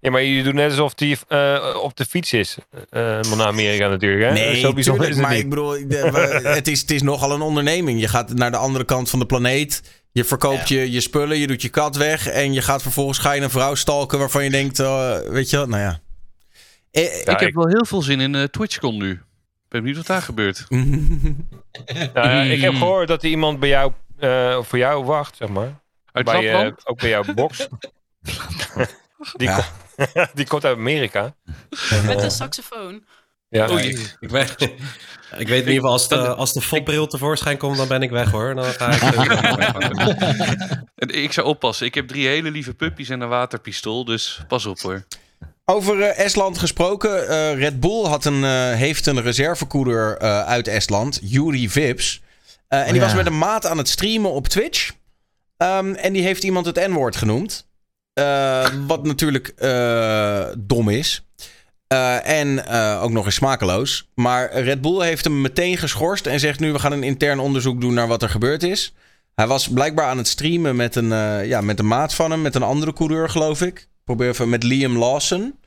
Speaker 8: Ja, maar je doet net alsof die eh, op de fiets is. eh maar naar Amerika natuurlijk, hè?
Speaker 1: Nee,
Speaker 8: Zo bijzonder
Speaker 1: tuurlijk,
Speaker 8: is het
Speaker 1: maar
Speaker 8: niet.
Speaker 1: ik bedoel, de- we- het, is, het is nogal een onderneming. Je gaat naar de andere kant van de planeet. Je verkoopt je, je spullen, je doet je kat weg. En je gaat vervolgens ga je een vrouw stalken waarvan je denkt, eh, weet je wat, nou ja. Eh,
Speaker 8: Ja,
Speaker 9: ik heb
Speaker 8: ik-
Speaker 9: wel heel veel zin in eh TwitchCon nu. Ik ben benieuwd wat daar gebeurt.
Speaker 8: Nou ja, ik heb gehoord dat er iemand bij jou, eh, voor jou wacht, zeg maar.
Speaker 9: Uit
Speaker 8: bij, ook bij jouw box. die,
Speaker 1: Ja.
Speaker 8: die komt uit Amerika.
Speaker 7: Met een saxofoon.
Speaker 8: Ja.
Speaker 4: Ja, ik, ik, weet, ik weet in ieder geval, als de, als de fopbril tevoorschijn komt, dan ben ik weg hoor. Dan ga ik...
Speaker 9: En ik zou oppassen. Ik heb drie hele lieve puppies en een waterpistool. Dus pas op hoor.
Speaker 1: Over eh, Estland gesproken. eh, Red Bull had een, eh, heeft een reservecoureur uit Estland, Yuri Vips. En die
Speaker 2: ja.
Speaker 1: was met een maat aan het streamen op Twitch. Ehm, en die heeft iemand het N-woord genoemd. Wat natuurlijk dom is. En ook nog eens smakeloos. Maar Red Bull heeft hem meteen geschorst en zegt nu: we gaan een intern onderzoek doen naar wat er gebeurd is. Hij was blijkbaar aan het streamen met een, ja, met een maat van hem, met een andere coureur, geloof ik. Probeer even met Liam Lawson.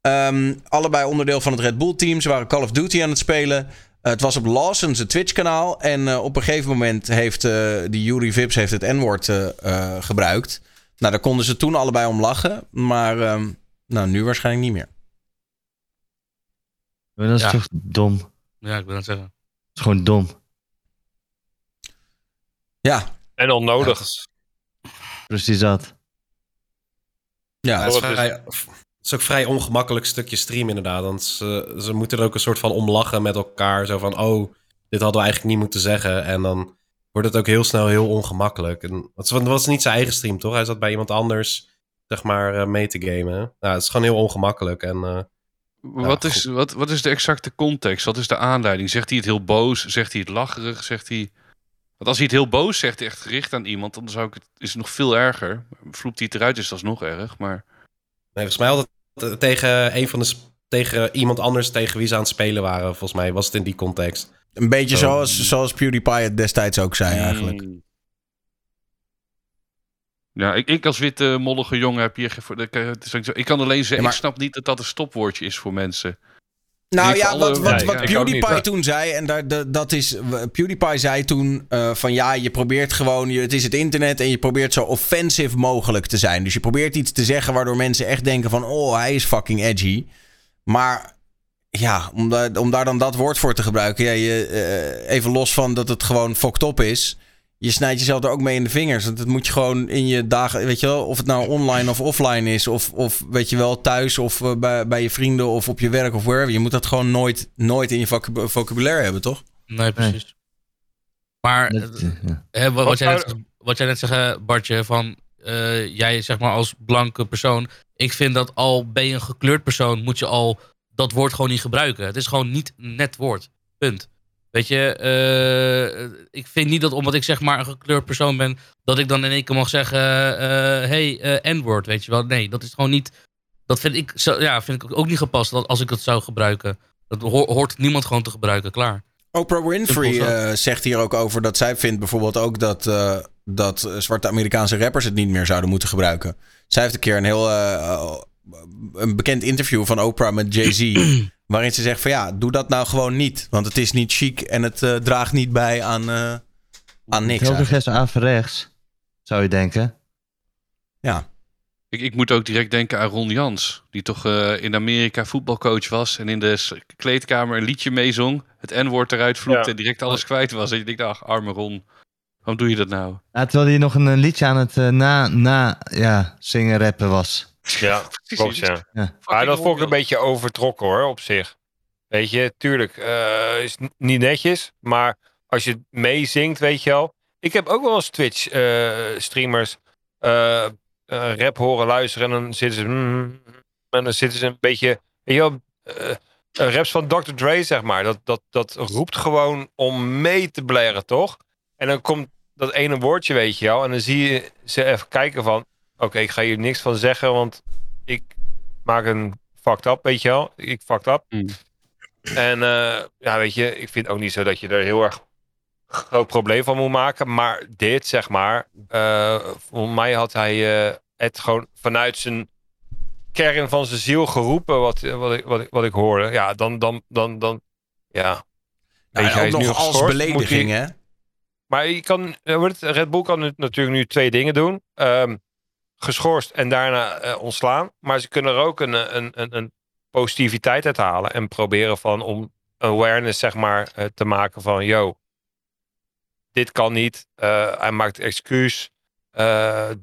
Speaker 1: Ehm, allebei onderdeel van het Red Bull team. Ze waren Call of Duty aan het spelen. Eh, het was op Lawson's Twitch-kanaal. En eh, op een gegeven moment heeft eh, die Yuri Vips heeft het N-woord gebruikt. Nou, daar konden ze toen allebei om lachen. Maar ehm, nou, nu waarschijnlijk niet meer.
Speaker 2: Maar dat is
Speaker 3: Ja.
Speaker 2: toch dom. Dat
Speaker 3: Ja, ik wil het zeggen.
Speaker 2: is gewoon dom.
Speaker 1: Ja,
Speaker 8: En onnodig.
Speaker 2: Precies dat.
Speaker 1: Ja.
Speaker 4: Het, is het ook vrij ongemakkelijk stukje stream inderdaad. Want ze, ze moeten er ook een soort van om lachen met elkaar. Zo van, oh, dit hadden we eigenlijk niet moeten zeggen. En dan wordt het ook heel snel heel ongemakkelijk. En, het was- niet zijn eigen stream, toch? Hij zat bij iemand anders, zeg maar, eh, mee te gamen. Nou, het is gewoon heel ongemakkelijk. En eh,
Speaker 9: wat, is,
Speaker 4: goed.
Speaker 9: wat, wat is de exacte context? Wat is de aanleiding? Zegt hij het heel boos? Zegt hij het lacherig? Zegt hij... Want als hij het heel boos zegt, echt gericht aan iemand, dan zou ik het, is het nog veel erger. Vloept hij het eruit, is dat is nog erg. Maar
Speaker 4: nee, volgens mij had het eh, tegen een van de... Tegen iemand anders tegen wie ze aan het spelen waren. Volgens mij was het in die context.
Speaker 1: Een beetje zoals, zoals PewDiePie het destijds ook zei eigenlijk.
Speaker 9: Mm. Ja, ik, ik als witte mollige jongen heb hier... Ik kan alleen zeggen,
Speaker 1: Ja, maar-
Speaker 9: ik snap niet dat dat een stopwoordje is voor mensen.
Speaker 1: Nou ja, wat, wat, PewDiePie
Speaker 8: niet.
Speaker 1: toen zei, en daar, de- dat is, PewDiePie zei toen eh, van ja, je probeert gewoon, je, het is het internet en je probeert zo offensive mogelijk te zijn. Dus je probeert iets te zeggen waardoor mensen echt denken van, oh, hij is fucking edgy. Maar ja, om daar, om daar dan dat woord voor te gebruiken, ja, je, eh, even los van dat het gewoon fucked up is. Je snijdt jezelf er ook mee in de vingers. Want dat moet je gewoon in je dagen, weet je wel, of het nou online of offline is, of, of weet je wel, thuis of eh, bij, bij je vrienden of op je werk of wherever. Je moet dat gewoon nooit, nooit in je vocab- vocabulaire hebben, toch?
Speaker 3: Nee, precies. Maar
Speaker 2: Dat,
Speaker 3: eh,
Speaker 2: eh, ja.
Speaker 3: hè, wat, jij net, wat jij net zegt, Bartje, van eh, jij zeg maar als blanke persoon. Ik vind dat al ben je een gekleurd persoon, moet je al dat woord gewoon niet gebruiken. Het is gewoon niet een net woord. Punt. Weet je, eh, ik vind niet dat omdat ik zeg maar een gekleurd persoon ben, dat ik dan in één keer mag zeggen, eh, hey, eh, N-woord, weet je wel. Nee, dat is gewoon niet Dat vind ik, zo, ja, vind ik ook niet gepast dat als ik het zou gebruiken. Dat ho- hoort niemand gewoon te gebruiken, klaar.
Speaker 1: Oprah Winfrey zegt hier ook over dat zij vindt bijvoorbeeld ook dat, dat zwarte Amerikaanse rappers het niet meer zouden moeten gebruiken. Zij heeft een keer een heel een bekend interview van Oprah met Jay-Z. waarin ze zegt van ja, doe dat nou gewoon niet. Want het is niet chic en het eh, draagt niet bij aan, eh, aan niks.
Speaker 2: Heel nog averechts, zou je denken.
Speaker 1: Ja.
Speaker 9: Ik, ik moet ook direct denken aan Ron Jans. Die toch eh, in Amerika voetbalcoach was. En in de kleedkamer een liedje meezong. Het N-woord eruit vloekte
Speaker 8: Ja.
Speaker 9: en direct alles kwijt was. En je denkt, ach, arme Ron. Waarom doe je dat nou?
Speaker 2: Ja, terwijl hij nog een, liedje aan het eh, na, na ja, zingen rappen was.
Speaker 8: Ja, klopt, ja.
Speaker 2: Ja.
Speaker 8: Maar dat vond ik een beetje overtrokken hoor, op zich. Weet je, tuurlijk, eh, is niet netjes, maar als je meezingt, weet je wel. Ik heb ook wel eens Twitch-streamers eh, rap horen luisteren en dan zitten ze... mm, en dan zitten ze een beetje... Weet je wel, eh, eh, raps van Dr. Dre, zeg maar. Dat, dat, dat roept gewoon om mee te blaren, toch? En dan komt dat ene woordje, weet je wel. En dan zie je ze even kijken van... Oké, ik ga hier niks van zeggen, want ik maak een fucked up, weet je wel. Ik fucked up.
Speaker 9: Mm.
Speaker 8: En eh, ja, weet je, ik vind ook niet zo dat je er heel erg groot probleem van moet maken. Maar dit, zeg maar, eh volgens mij had hij eh, het gewoon vanuit zijn kern van zijn ziel geroepen, wat, wat, ik, wat, ik, wat ik hoorde. Ja, dan, dan, dan, dan ja.
Speaker 1: Nou,
Speaker 8: Weet je, hij is nu
Speaker 1: nog als belediging,
Speaker 8: hij-
Speaker 1: hè?
Speaker 8: maar je kan, eh, Red Bull kan natuurlijk nu twee dingen doen. Ehm, geschorst en daarna eh, ontslaan. Maar ze kunnen er ook een, eh, een, een, een positiviteit uit halen. En proberen van om awareness zeg maar eh, te maken van... Yo, dit kan niet. Hij maakt excuus.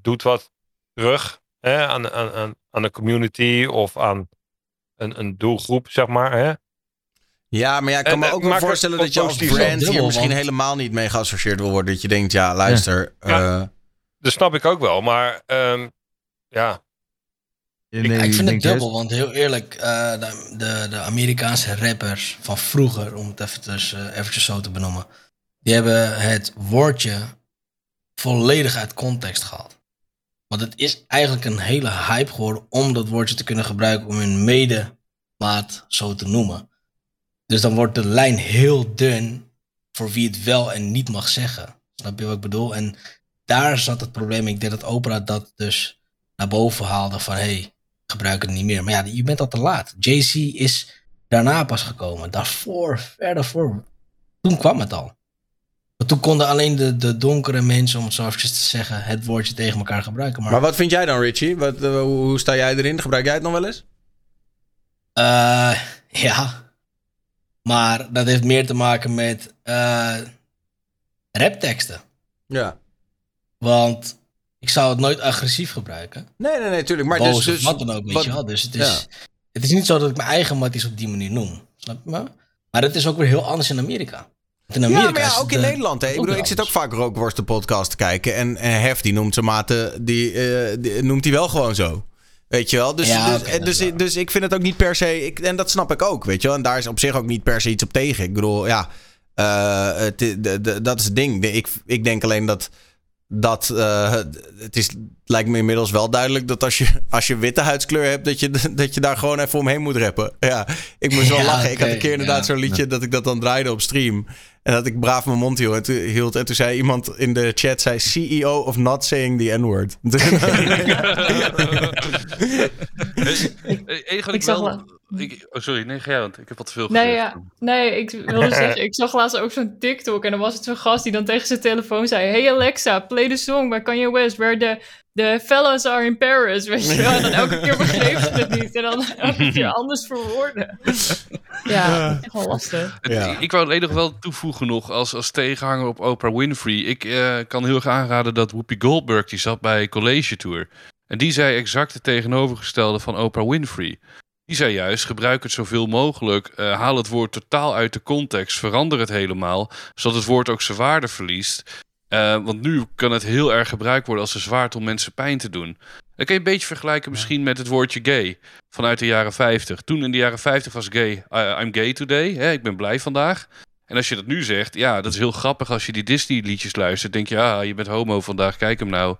Speaker 8: doet wat terug hè, aan, aan, aan, aan de community of aan een, een doelgroep, zeg maar. Hè?
Speaker 1: Ja, maar ja, ik kan
Speaker 8: En,
Speaker 1: me ook wel voorstellen dat je als brand
Speaker 6: dubbel,
Speaker 1: hier misschien
Speaker 6: want-
Speaker 1: helemaal niet mee geassocieerd wil worden. Dat je denkt, ja, luister.
Speaker 8: Ja. Dat snap ik ook wel. Maar ehm, ja,
Speaker 6: ik vind het dubbel, want heel eerlijk, eh, de, de, de Amerikaanse rappers van vroeger, om het eventjes, eh, eventjes zo te benoemen, die hebben het woordje volledig uit context gehaald. Want het is eigenlijk een hele hype geworden om dat woordje te kunnen gebruiken om hun medemaat zo te noemen. Dus dan wordt de lijn heel dun voor wie het wel en niet mag zeggen. Snap je wat ik bedoel? En daar zat het probleem. Ik denk dat Oprah dat dus naar boven haalde van hey, gebruik het niet meer. Maar ja, je bent al te laat. Jay-Z is daarna pas gekomen. Daarvoor, ver daarvoor. Toen kwam het al. Want toen konden alleen de, de donkere mensen, om het zo eventjes te zeggen, het woordje tegen elkaar gebruiken. Maar,
Speaker 1: Maar wat vind jij dan, Richie? Wat, eh, hoe, hoe sta jij erin? Gebruik jij het nog wel eens?
Speaker 6: eh, ja. Maar dat heeft meer te maken met eh rapteksten.
Speaker 1: Ja.
Speaker 6: Want ik zou het nooit agressief gebruiken.
Speaker 1: Nee, nee, nee, tuurlijk. Maar
Speaker 6: Boos
Speaker 1: dus, dus,
Speaker 6: wat dan ook, weet
Speaker 1: wat-
Speaker 6: je wel. Dus het is,
Speaker 1: Ja.
Speaker 6: het is niet zo dat ik mijn eigen matties op die manier noem. Snap je me? Maar het is ook weer heel anders in Amerika. In Amerika
Speaker 1: ja, maar ja, ook in Nederland. Hè. Ik bedoel, ik zit ook vaak Rookworsten podcast te kijken. En, en Hef, die noemt zijn maten, die, eh, die noemt hij wel gewoon zo. Weet je wel? Dus,
Speaker 6: Ja,
Speaker 1: dus, eh,
Speaker 6: dat
Speaker 1: dus, dus ik vind het ook niet per se... Ik, en dat snap ik ook, weet je wel? En daar is op zich ook niet per se iets op tegen. Ik bedoel, ja... eh, het, de, de- dat is het ding. Ik, ik denk alleen dat... dat eh, het is, lijkt me inmiddels wel duidelijk dat als je, als je witte huidskleur hebt... Dat je, dat je daar gewoon even omheen moet rappen. Ja, ik moest wel
Speaker 6: Ja,
Speaker 1: lachen. Ik had een keer inderdaad
Speaker 6: ja.
Speaker 1: zo'n liedje... dat ik dat dan draaide op stream... En dat ik braaf mijn mond hield. En toen, hield, en toen zei iemand in de chat... zei CEO of not saying the N-word.
Speaker 9: Dus, eh, één ga
Speaker 5: ik
Speaker 9: ik
Speaker 5: zag
Speaker 9: wel... Ik, oh, sorry, nee, ga jij, want ik heb wat te veel
Speaker 5: Nee,
Speaker 9: gezegd.
Speaker 5: ja. nee, ik wilde zeggen, ik zag laatst ook zo'n TikTok en dan was het zo'n gast die dan tegen zijn telefoon zei: Hey Alexa, play the song by Kanye West where the, the fellas are in Paris. Weet je wel? En dan elke keer begreep ze het niet en dan elke keer anders verwoorden. Ja, echt wel lastig.
Speaker 9: Het-
Speaker 1: Ja.
Speaker 9: Ik, ik wou alleen nog wel toevoegen nog als, als tegenhanger op Oprah Winfrey. Ik eh, kan heel erg aanraden dat Whoopi Goldberg, die zat bij College Tour. En die zei exact het tegenovergestelde van Oprah Winfrey. Die zei juist, gebruik het zoveel mogelijk. eh, haal het woord totaal uit de context. Verander het helemaal. Zodat het woord ook zijn waarde verliest. Eh, want nu kan het heel erg gebruikt worden als een zwaard om mensen pijn te doen. Dat kan je een beetje vergelijken misschien met het woordje gay. Vanuit de jaren 50. Toen in de jaren 50 was gay. I- I'm gay today. Hè, ik ben blij vandaag. En als je dat nu zegt, ja, dat is heel grappig als je die Disney-liedjes luistert. Denk je, ja, je bent homo vandaag, kijk hem nou.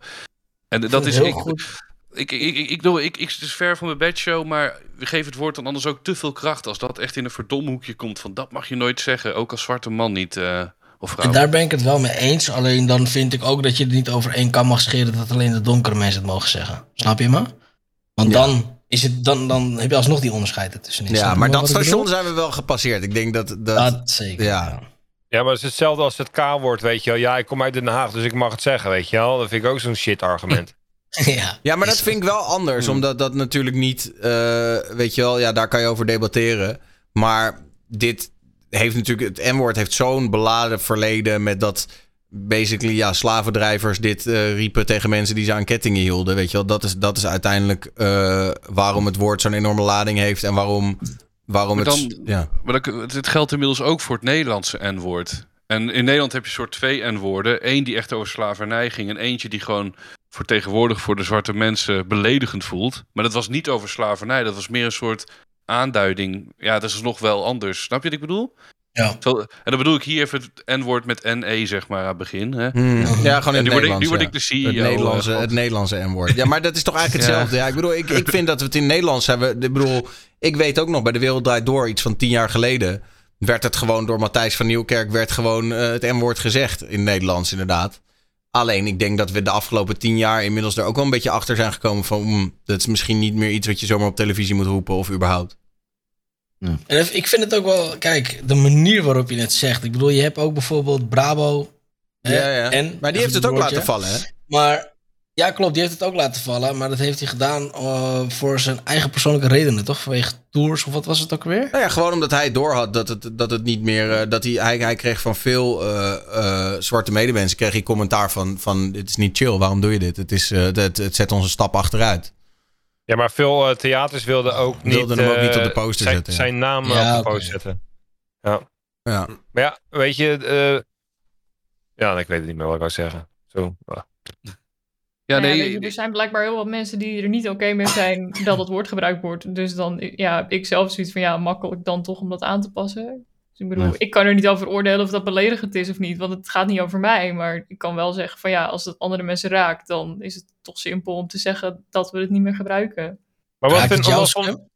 Speaker 9: En dat is
Speaker 6: heel
Speaker 9: ik,
Speaker 6: goed.
Speaker 9: ik, ik, ik, ik, bedoel, ik, ik, het is ver van mijn bedshow, maar we geven het woord dan anders ook te veel kracht als dat echt in een verdomhoekje komt. Van dat mag je nooit zeggen, ook als zwarte man niet. eh, of.
Speaker 6: En daar ben ik het wel mee eens. Alleen dan vind ik ook dat je het niet over één kam mag scheren dat alleen de donkere mensen het mogen zeggen. Snap je me? Want dan, is het, dan, dan heb je alsnog die onderscheid ertussenin. Snap
Speaker 1: Ja, maar dat station zijn we wel gepasseerd. Ik denk dat... dat,
Speaker 6: Dat zeker.
Speaker 1: ja.
Speaker 8: Ja, maar het is hetzelfde als het K-woord, weet je wel. Ja, ik kom uit Den Haag, dus ik mag het zeggen, weet je wel. Dat vind ik ook zo'n shit argument.
Speaker 6: ja,
Speaker 1: Ja, maar dat vind ik wel anders. Omdat dat natuurlijk niet... eh, weet je wel, ja, daar kan je over debatteren. Maar dit heeft natuurlijk... Het N-woord heeft zo'n beladen verleden met dat... Basically, ja, slavendrijvers dit eh, riepen tegen mensen die ze aan kettingen hielden. Weet je wel, dat is, dat is uiteindelijk eh, waarom het woord zo'n enorme lading heeft. En waarom, waarom
Speaker 9: Maar
Speaker 1: het... ja.
Speaker 9: Maar dat, het- het geldt inmiddels ook voor het Nederlandse N-woord. En in Nederland heb je soort twee N-woorden. Eén die echt over slavernij ging en eentje die gewoon vertegenwoordigd voor de zwarte mensen beledigend voelt. Maar dat was niet over slavernij, dat was meer een soort aanduiding. Ja, dat is nog wel anders. Snap je wat ik bedoel?
Speaker 6: Ja.
Speaker 9: Zo, en dan bedoel ik hier even het N-woord met NE, zeg maar, aan het begin. Hè?
Speaker 1: Hmm. Ja, gewoon in het
Speaker 9: nu word ik-
Speaker 1: Nederlands.
Speaker 9: nu word
Speaker 1: ja.
Speaker 9: ik de CEO,
Speaker 1: Het Nederlandse,
Speaker 9: eh,
Speaker 1: het Nederlandse N-woord. Ja, maar dat is toch eigenlijk hetzelfde. Ja. ik bedoel, ik, ik vind dat we het in Nederlands hebben. Ik bedoel, ik weet ook nog bij de Wereld Draait Door, iets van tien jaar geleden, werd het gewoon door Matthijs van Nieuwkerk, werd gewoon eh, het N-woord gezegd in het Nederlands, inderdaad. Alleen, ik denk dat we de afgelopen tien jaar inmiddels er ook wel een beetje achter zijn gekomen van, mm, dat is misschien niet meer iets wat je zomaar op televisie moet roepen of überhaupt.
Speaker 6: En ik vind het ook wel, kijk, de manier waarop je het zegt. Ik bedoel, je hebt ook bijvoorbeeld Brabo. hè,
Speaker 1: Ja, ja.
Speaker 6: En,
Speaker 1: Maar die heeft het ook laten vallen, hè?
Speaker 6: Maar ja, klopt, die heeft het ook laten vallen. Maar dat heeft hij gedaan eh, voor zijn eigen persoonlijke redenen, toch? Vanwege tours of wat was het ook weer?
Speaker 1: Nou ja, gewoon omdat hij doorhad dat het, dat het niet meer. eh, dat hij, hij, hij kreeg van veel eh, eh, zwarte medemensen kreeg hij commentaar van, van: Dit is niet chill, waarom doe je dit? Het, is, eh, het, het zet ons een stap achteruit.
Speaker 8: Ja, maar veel eh, theaters wilden ook niet,
Speaker 1: Wilden hem ook niet op de
Speaker 8: eh,
Speaker 1: poster
Speaker 8: zijn,
Speaker 1: zetten, ja.
Speaker 8: Zijn naam
Speaker 6: Ja,
Speaker 8: op de poster zetten. Ja.
Speaker 1: Ja.
Speaker 8: Maar ja, weet je... eh, ja, ik weet het niet meer wat ik wou zeggen. Zo. ah.
Speaker 9: Ja,
Speaker 5: Nou ja,
Speaker 9: nee,
Speaker 5: er zijn blijkbaar heel wat mensen die er niet oké mee zijn dat het woord gebruikt wordt. Dus dan, ja, ik zelf zoiets van, ja, makkelijk dan toch om dat aan te passen. Dus ik bedoel,
Speaker 2: Ja.
Speaker 5: ik kan er niet over oordelen of dat beledigend is of niet, want het gaat niet over mij. Maar ik kan wel zeggen van, ja, als het andere mensen raakt, dan is het toch simpel om te zeggen dat we het niet meer gebruiken.
Speaker 8: Maar wat,
Speaker 6: Raakt het
Speaker 8: vind,
Speaker 6: jou,
Speaker 8: wat, vond-
Speaker 6: Sam?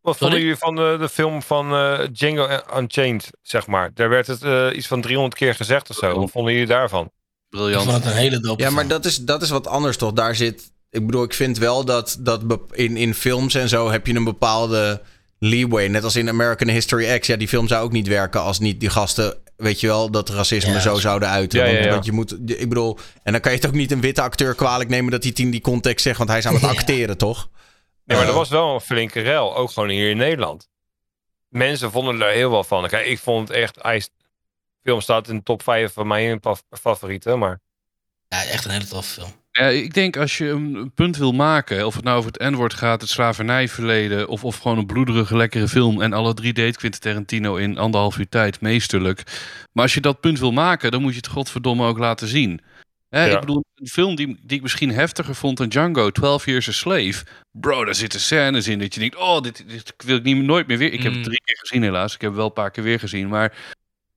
Speaker 8: wat vonden jullie van de, de film van eh, Django Unchained, zeg maar? Daar werd het eh, iets van 300 keer gezegd of zo. Wat vonden jullie daarvan?
Speaker 6: Ik
Speaker 9: briljant.
Speaker 6: vond het een hele dope
Speaker 1: Ja, maar dat is, dat is wat anders toch? Daar zit. Ik bedoel, ik vind wel dat, dat in, in films en zo heb je een bepaalde leeway. Net als in American History X. Ja, die film zou ook niet werken als niet die gasten. Weet je wel, dat racisme
Speaker 6: Ja,
Speaker 1: zo zouden uiten.
Speaker 8: Ja,
Speaker 1: want,
Speaker 8: ja,
Speaker 1: want je moet. Ik bedoel, en dan kan je het ook niet een witte acteur kwalijk nemen dat hij het in die context zegt. Want hij is aan het acteren, toch?
Speaker 8: Nee, maar er
Speaker 1: Eh,
Speaker 8: was wel een flinke rel, ook gewoon hier in Nederland. Mensen vonden er heel wel van. Kijk, ik vond het echt... Hij, film staat in de top 5 van mijn favorieten, maar...
Speaker 6: Ja, echt een hele toffe film.
Speaker 9: Ja, ik denk als je een punt wil maken, of het nou over het N-woord gaat, het slavernijverleden, of, of gewoon een bloederige, lekkere film. En alle drie deed Quentin Tarantino in anderhalf uur tijd, meesterlijk. Maar als je dat punt wil maken, dan moet je het godverdomme ook laten zien. Hè,
Speaker 8: Ja.
Speaker 9: Ik bedoel, een film die, die ik misschien heftiger vond dan Django, 12 Years a Slave. Bro, daar zitten scènes in dat je denkt, oh, dit, dit wil ik niet, nooit meer weer. Ik heb het
Speaker 3: Mm.
Speaker 9: drie keer gezien helaas, ik heb het wel een paar keer weer gezien. Maar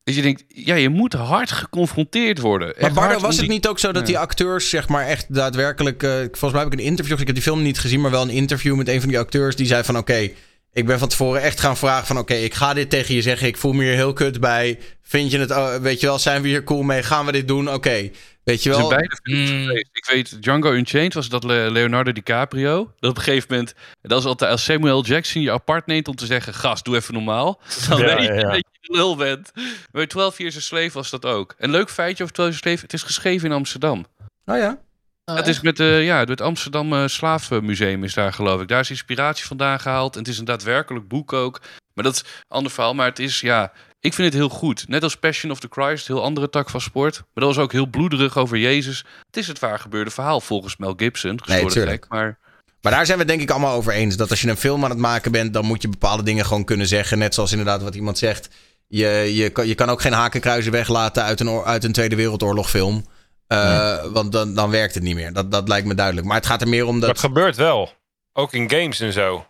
Speaker 9: dat je denkt, ja, je moet hard geconfronteerd worden.
Speaker 1: Maar Bardo, was het niet ook zo dat
Speaker 9: Ja.
Speaker 1: die acteurs, zeg maar, echt daadwerkelijk. eh, volgens mij heb ik een interview. Ik heb die film niet gezien, maar wel een interview met een van die acteurs. Die zei van: Oké, ik ben van tevoren echt gaan vragen: van oké, ik ga dit tegen je zeggen. Ik voel me hier heel kut bij. Vind je het, oh, weet je wel, zijn we hier cool mee? Gaan we dit doen? Oké, weet je
Speaker 9: Het is
Speaker 1: wel.
Speaker 9: beide films
Speaker 3: Mm.
Speaker 9: geweest. Ik weet, Django Unchained was dat Le- Leonardo DiCaprio. Dat op een gegeven moment, dat is altijd als Samuel Jackson je apart neemt om te zeggen, gast, doe even normaal. Dan
Speaker 8: Ja,
Speaker 9: weet je
Speaker 8: ja, ja.
Speaker 9: dat je de lul bent. Bij 12 Years a Slave was dat ook. Een leuk feitje over 12 Years a Slave, het is geschreven in Amsterdam.
Speaker 1: Oh ja.
Speaker 9: het is met eh, ja, het Amsterdam eh, Slavenmuseum is daar geloof ik. Daar is inspiratie vandaan gehaald. En het is een daadwerkelijk boek ook. Maar dat is een ander verhaal. Maar het is, ja, ik vind het heel goed. Net als Passion of the Christ, heel andere tak van sport. Maar dat was ook heel bloederig over Jezus. Het is het waar gebeurde verhaal volgens Mel Gibson. Gestoorde
Speaker 1: tuurlijk.
Speaker 9: gek, maar
Speaker 1: Maar daar zijn we het denk ik allemaal over eens. Dat als je een film aan het maken bent, dan moet je bepaalde dingen gewoon kunnen zeggen. Net zoals inderdaad wat iemand zegt. Je, je, kan, je kan ook geen hakenkruizen weglaten uit een, uit een Tweede Wereldoorlog film. Eh, Want dan, dan werkt het niet meer. Dat, dat lijkt me duidelijk. Maar het gaat er meer om
Speaker 8: het
Speaker 1: dat...
Speaker 8: gebeurt wel. Ook in games en zo.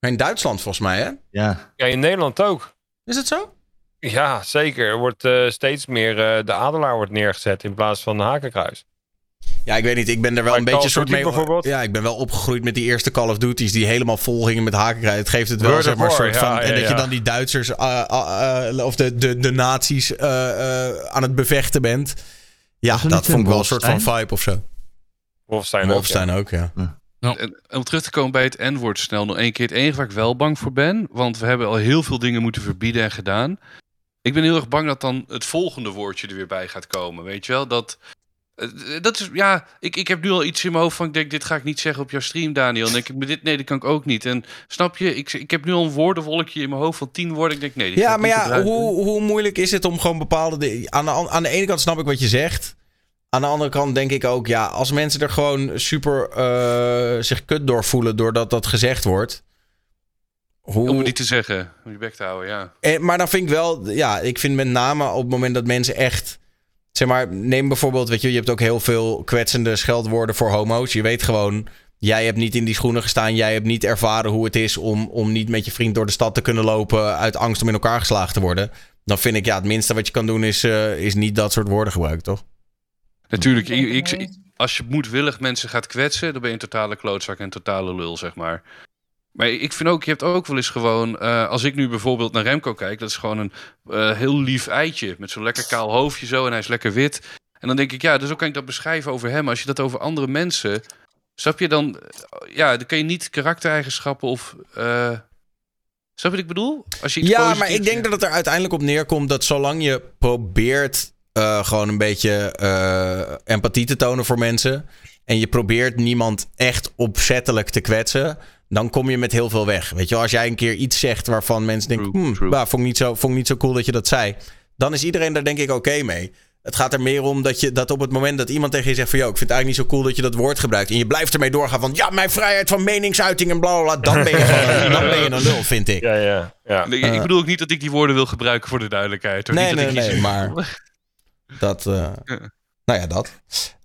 Speaker 1: In Duitsland volgens mij, hè?
Speaker 2: Ja.
Speaker 8: Ja, in Nederland ook.
Speaker 1: Is het zo?
Speaker 8: Ja, zeker. Er wordt eh, steeds meer... eh, de adelaar wordt neergezet in plaats van de hakenkruis.
Speaker 1: Ja, ik weet niet. Ik ben er wel een beetje soort mee.
Speaker 8: bijvoorbeeld?
Speaker 1: Ja, ik ben wel opgegroeid met die eerste Call of Duty's die helemaal vol gingen met hakenkruid. Het geeft het wel zeg maar soort
Speaker 8: ja,
Speaker 1: van.
Speaker 8: ja,
Speaker 1: en dat je dan die Duitsers eh, of de, de, de nazi's eh, eh, aan het bevechten bent. Ja, dat vond ik wel een soort van vibe of zo.
Speaker 8: Wolfenstein ook,
Speaker 1: Wolfenstein ook, ja.
Speaker 9: En om terug te komen bij het N-woord snel nog één keer. Het enige waar ik wel bang voor ben, want we hebben al heel veel dingen moeten verbieden en gedaan. Ik ben heel erg bang dat dan het volgende woordje er weer bij gaat komen. Weet je wel? Dat, eh, dat is, ja, ik, ik heb nu al iets in mijn hoofd van, ik denk, dit ga ik niet zeggen op jouw stream, Daniel. En denk ik, dit, nee, dat kan ik ook niet. En snap je, ik, ik heb nu al een woordenwolkje in mijn hoofd van tien woorden. Ik denk, nee,
Speaker 1: Ja, maar ja, hoe, hoe moeilijk is het om gewoon bepaalde. Aan de, aan de ene kant snap ik wat je zegt. Aan de andere kant denk ik ook, ja, als mensen er gewoon super eh, zich kut door voelen doordat dat gezegd wordt. Hoe,
Speaker 9: Om het niet te zeggen, om je bek te houden, ja.
Speaker 1: Eh, maar dan vind ik wel, ja, ik vind met name op het moment dat mensen echt. Zeg maar, neem bijvoorbeeld, weet je, je hebt ook heel veel kwetsende scheldwoorden voor homo's. Je weet gewoon, jij hebt niet in die schoenen gestaan. Jij hebt niet ervaren hoe het is om, om niet met je vriend door de stad te kunnen lopen. uit angst om in elkaar geslagen te worden. Dan vind ik, ja, het minste wat je kan doen is, eh, is niet dat soort woorden gebruiken, toch?
Speaker 9: Natuurlijk,
Speaker 5: ik,
Speaker 9: als je moedwillig mensen gaat kwetsen, dan ben je een totale klootzak en een totale lul, zeg maar. Maar ik vind ook, je hebt ook wel eens gewoon, eh, als ik nu bijvoorbeeld naar Remco kijk, dat is gewoon een eh, heel lief eitje met zo'n lekker kaal hoofdje zo en hij is lekker wit. En dan denk ik, ja, dus ook kan ik dat beschrijven over hem. Als je dat over andere mensen, snap je dan, eh, ja, dan kan je niet karaktereigenschappen of, eh, snap je wat ik bedoel? Als je
Speaker 1: Ja, maar ik denk dat het er uiteindelijk op neerkomt dat zolang je probeert gewoon een beetje eh, empathie te tonen voor mensen. En je probeert niemand echt opzettelijk te kwetsen. Dan kom je met heel veel weg. Weet je, als jij een keer iets zegt waarvan mensen denken:
Speaker 9: True,
Speaker 1: hmm,
Speaker 9: true.
Speaker 1: bah, vond, ik niet zo, vond ik niet zo cool dat je dat zei. Dan is iedereen daar denk ik oké mee. Het gaat er meer om dat, je, dat op het moment dat iemand tegen je zegt van... ...joh, ik vind het eigenlijk niet zo cool dat je dat woord gebruikt... ...en je blijft ermee doorgaan van... ...ja, mijn vrijheid van meningsuiting en bla bla bla... ...dan ben je, gewoon- dan ben je een lul, vind ik.
Speaker 8: Ja, ja, ja.
Speaker 9: Ik bedoel ook niet dat ik die woorden wil gebruiken voor de duidelijkheid. hoor.
Speaker 1: Nee,
Speaker 9: niet dat
Speaker 1: nee,
Speaker 9: ik
Speaker 1: nee, maar dat, eh, nou ja, dat.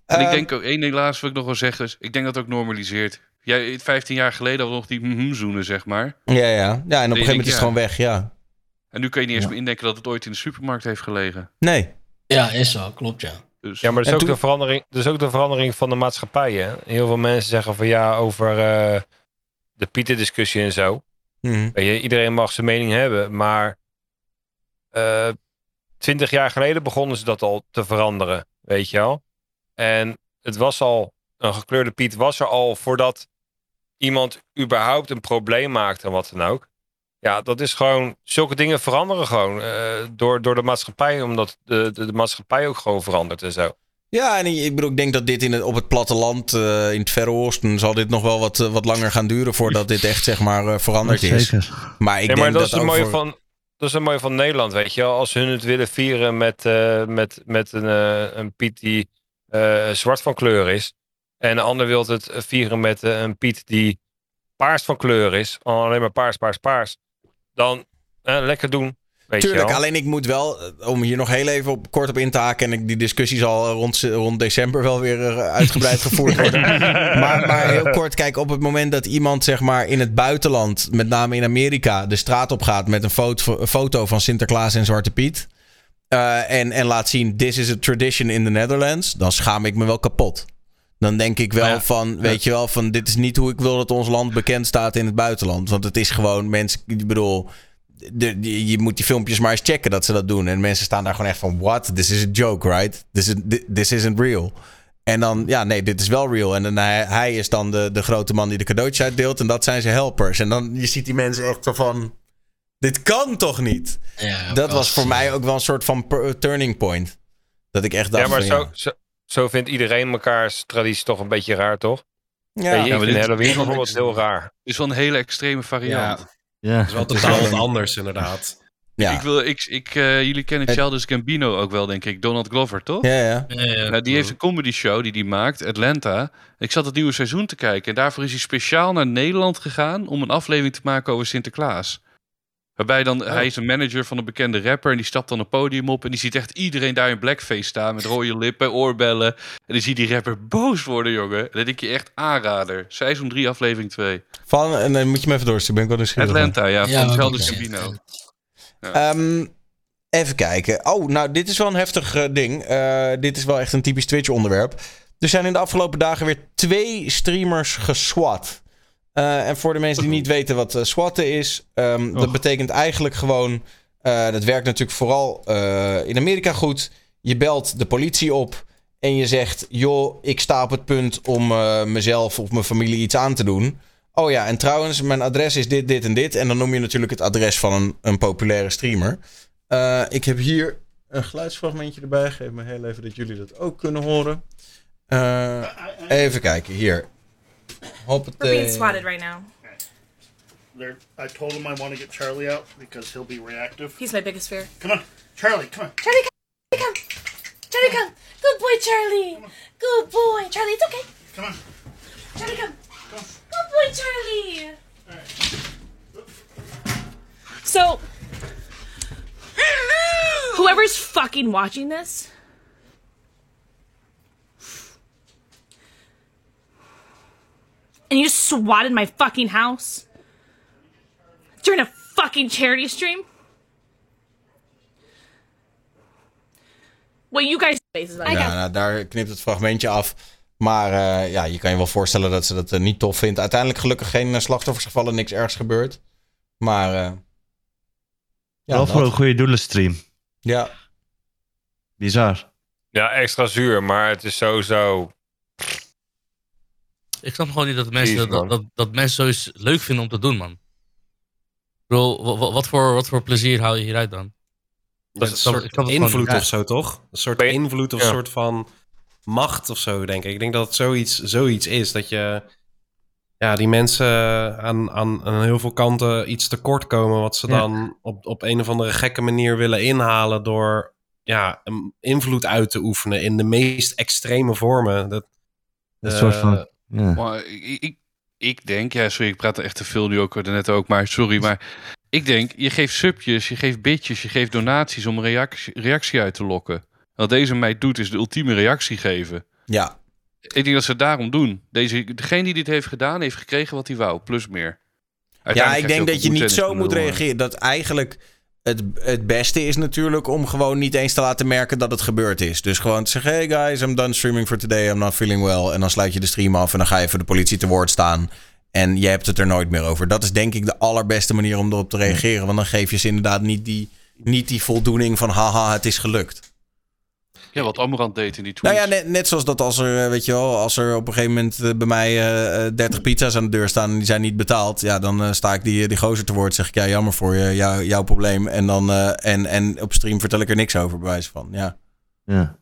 Speaker 9: En ik
Speaker 1: Eh,
Speaker 9: denk ook, één ding laatst wil ik nog wel zeggen, is, ik denk dat het ook normaliseert. Jij, 15 jaar geleden hadden we nog die mhm zoenen, zeg maar.
Speaker 1: Ja, ja. ja, en op een gegeven moment is het
Speaker 9: ja.
Speaker 1: gewoon weg, ja.
Speaker 9: En nu kan je niet eens
Speaker 1: Ja.
Speaker 9: meer indenken dat het ooit in de supermarkt heeft gelegen.
Speaker 1: Nee.
Speaker 6: Ja, is zo, klopt ja.
Speaker 9: Dus,
Speaker 8: Ja, maar dat is,
Speaker 1: En
Speaker 8: ook
Speaker 1: toen-
Speaker 8: de verandering, dat is ook de verandering van de maatschappij. Hè? Heel veel mensen zeggen van ja, over eh, de Pieter-discussie en zo.
Speaker 1: Mhm.
Speaker 8: Weet je, iedereen mag zijn mening hebben, maar eh, twintig jaar geleden begonnen ze dat al te veranderen, weet je wel. En het was al, een gekleurde Piet was er al voordat iemand überhaupt een probleem maakte en wat dan ook. Ja, dat is gewoon, zulke dingen veranderen gewoon eh, door, door de maatschappij, omdat de, de, de maatschappij ook gewoon verandert en zo.
Speaker 1: Ja, en ik bedoel, ik denk dat dit in het, op het platteland, eh, in het Verre Oosten, zal dit nog wel wat, eh, wat langer gaan duren voordat dit echt, zeg maar, eh, veranderd is.
Speaker 2: Zeker.
Speaker 1: Maar ik
Speaker 8: nee, maar
Speaker 1: denk
Speaker 8: dat,
Speaker 1: dat,
Speaker 8: is het mooie
Speaker 1: voor-
Speaker 8: van. Dat is het mooie van Nederland, weet je wel. Als hun het willen vieren met, eh, met, met een, eh, een Piet die eh, zwart van kleur is. En een ander wil het vieren met eh, een Piet die paars van kleur is. Alleen maar paars, paars, paars. Dan eh, lekker doen, weet
Speaker 1: Tuurlijk,
Speaker 8: je wel.
Speaker 1: alleen ik moet wel, eh, om hier nog heel even op, kort op in te haken... en ik, die discussie zal rond, rond december wel weer eh, uitgebreid gevoerd worden. maar, maar heel kort, kijk, op het moment dat iemand zeg maar in het buitenland... met name in Amerika, de straat op gaat met een foto, een foto van Sinterklaas en Zwarte Piet... eh, en, en laat zien, this is a tradition in the Netherlands... dan schaam ik me wel kapot. Dan denk ik wel
Speaker 9: Ja.
Speaker 1: van, weet je wel, van dit is niet hoe ik wil dat ons land bekend staat in het buitenland. Want het is gewoon mensen, ik bedoel, de, die- je moet die filmpjes maar eens checken dat ze dat doen. En mensen staan daar gewoon echt van, what? This is a joke, right? This, is, this isn't real. En dan, ja, nee, dit is wel real. En dan hij, hij is dan de, de grote man die de cadeautjes uitdeelt. En dat zijn zijn helpers. En dan, je ziet die mensen echt zo van, dit kan toch niet?
Speaker 6: ja
Speaker 1: Dat was voor mij ook wel een soort van per- turning point. Dat ik echt dacht
Speaker 8: Ja, maar
Speaker 1: van,
Speaker 8: zo,
Speaker 1: ja.
Speaker 8: zo, zo vindt iedereen mekaars traditie toch een beetje raar, toch?
Speaker 1: Ja,
Speaker 8: je, ik
Speaker 9: maar dit-
Speaker 8: Halloween bijvoorbeeld heel raar.
Speaker 9: Het is wel een hele extreme variant.
Speaker 2: Ja.
Speaker 4: Dat is wel totaal wat anders, inderdaad.
Speaker 1: ja.
Speaker 9: Ik wil, ik, ik, eh, jullie kennen
Speaker 1: Het-
Speaker 9: Childish Gambino ook wel, denk ik. Donald Glover, toch?
Speaker 1: ja, ja.
Speaker 3: Ja, ja,
Speaker 9: Nou, die heeft een comedy show die hij maakt, Atlanta. Ik zat het nieuwe seizoen te kijken en daarvoor is hij speciaal naar Nederland gegaan om een aflevering te maken over Sinterklaas. Waarbij dan, hij is een manager van een bekende rapper en die stapt dan een podium op en die ziet echt iedereen daar in blackface staan met rode lippen, oorbellen. En dan zie je die rapper boos worden, jongen. En dan denk je echt aanrader. Seizoen 3, aflevering 2.
Speaker 1: Van, en dan moet je me even doorsturen, ben ik wel nieuwsgierig.
Speaker 9: Atlanta, ja,
Speaker 6: Ja,
Speaker 9: van
Speaker 6: ik-
Speaker 9: Gambino.
Speaker 1: Ehm, even kijken. Oh, nou, dit is wel een heftig eh, ding. Eh, dit is wel echt een typisch Twitch-onderwerp. Er zijn in de afgelopen dagen weer twee streamers geswat. Eh, en voor de mensen die niet weten wat uh, swatten is, um, dat betekent eigenlijk gewoon. Uh, dat werkt natuurlijk vooral in Amerika goed. Je belt de politie op en je zegt: Joh, ik sta op het punt om mezelf of mijn familie iets aan te doen. Oh ja, en trouwens, mijn adres is dit, dit en dit. En dan noem je natuurlijk het adres van een, een populaire streamer. ik heb hier een geluidsfragmentje erbij. Geef me heel even dat jullie dat ook kunnen horen. even kijken, hier. Hope
Speaker 10: We're being swatted right now.
Speaker 11: They're, I told him I want to get Charlie out because he'll be reactive.
Speaker 10: He's my biggest fear.
Speaker 11: Come on, Charlie, come on.
Speaker 10: Charlie, come. come. Charlie, come. Good boy, Charlie. Good boy. Charlie, it's okay.
Speaker 11: Come on.
Speaker 10: Charlie, come. come on. Good boy, Charlie. So, whoever's fucking watching this, and you just swatted my fucking house during a fucking charity stream? Well, you guys
Speaker 1: Ja, nou, daar knipt het fragmentje af. Maar uh, ja, je kan je wel voorstellen dat ze dat uh, niet tof vindt. Uiteindelijk gelukkig geen uh, slachtoffers gevallen, niks ergs gebeurd. Maar ja,
Speaker 2: wel voor een goede doelenstream.
Speaker 1: Ja.
Speaker 2: Bizar.
Speaker 8: Ja, extra zuur, maar het is sowieso
Speaker 3: ik snap gewoon niet dat mensen, Jeez, dat, dat, dat, mensen zoiets leuk vinden om te doen, man. Bro, wat voor, wat voor plezier haal je hieruit dan?
Speaker 4: Dat is een soort invloed of zo, toch? Een soort invloed of een soort van macht of zo, denk ik. Ik denk dat het zoiets, zoiets is, dat je ja, die mensen aan, aan, aan heel veel kanten iets tekort komen, wat ze dan op, op een of andere gekke manier willen inhalen door ja, invloed uit te oefenen in de meest extreme vormen. Dat,
Speaker 2: een soort van
Speaker 9: ja. Maar ik, ik, ik, denk, ja, sorry, ik praat er echt te veel nu ook net ook, maar sorry, maar ik denk, je geeft subjes, je geeft bitjes, je geeft donaties om reactie, reactie uit te lokken. Wat deze meid doet, is de ultieme reactie geven.
Speaker 1: Ja.
Speaker 9: Ik denk dat ze het daarom doen. Deze, degene die dit heeft gedaan, heeft gekregen wat hij wou, plus meer.
Speaker 1: Ja, ik denk dat je niet zo moet reageren. Dat eigenlijk het, het beste is natuurlijk om gewoon niet eens te laten merken dat het gebeurd is. Dus gewoon te zeggen: Hey guys, I'm done streaming for today. I'm not feeling well. En dan sluit je de stream af en dan ga je voor de politie te woord staan. En je hebt het er nooit meer over. Dat is denk ik de allerbeste manier om erop te reageren. Want dan geef je ze inderdaad niet die, niet die voldoening van: haha, het is gelukt.
Speaker 9: Ja, wat Amrand deed in die tweets.
Speaker 1: Nou ja, net, net, zoals dat als er, weet je wel, als er op een gegeven moment eh, bij mij uh, eh, 30 pizza's aan de deur staan en die zijn niet betaald. Ja, dan uh, sta ik die, die gozer te woord. Zeg ik, ja, jammer voor je, jou, jouw probleem. En, dan, en, en op stream vertel ik er niks over, bij wijze van. Ja.
Speaker 2: Ja,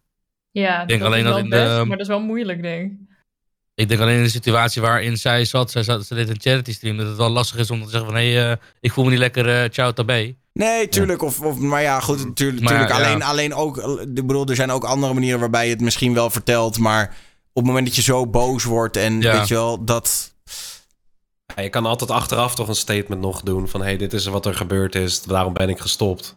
Speaker 5: ja ik denk alleen dat in best, de, maar dat is wel moeilijk, denk ik.
Speaker 3: Ik denk alleen in de situatie waarin zij zat, zij zat, ze deed een charity stream, dat het wel lastig is om te zeggen van, hé, hey, ik voel me niet lekker, ciao, tabé.
Speaker 1: Nee, tuurlijk. Of, of, maar ja, goed, tuurlijk. tuurlijk. alleen, alleen ook, ik bedoel, er zijn ook andere manieren waarbij je het misschien wel vertelt. Maar op het moment dat je zo boos wordt en weet je wel, dat...
Speaker 4: Ja, je kan altijd achteraf toch een statement nog doen van... hé, hey, dit is wat er gebeurd is, daarom ben ik gestopt.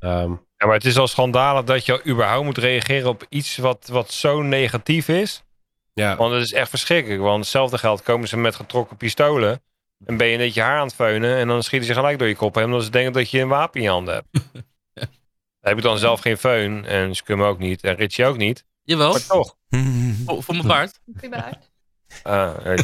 Speaker 4: Um,
Speaker 8: ja, maar het is al schandalig dat je überhaupt moet reageren op iets wat, wat zo negatief is. Ja. Want het is echt verschrikkelijk. Want hetzelfde geld komen ze met getrokken pistolen... En ben je net je haar aan het feunen en dan schieten ze gelijk door je kop heen. Omdat ze denken dat je een wapen in je handen hebt. Heb ik dan zelf geen feun en Scum ook niet en Richie ook niet.
Speaker 3: Jawel.
Speaker 8: Maar toch.
Speaker 3: voor, voor mijn baard.
Speaker 5: Voor baard.
Speaker 8: Uh, hij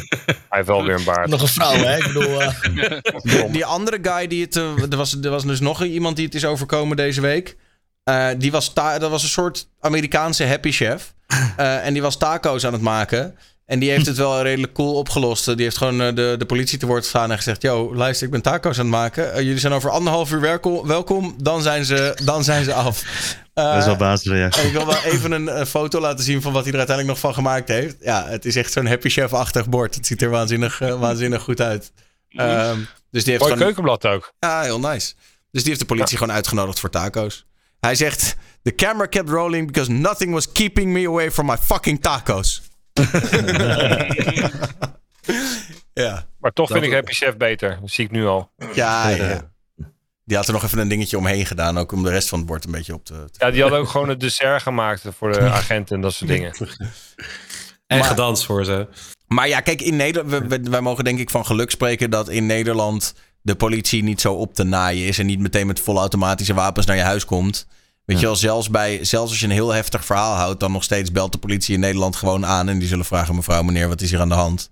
Speaker 8: heeft wel weer een baard.
Speaker 6: Nog een vrouw, hè? Ik bedoel... Uh...
Speaker 1: Die, die, andere guy die het... Uh, er, was, er was dus nog iemand die het is overkomen deze week. Uh, die was dat was een soort Amerikaanse happy chef. En die was taco's aan het maken. En die heeft het wel redelijk cool opgelost. Die heeft gewoon eh, de, de politie te woord gestaan en gezegd: Yo, luister, ik ben taco's aan het maken. Eh, jullie zijn over anderhalf uur welkom. welkom dan, zijn ze, dan zijn ze af.
Speaker 2: Uh, dat is wel basisreactie.
Speaker 1: Ik wil wel even een, foto laten zien van wat hij er uiteindelijk nog van gemaakt heeft. Ja, het is echt zo'n Happy Chef-achtig bord. Het ziet er waanzinnig, waanzinnig goed uit. Um, dus die heeft
Speaker 8: Mooi keukenblad ook.
Speaker 1: Ja, heel nice. Dus die heeft de politie gewoon uitgenodigd voor taco's. Hij zegt: The camera kept rolling because nothing was keeping me away from my fucking tacos. ja.
Speaker 8: Maar toch vind ik Happy Chef beter. Dat zie ik nu al.
Speaker 1: Ja, ja. Die had er nog even een dingetje omheen gedaan. Ook om de rest van het bord een beetje op te... te
Speaker 8: ja, die had ook gewoon het dessert gemaakt voor de agenten en dat soort dingen.
Speaker 4: En maar, gedanst voor ze.
Speaker 1: Maar ja, kijk, in Nederland... Wij mogen denk ik van geluk spreken dat in Nederland... de politie niet zo op te naaien is... en niet meteen met volle automatische wapens naar je huis komt... Weet je wel, zelfs, bij, zelfs als je een heel heftig verhaal houdt, dan nog steeds belt de politie in Nederland gewoon aan. En die zullen vragen, mevrouw, meneer, wat is hier aan de hand?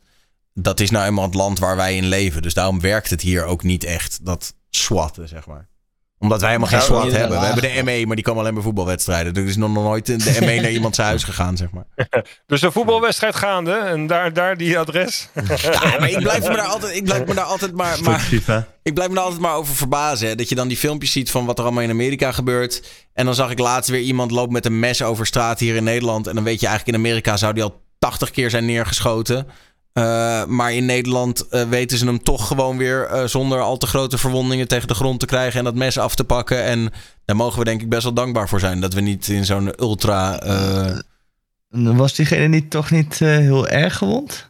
Speaker 1: Dat is nou eenmaal het land waar wij in leven. Dus daarom werkt het hier ook niet echt, dat swatten, zeg maar. Omdat wij helemaal geen SWAT hebben. We hebben de ME, maar die komen alleen bij voetbalwedstrijden. Er is nog nooit de ME naar iemand zijn huis gegaan, zeg maar.
Speaker 8: Dus een voetbalwedstrijd gaande en daar, daar die adres.
Speaker 1: Ja, maar ik blijf me daar altijd, ik blijf me daar altijd maar, maar. Ik blijf me altijd maar over verbazen. Hè? Dat je dan die filmpjes ziet van wat er allemaal in Amerika gebeurt. En dan zag ik laatst weer iemand lopen met een mes over straat hier in Nederland. En dan weet je eigenlijk in Amerika zou die al 80 keer zijn neergeschoten. Eh, maar in Nederland eh, weten ze hem toch gewoon weer eh, zonder al te grote verwondingen tegen de grond te krijgen en dat mes af te pakken. En daar mogen we denk ik best wel dankbaar voor zijn. Dat we niet in zo'n ultra.
Speaker 2: Was diegene niet toch niet heel erg gewond?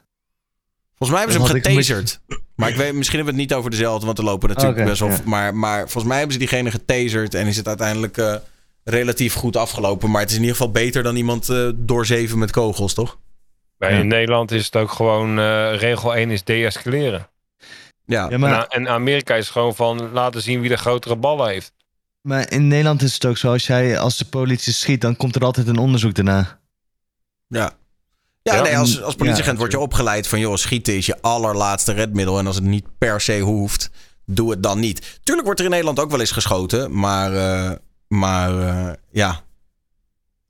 Speaker 1: Volgens mij hebben ze hem
Speaker 2: ik
Speaker 1: getaserd. Maar ik weet, misschien hebben we het niet over dezelfde, want er lopen natuurlijk best wel.
Speaker 2: ja.
Speaker 1: Maar, maar volgens mij hebben ze diegene getaserd en is het uiteindelijk relatief goed afgelopen. Maar het is in ieder geval beter dan iemand doorzeven met kogels, toch?
Speaker 2: Ja.
Speaker 8: In Nederland is het ook gewoon, eh, regel 1 is deescaleren.
Speaker 1: Ja,
Speaker 2: Ja, maar,
Speaker 8: En, en Amerika is gewoon van laten zien wie de grotere ballen heeft.
Speaker 2: maar in Nederland is het ook zo, als, jij, als de politie schiet, dan komt er altijd een onderzoek daarna.
Speaker 1: ja. Ja,
Speaker 8: Ja.
Speaker 1: nee, als, als politieagent
Speaker 2: Ja,
Speaker 1: word je opgeleid van... joh, schieten is je allerlaatste redmiddel... en als het niet per se hoeft, doe het dan niet. Tuurlijk wordt er in Nederland ook wel eens geschoten... maar, eh, maar eh, ja...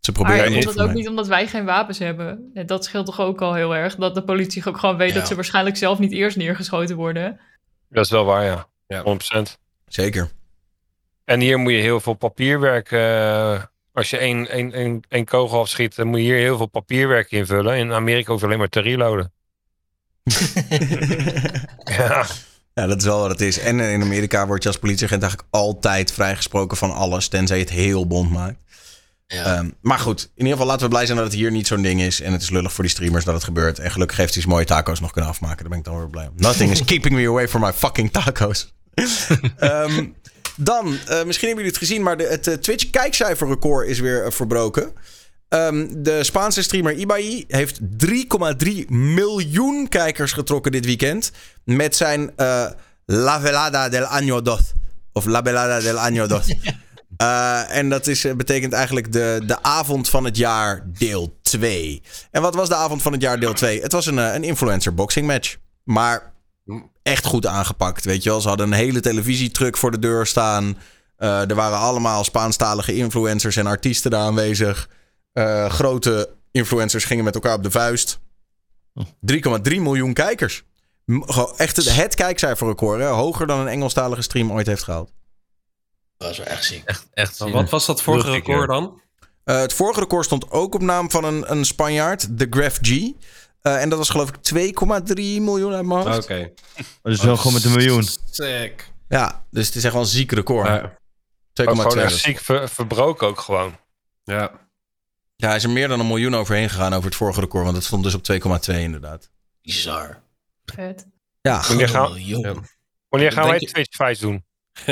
Speaker 1: Ze proberen
Speaker 5: Maar dat ook niet omdat wij geen wapens hebben? Dat scheelt toch ook al heel erg. Dat de politie ook gewoon weet
Speaker 1: Ja.
Speaker 5: dat ze waarschijnlijk zelf niet eerst neergeschoten worden.
Speaker 8: Dat is wel waar, ja.
Speaker 4: Ja.
Speaker 8: 100%.
Speaker 1: Zeker.
Speaker 8: En hier moet je heel veel papierwerk. eh, als je één, één, één, één kogel afschiet, dan moet je hier heel veel papierwerk invullen. In Amerika hoef je alleen maar te reloaden. ja.
Speaker 1: Ja, dat is wel wat het is. En in Amerika word je als politieagent eigenlijk altijd vrijgesproken van alles, tenzij je het heel bond maakt. Ehm, maar goed, in ieder geval laten we blij zijn dat het hier niet zo'n ding is. En het is lullig voor die streamers dat het gebeurt. En gelukkig heeft hij zijn mooie taco's nog kunnen afmaken. Daar ben ik dan weer blij om. Nothing is keeping me away from my fucking taco's. Ehm, dan, eh, misschien hebben jullie het gezien, maar de, het eh, Twitch kijkcijferrecord is weer eh, verbroken. Ehm, de Spaanse streamer Ibai heeft 3,3 miljoen kijkers getrokken dit weekend. Met zijn La Velada del Año 2. Of La Velada del Año 2. Eh, en dat is, eh, betekent eigenlijk de, de avond van het jaar deel 2. En wat was de avond van het jaar deel 2? Het was een, eh, een influencer boxing match. Maar echt goed aangepakt, weet je wel. Ze hadden een hele televisietruck voor de deur staan. Er waren allemaal Spaanstalige influencers en artiesten daar aanwezig. Grote influencers gingen met elkaar op de vuist. 3,3 miljoen kijkers. Echt het, het kijkcijferrecord. Hoger dan een Engelstalige stream ooit heeft gehaald.
Speaker 6: Dat is wel echt ziek.
Speaker 3: Echt, echt ziek.
Speaker 4: wat was dat vorige record dan?
Speaker 1: Eh, het vorige record stond ook op naam van een, een Spanjaard, de Graf G. Eh, en dat was geloof ik 2,3 miljoen uit mijn
Speaker 4: Oké.
Speaker 2: Dus wel gewoon met een miljoen.
Speaker 4: Sick.
Speaker 1: Ja, dus het is echt wel een ziek record.
Speaker 4: Ja.
Speaker 1: 2,2.
Speaker 8: Ook gewoon echt ziek ver- verbroken ook gewoon.
Speaker 4: Ja.
Speaker 1: Ja, hij is er meer dan een miljoen overheen gegaan over het vorige record. Want het stond dus op 2,2 inderdaad.
Speaker 6: Bizar.
Speaker 5: Vet.
Speaker 1: Ja,
Speaker 8: Wanneer
Speaker 6: Een
Speaker 8: gaan, wanneer gaan wij
Speaker 4: Denk je-
Speaker 8: Twitch fights doen?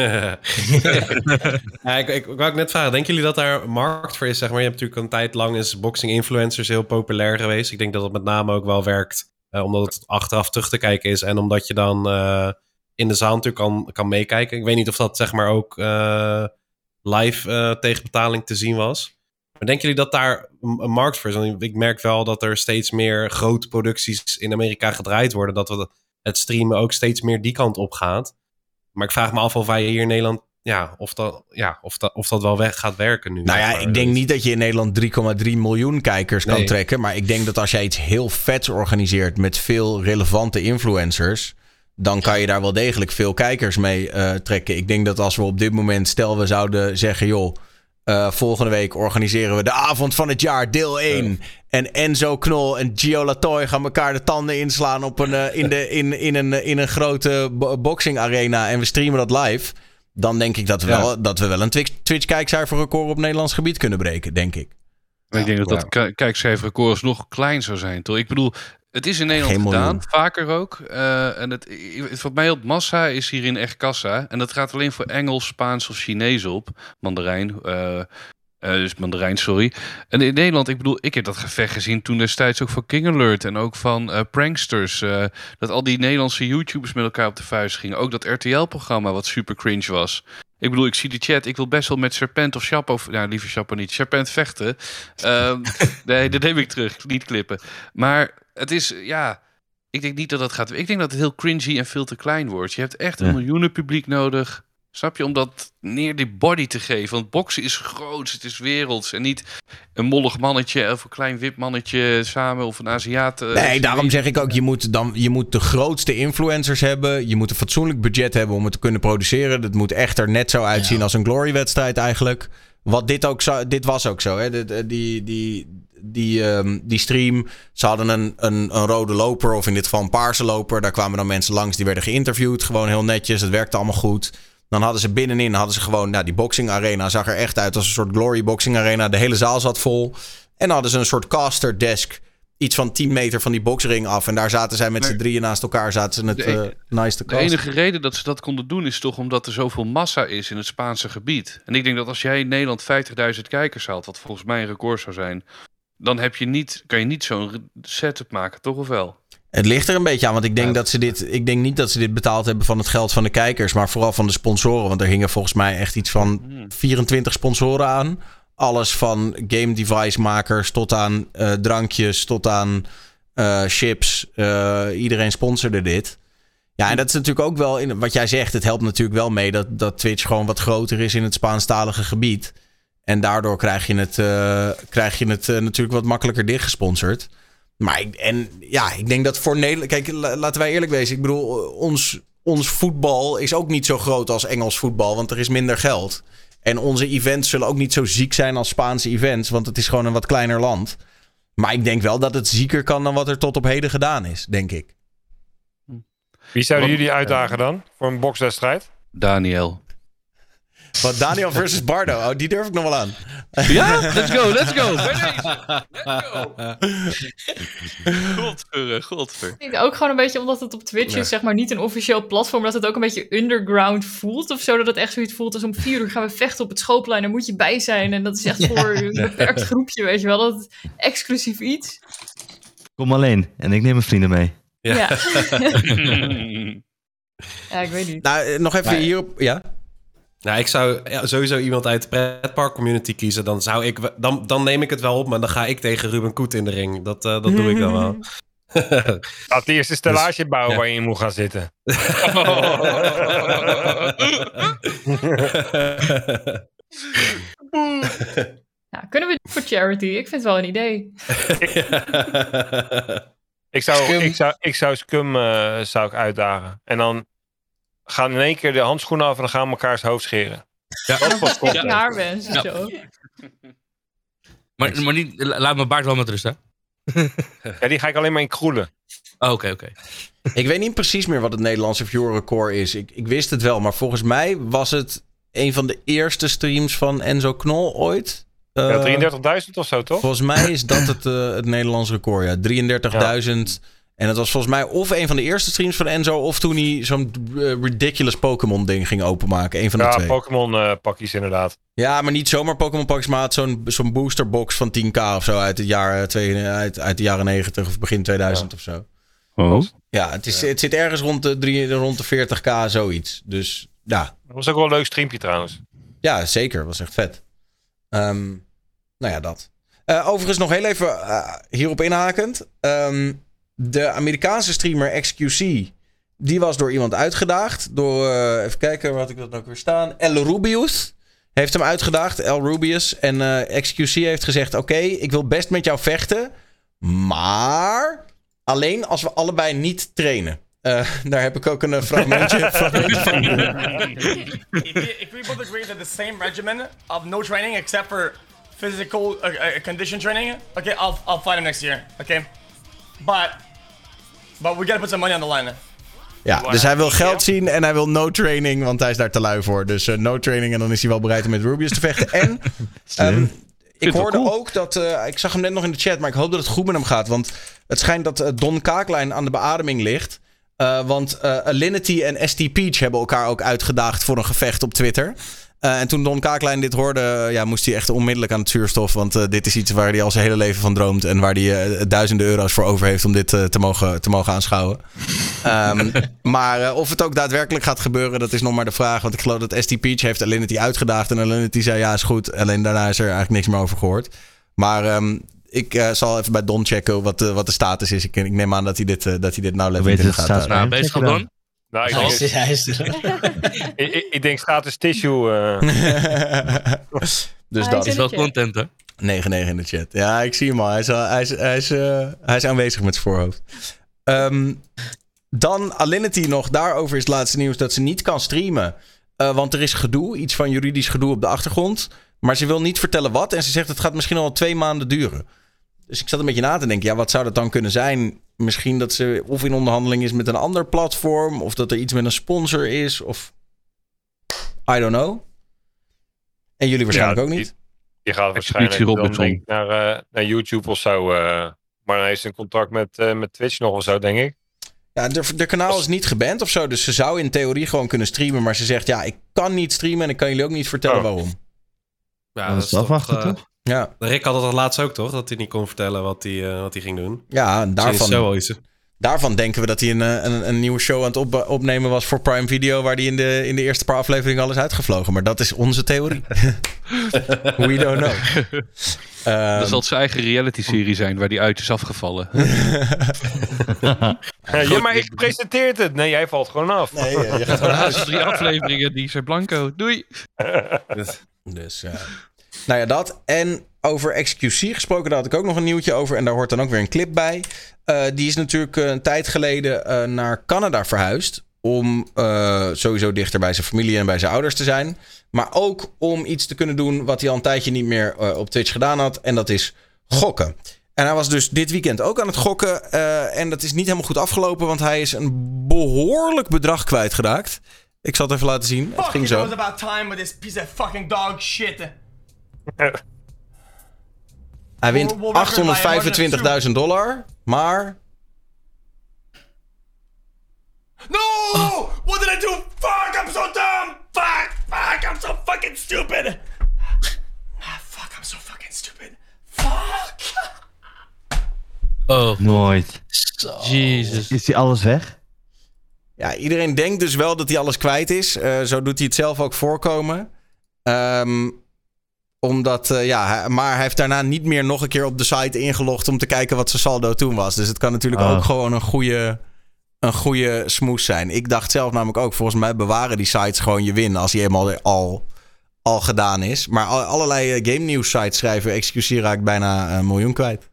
Speaker 4: ja, ik, ik, ik wou net vragen, denken jullie dat daar markt voor is? Zeg maar? Je hebt natuurlijk een tijd lang is boxing influencers heel populair geweest. Ik denk dat het met name ook wel werkt, eh, omdat het achteraf terug te kijken is en omdat je dan eh, in de zaal natuurlijk kan, kan meekijken. Ik weet niet of dat zeg maar ook eh, live tegen betaling te zien was. Maar denken jullie dat daar een markt voor is? Want ik merk wel dat er steeds meer grote producties in Amerika gedraaid worden. Dat we het streamen ook steeds meer die kant op gaat. Maar ik vraag me af of wij hier in Nederland, ja, of dat, ja, of dat, of dat wel weg gaat werken nu.
Speaker 1: Nou ja,
Speaker 4: maar.
Speaker 1: ik denk niet dat je in Nederland 3,3 miljoen kijkers kan trekken. Maar ik denk dat als jij iets heel vets organiseert met veel relevante influencers. dan kan je daar wel degelijk veel kijkers mee eh, trekken. Ik denk dat als we op dit moment, stel we zouden zeggen, joh. Eh, volgende week organiseren we de avond van het jaar, deel 1. En Enzo Knol en Gio Latoy gaan elkaar de tanden inslaan op een, eh, in, de, in, in, een, in een grote bo- boxing arena. En we streamen dat live. Dan denk ik dat we
Speaker 4: Ja.
Speaker 1: wel, dat we wel een Twitch, Twitch kijkcijferrecord op Nederlands gebied kunnen breken, denk ik.
Speaker 9: Maar ik denk dat dat ki- kijkcijferrecord nog klein zou zijn, toch? Ik bedoel, het is in Nederland gedaan, vaker ook. Eh, en het, wat mij op massa is hierin echt kassa. En dat gaat alleen voor Engels, Spaans of Chinees op. Mandarijn. eh, dus Mandarijn, sorry. En in Nederland, ik bedoel, ik heb dat gevecht gezien toen destijds ook van King Alert en ook van Pranksters. dat al die Nederlandse YouTubers met elkaar op de vuist gingen. Ook dat RTL-programma wat super cringe was. Ik bedoel, ik zie die chat. Ik wil best wel met Serpent of Chapo... Nou, liever Chapo niet. Serpent vechten. Ehm, nee, dat neem ik terug. Niet klippen. Maar het is, ja... Ik denk niet dat dat gaat... Ik denk dat het heel cringy en veel te klein wordt. Je hebt echt een
Speaker 2: Ja.
Speaker 9: miljoenen publiek nodig. Snap je? Om dat neer die body te geven. Want boksen is groots. Het is werelds. En niet een mollig mannetje of een klein wit mannetje samen. Of een Aziat. eh,
Speaker 1: Nee, daarom zeg ik ook, je moet, dan, je moet de grootste influencers hebben. Je moet een fatsoenlijk budget hebben om het te kunnen produceren. Dat moet echt er net zo uitzien
Speaker 6: Ja.
Speaker 1: als een Glory-wedstrijd eigenlijk. Wat dit ook zo, dit was ook zo. Hè? De- die, die, die, ehm, die stream, ze hadden een, een, een rode loper of in dit geval een paarse loper. Daar kwamen dan mensen langs die werden geïnterviewd. Gewoon heel netjes, het werkte allemaal goed. Dan hadden ze binnenin hadden ze gewoon, nou, die boxing arena zag er echt uit als een soort glory boxing arena. De hele zaal zat vol. En dan hadden ze een soort caster desk, iets van 10 meter van die boxring af. En daar zaten zij met z'n drieën naast elkaar, zaten ze het
Speaker 9: De e-
Speaker 1: nice te
Speaker 9: De enige reden dat ze dat konden doen is toch omdat er zoveel massa is in het Spaanse gebied. En ik denk dat als jij in Nederland 50.000 kijkers haalt, wat volgens mij een record zou zijn, dan heb je niet, kan je niet zo'n setup maken, toch of wel?
Speaker 1: Het ligt er een beetje aan, want ik denk, dat ze dit, ik denk niet dat ze dit betaald hebben van het geld van de kijkers, maar vooral van de sponsoren. Want er hingen volgens mij echt iets van 24 sponsoren aan. Alles van game device makers tot aan eh, drankjes, tot aan eh, chips. Eh, iedereen sponsorde dit. Ja, en dat is natuurlijk ook wel, in, wat jij zegt, het helpt natuurlijk wel mee dat, dat Twitch gewoon wat groter is in het Spaanstalige gebied. En daardoor krijg je het, krijg je het natuurlijk wat makkelijker dichtgesponsord. Maar en ja, ik denk dat voor Nederland. Kijk, la- laten wij eerlijk wezen. Ik bedoel, ons, ons voetbal is ook niet zo groot als Engels voetbal, want er is minder geld. En onze events zullen ook niet zo ziek zijn als Spaanse events, want het is gewoon een wat kleiner land. Maar ik denk wel dat het zieker kan dan wat er tot op heden gedaan is, denk ik.
Speaker 8: Wie zouden jullie uitdagen dan? Voor een bokswedstrijd?
Speaker 9: Daniel.
Speaker 1: Wat Daniel versus Bardo, oh, die durf ik nog wel aan.
Speaker 9: Ja, let's go, let's go. Let's go. Godver, godver.
Speaker 5: Ik denk ook gewoon een beetje omdat het op Twitch
Speaker 1: Ja.
Speaker 5: is, zeg maar, niet een officieel platform, dat het ook een beetje underground voelt of zo. Dat het echt zoiets voelt als om vier uur gaan we vechten op het schoopplein, daar moet je bij zijn. En dat is echt voor een beperkt groepje, weet je wel. Dat is exclusief iets.
Speaker 2: Kom alleen en ik neem mijn vrienden mee.
Speaker 5: Ja. Ja, ik weet niet.
Speaker 1: Nou, eh, nog even
Speaker 4: Nee.
Speaker 1: hierop. Ja.
Speaker 4: Nou, ik zou ja, sowieso iemand uit de pretpark community kiezen. Dan, zou ik, dan, dan neem ik het wel op, maar dan ga ik tegen Ruben Koet in de ring. Dat, eh, dat doe ik dan wel.
Speaker 8: Laat die eerst een stellage bouwen
Speaker 4: ja.
Speaker 8: waar je in moet gaan zitten.
Speaker 5: Ja, kunnen we dit voor charity? Ik vind het wel een idee.
Speaker 8: Ik zou,
Speaker 6: Scum.
Speaker 8: ik zou, ik zou Scum eh, zou ik uitdagen. En dan gaan in één keer de handschoenen af en dan gaan we elkaars hoofd scheren.
Speaker 3: Ja.
Speaker 8: Dat was
Speaker 3: Ja.
Speaker 5: zo.
Speaker 3: Maar, maar niet, la- laat mijn baard wel met rust, hè?
Speaker 8: Ja, die ga ik alleen maar in kroelen.
Speaker 3: Oh, Oké, oké.
Speaker 1: Ik weet niet precies meer wat het Nederlandse viewerrecord is. Ik, ik wist het wel, maar volgens mij was het een van de eerste streams van Enzo Knol ooit. Eh,
Speaker 8: Ja, 33.000 of zo, toch?
Speaker 1: Volgens mij is dat het, eh, het Nederlands record, ja. 33.000. En het was volgens mij of een van de eerste streams van Enzo... of toen hij zo'n eh, ridiculous Pokémon ding ging openmaken. Een van de
Speaker 8: Ja,
Speaker 1: twee.
Speaker 8: Pokémon eh, pakjes inderdaad.
Speaker 1: Ja, maar niet zomaar Pokémon pakjes, maar zo'n zo'n boosterbox van 10k of zo uit, het jaar, eh, twee, uit, uit de jaren 90 of begin 2000 of zo.
Speaker 9: Oh.
Speaker 1: Ja, het, is, het zit ergens rond de, drie, rond de 40k, zoiets. Dus ja,
Speaker 8: Dat was ook wel een leuk streampje trouwens.
Speaker 1: ja zeker. Was echt vet. Ehm, nou ja, dat. Eh, overigens nog heel even hierop inhakend. Ehm, de Amerikaanse streamer XQC, die was door iemand uitgedaagd. Door, eh, even kijken, waar had ik dat nou weer staan? El Rubius heeft hem uitgedaagd, El Rubius. En eh, XQC heeft gezegd, oké, ik wil best met jou vechten. Maar alleen als we allebei niet trainen. Eh, daar heb ik ook een fragmentje, van.
Speaker 12: if, we- if we both agree that the same regimen of no training except for physical uh, uh, condition training, okay, I'll, I'll fight him next year, okay? But, but we gotta put some money on the line.
Speaker 1: Ja, dus hij wil geld zien en hij wil no training, want hij is daar te lui voor. Dus eh, no training en dan is hij wel bereid om met Rubius te vechten. En ehm, ik hoorde
Speaker 9: cool.
Speaker 1: ook dat, eh, ik zag hem net nog in de chat, maar ik hoop dat het goed met hem gaat. Want het schijnt dat eh, Don Kaaklijn aan de beademing ligt. Eh, want eh, Alinity en ST Peach hebben elkaar ook uitgedaagd voor een gevecht op Twitter. Eh, en toen Don Kaaklijn dit hoorde, eh, ja, moest hij echt onmiddellijk aan het zuurstof. Want eh, dit is iets waar hij al zijn hele leven van droomt. En waar hij eh, duizenden euro's voor over heeft om dit eh, te, mogen, te mogen aanschouwen. Ehm, maar eh, of het ook daadwerkelijk gaat gebeuren, dat is nog maar de vraag. Want ik geloof dat ST Peach heeft Alinity uitgedaagd. En Alinity zei ja, is goed. Alleen daarna is er eigenlijk niks meer over gehoord. Maar ehm, ik eh, zal even bij Don checken wat, de wat de status is. Ik, ik neem aan dat hij dit, eh, dat hij dit nou in de gaten houdt.
Speaker 3: Nou, bezig Don?
Speaker 8: Nou, ik, denk,
Speaker 6: is,
Speaker 8: ik, ik- ik denk gratis tissue. eh.
Speaker 1: dus
Speaker 5: Hij
Speaker 1: dat
Speaker 5: is
Speaker 3: Is wel content, hè?
Speaker 1: 9-9 in de chat. Ja, ik zie hem al. Hij is, hij is, hij is, eh, hij is aanwezig met zijn voorhoofd. Ehm, dan Alinity nog. Daarover is het laatste nieuws dat ze niet kan streamen. Eh, want er is gedoe, iets van juridisch gedoe op de achtergrond. Maar ze wil niet vertellen wat. En ze zegt het gaat misschien al twee maanden duren. Dus ik zat een beetje na te denken. Ja, wat zou dat dan kunnen zijn? Misschien dat ze of in onderhandeling is met een ander platform. Of dat er iets met een sponsor is. Of I don't know. En jullie waarschijnlijk
Speaker 8: Ja,
Speaker 1: ook niet.
Speaker 8: Die gaat waarschijnlijk dan denk naar, eh, naar YouTube of zo. eh. maar dan heeft ze een contract met, eh, met Twitch nog of zo, denk ik.
Speaker 1: Ja, de, de kanaal is niet geband of zo. Dus ze zou in theorie gewoon kunnen streamen. Maar ze zegt, ja, ik kan niet streamen en ik kan jullie ook niet vertellen
Speaker 8: Oh.
Speaker 1: waarom.
Speaker 4: Ja,
Speaker 2: Dat is afwachten, toch?
Speaker 1: Ja,
Speaker 4: Rick had het laatst ook, toch? Dat hij niet kon vertellen wat hij, eh, wat hij ging doen.
Speaker 1: ja en
Speaker 4: zo
Speaker 1: daarvan, daarvan denken we dat hij een, eh, een, een nieuwe show aan het op- opnemen was voor Prime Video. Waar hij in de, in de eerste paar afleveringen al is uitgevlogen. Maar dat is onze theorie. We don't know. Ehm,
Speaker 9: dat zal zijn eigen reality-serie zijn waar die uit is afgevallen.
Speaker 8: Ja, maar ik presenteert het. Nee, jij valt gewoon af.
Speaker 1: nee, je gaat gewoon
Speaker 9: De laatste drie afleveringen, die zijn blanco. Doei!
Speaker 1: Dus, ja. Nou ja, dat. En over XQC gesproken, daar had ik ook nog een nieuwtje over. En daar hoort dan ook weer een clip bij. Eh, die is natuurlijk eh, een tijd geleden eh, naar Canada verhuisd. Om sowieso dichter bij zijn familie en bij zijn ouders te zijn. Maar ook om iets te kunnen doen wat hij al een tijdje niet meer op Twitch gedaan had. En dat is gokken. En hij was dus dit weekend ook aan het gokken. en dat is niet helemaal goed afgelopen, want hij is een behoorlijk bedrag kwijtgeraakt. Ik zal het even laten zien. Het ging zo.
Speaker 12: it was about time with this piece of fucking dog shit.
Speaker 1: Hij wint
Speaker 12: We'll- we'll record by
Speaker 1: 825.000 dollar, maar
Speaker 12: No! What did I do? Fuck, I'm so dumb! Fuck, fuck, I'm so fucking stupid! Ah, fuck, I'm so fucking stupid. Fuck!
Speaker 3: Oh,
Speaker 2: Nooit.
Speaker 3: Jesus.
Speaker 2: Is die alles weg?
Speaker 1: ja, iedereen denkt dus wel dat hij alles kwijt is. Eh, zo doet hij het zelf ook voorkomen. Ehm, omdat, eh, ja, maar hij heeft daarna niet meer nog een keer op de site ingelogd om te kijken wat zijn saldo toen was. Dus het kan natuurlijk
Speaker 2: Oh.
Speaker 1: ook gewoon een goede, een goede smoes zijn. Ik dacht zelf namelijk ook, volgens mij bewaren die sites gewoon je win als hij eenmaal al, al gedaan is. Maar al- allerlei eh, game news sites schrijven, excuseer raakt bijna een miljoen kwijt.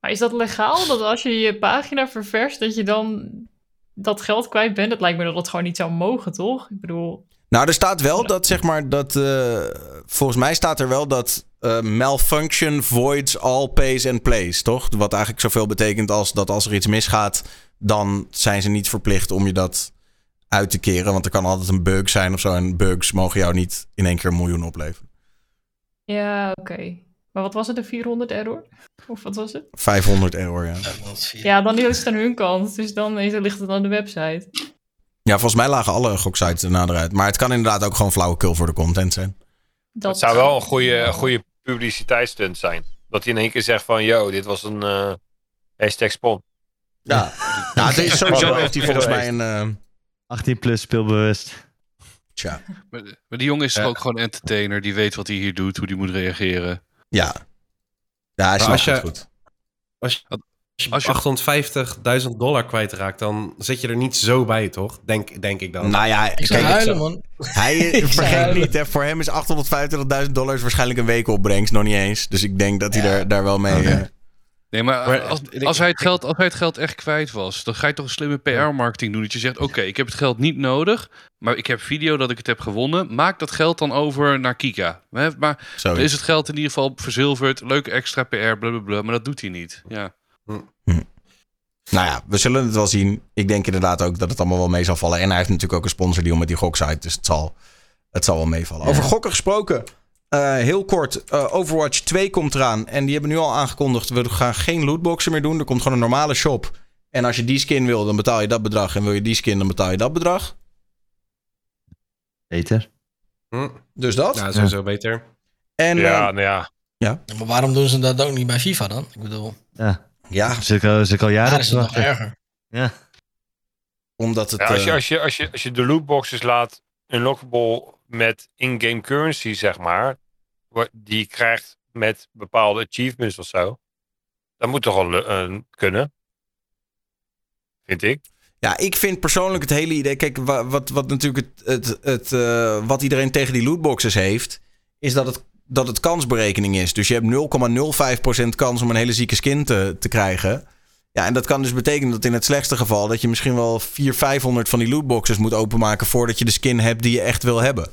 Speaker 5: Maar is dat legaal? Dat als je je pagina ververst, dat je dan dat geld kwijt bent? Het lijkt me dat dat gewoon niet zou mogen, toch? Ik bedoel,
Speaker 1: Nou, er staat wel dat, zeg maar, dat. eh, volgens mij staat er wel dat. eh, malfunction voids all pays and plays, toch? Wat eigenlijk zoveel betekent als dat als er iets misgaat, dan zijn ze niet verplicht om je dat uit te keren. Want er kan altijd een bug zijn of zo. En bugs mogen jou niet in één keer een miljoen opleveren.
Speaker 5: ja, oké. Maar wat was het, een 400 error? Of wat was het?
Speaker 1: 500 error, ja.
Speaker 5: Ja, dan is het aan hun kant. Dus dan is- ligt het aan de website.
Speaker 1: Ja, volgens mij lagen alle goksites erna eruit. Maar het kan inderdaad ook gewoon flauwekul voor de content zijn.
Speaker 5: Dat
Speaker 8: Het zou wel een goede, een goede publiciteitsstunt zijn. Dat hij in één keer zegt van, yo, dit was een eh hashtag spon.
Speaker 1: Ja, ja het is sowieso heeft hij volgens mij een. eh,
Speaker 2: 18 plus speelbewust.
Speaker 1: tja,
Speaker 9: Maar, maar die jongen is ook gewoon entertainer. Die weet wat hij hier doet, hoe die moet reageren.
Speaker 1: ja. Ja, hij het goed.
Speaker 4: Als je,
Speaker 9: Als je-
Speaker 4: 850.000 dollar kwijtraakt, dan zit je er niet zo bij, toch? Denk, denk ik dan.
Speaker 1: Nou ja,
Speaker 6: Ik
Speaker 1: kijk,
Speaker 6: huilen, man.
Speaker 1: Hij vergeet niet, hè, voor hem is 825.000 dollar waarschijnlijk een week opbrengst, nog niet eens. Dus ik denk dat hij
Speaker 6: Ja.
Speaker 1: daar, daar wel mee. eh,
Speaker 9: Nee, maar als, hij het geld, als hij het geld echt kwijt was, dan ga je toch een slimme PR-marketing doen. Dat je zegt, oké, ik heb het geld niet nodig, maar ik heb video dat ik het heb gewonnen. Maak dat geld dan over naar Kika. Hè, Maar dan is het geld in ieder geval verzilverd. Leuke extra PR, blablabla, maar dat doet hij niet. Ja.
Speaker 1: Nou ja, we zullen het wel zien. Ik denk inderdaad ook dat het allemaal wel mee zal vallen. En hij heeft natuurlijk ook een sponsordeal met die goksite. Dus het zal, het zal wel meevallen. Over gokken gesproken. eh, heel kort, eh, Overwatch 2 komt eraan. En die hebben nu al aangekondigd, we gaan geen lootboxen meer doen. Er komt gewoon een normale shop. En als je die skin wil, dan betaal je dat bedrag. En wil je die skin, dan betaal je dat bedrag.
Speaker 2: Beter.
Speaker 4: Hm.
Speaker 1: Dus dat.
Speaker 4: Ja, sowieso beter.
Speaker 1: En,
Speaker 8: ja,
Speaker 1: eh,
Speaker 8: nou ja.
Speaker 1: ja.
Speaker 6: Maar waarom doen ze dat ook niet bij FIFA dan? Ik bedoel,
Speaker 2: Ja.
Speaker 1: Ja.
Speaker 2: Zit ik al, zit ik al jaren op
Speaker 6: is nog erger.
Speaker 2: Ja.
Speaker 1: Omdat het...
Speaker 8: Ja, als, je,
Speaker 1: eh,
Speaker 8: als, je, als, je, als je de lootboxes laat unlockable met in-game currency, zeg maar, die je krijgt met bepaalde achievements of zo, dat moet toch wel eh, kunnen. Vind ik.
Speaker 1: Ja, ik vind persoonlijk het hele idee. Kijk, wa- wat, wat natuurlijk het, het, het, eh, wat iedereen tegen die lootboxes heeft, is dat het, dat het kansberekening is. Dus je hebt 0,05% kans om een hele zieke skin te, te krijgen. Ja, en dat kan dus betekenen dat in het slechtste geval dat je misschien wel 400, 500 van die lootboxes moet openmaken voordat je de skin hebt die je echt wil hebben.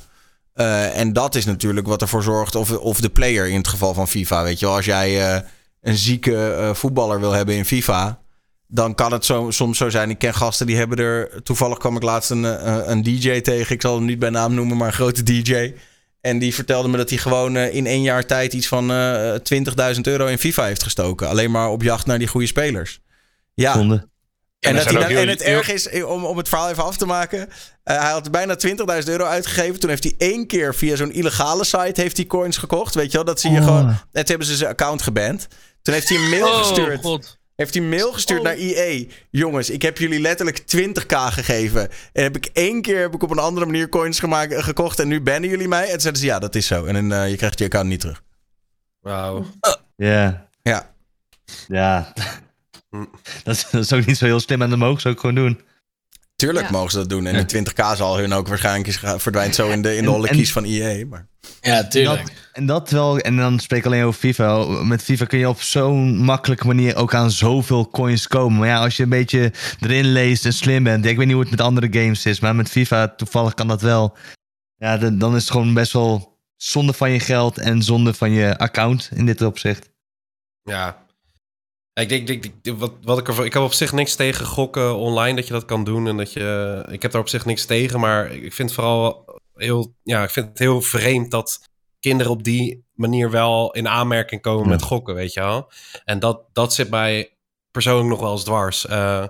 Speaker 1: Eh, en dat is natuurlijk wat ervoor zorgt, of, of de player in het geval van FIFA. Weet je wel, als jij eh, een zieke eh, voetballer wil hebben in FIFA, dan kan het zo, soms zo zijn. Ik ken gasten die hebben er. Toevallig kwam ik laatst een, een DJ tegen. Ik zal hem niet bij naam noemen, maar een grote DJ. En die vertelde me dat hij gewoon eh, in één jaar tijd iets van eh 20.000 euro in FIFA heeft gestoken. Alleen maar op jacht naar die goede spelers. Ja.
Speaker 2: Zonde.
Speaker 1: En, dat hij dan- en
Speaker 8: heel-
Speaker 1: het erg is, eh, om, om het verhaal even af te maken. eh, hij had bijna 20.000 euro uitgegeven. Toen heeft hij één keer via zo'n illegale site heeft hij coins gekocht. Weet je wel, dat zie je
Speaker 2: Oh.
Speaker 1: gewoon. En toen hebben ze zijn account geband. Toen heeft hij een mail
Speaker 3: Oh,
Speaker 1: gestuurd.
Speaker 3: god.
Speaker 1: Heeft hij een mail gestuurd naar EA. Jongens, ik heb jullie letterlijk 20k gegeven. En heb ik één keer heb ik op een andere manier coins gemaakt, eh, gekocht. En nu bannen jullie mij. En toen zeiden ze, ja, dat is zo. En dan, eh, je krijgt je account niet terug.
Speaker 4: Wauw.
Speaker 2: Ja.
Speaker 1: Ja.
Speaker 2: Ja. Dat is, dat is ook niet zo heel slim en dat mogen ze ook gewoon doen.
Speaker 1: Tuurlijk
Speaker 5: Ja.
Speaker 1: mogen ze dat doen. En de 20k zal hun ook waarschijnlijk is verdwijnt zo in de, in de holle kies van EA. Maar...
Speaker 6: Ja, tuurlijk.
Speaker 2: Dat, en dat wel, en dan spreek ik alleen over FIFA. Met FIFA kun je op zo'n makkelijke manier ook aan zoveel coins komen. Maar ja, als je een beetje erin leest en slim bent. ik weet niet hoe het met andere games is, maar met FIFA toevallig kan dat wel. Ja, dan- dan is het gewoon best wel zonde van je geld en zonde van je account in dit opzicht.
Speaker 4: Ja. Ik, denk, denk, denk- wat, wat ik, ervoor, ik heb op zich niks tegen gokken online dat je dat kan doen. En dat je, ik heb daar op zich niks tegen. Maar ik vind vooral heel, ja, ik vind het heel vreemd dat kinderen op die manier wel in aanmerking komen
Speaker 2: Ja.
Speaker 4: met gokken, weet je wel. En dat, dat zit mij persoonlijk nog wel eens dwars. Eh,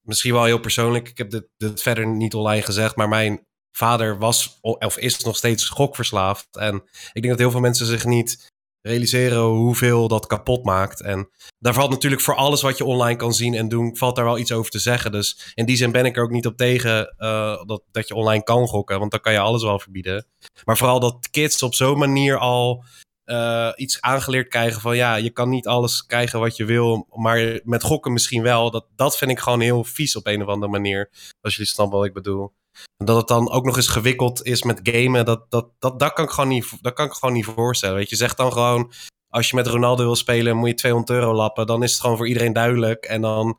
Speaker 4: misschien wel heel persoonlijk. Ik heb dit, dit verder niet online gezegd, maar mijn vader was of is nog steeds gokverslaafd. En ik denk dat heel veel mensen zich niet realiseren hoeveel dat kapot maakt. En daar valt natuurlijk voor alles wat je online kan zien en doen, valt daar wel iets over te zeggen. Dus in die zin ben ik er ook niet op tegen eh, dat, dat je online kan gokken, want dan kan je alles wel verbieden. Maar vooral dat kids op zo'n manier al eh, iets aangeleerd krijgen van ja, je kan niet alles krijgen wat je wil, maar met gokken misschien wel. Dat, dat vind ik gewoon heel vies op een of andere manier. Als jullie snappen wat ik bedoel. Dat het dan ook nog eens gewikkeld is met gamen, dat, dat, dat, dat, kan, ik gewoon niet, dat kan ik gewoon niet voorstellen. Weet je, zeg dan gewoon, als je met Ronaldo wil spelen, moet je 200 euro lappen. Dan is het gewoon voor iedereen duidelijk. En dan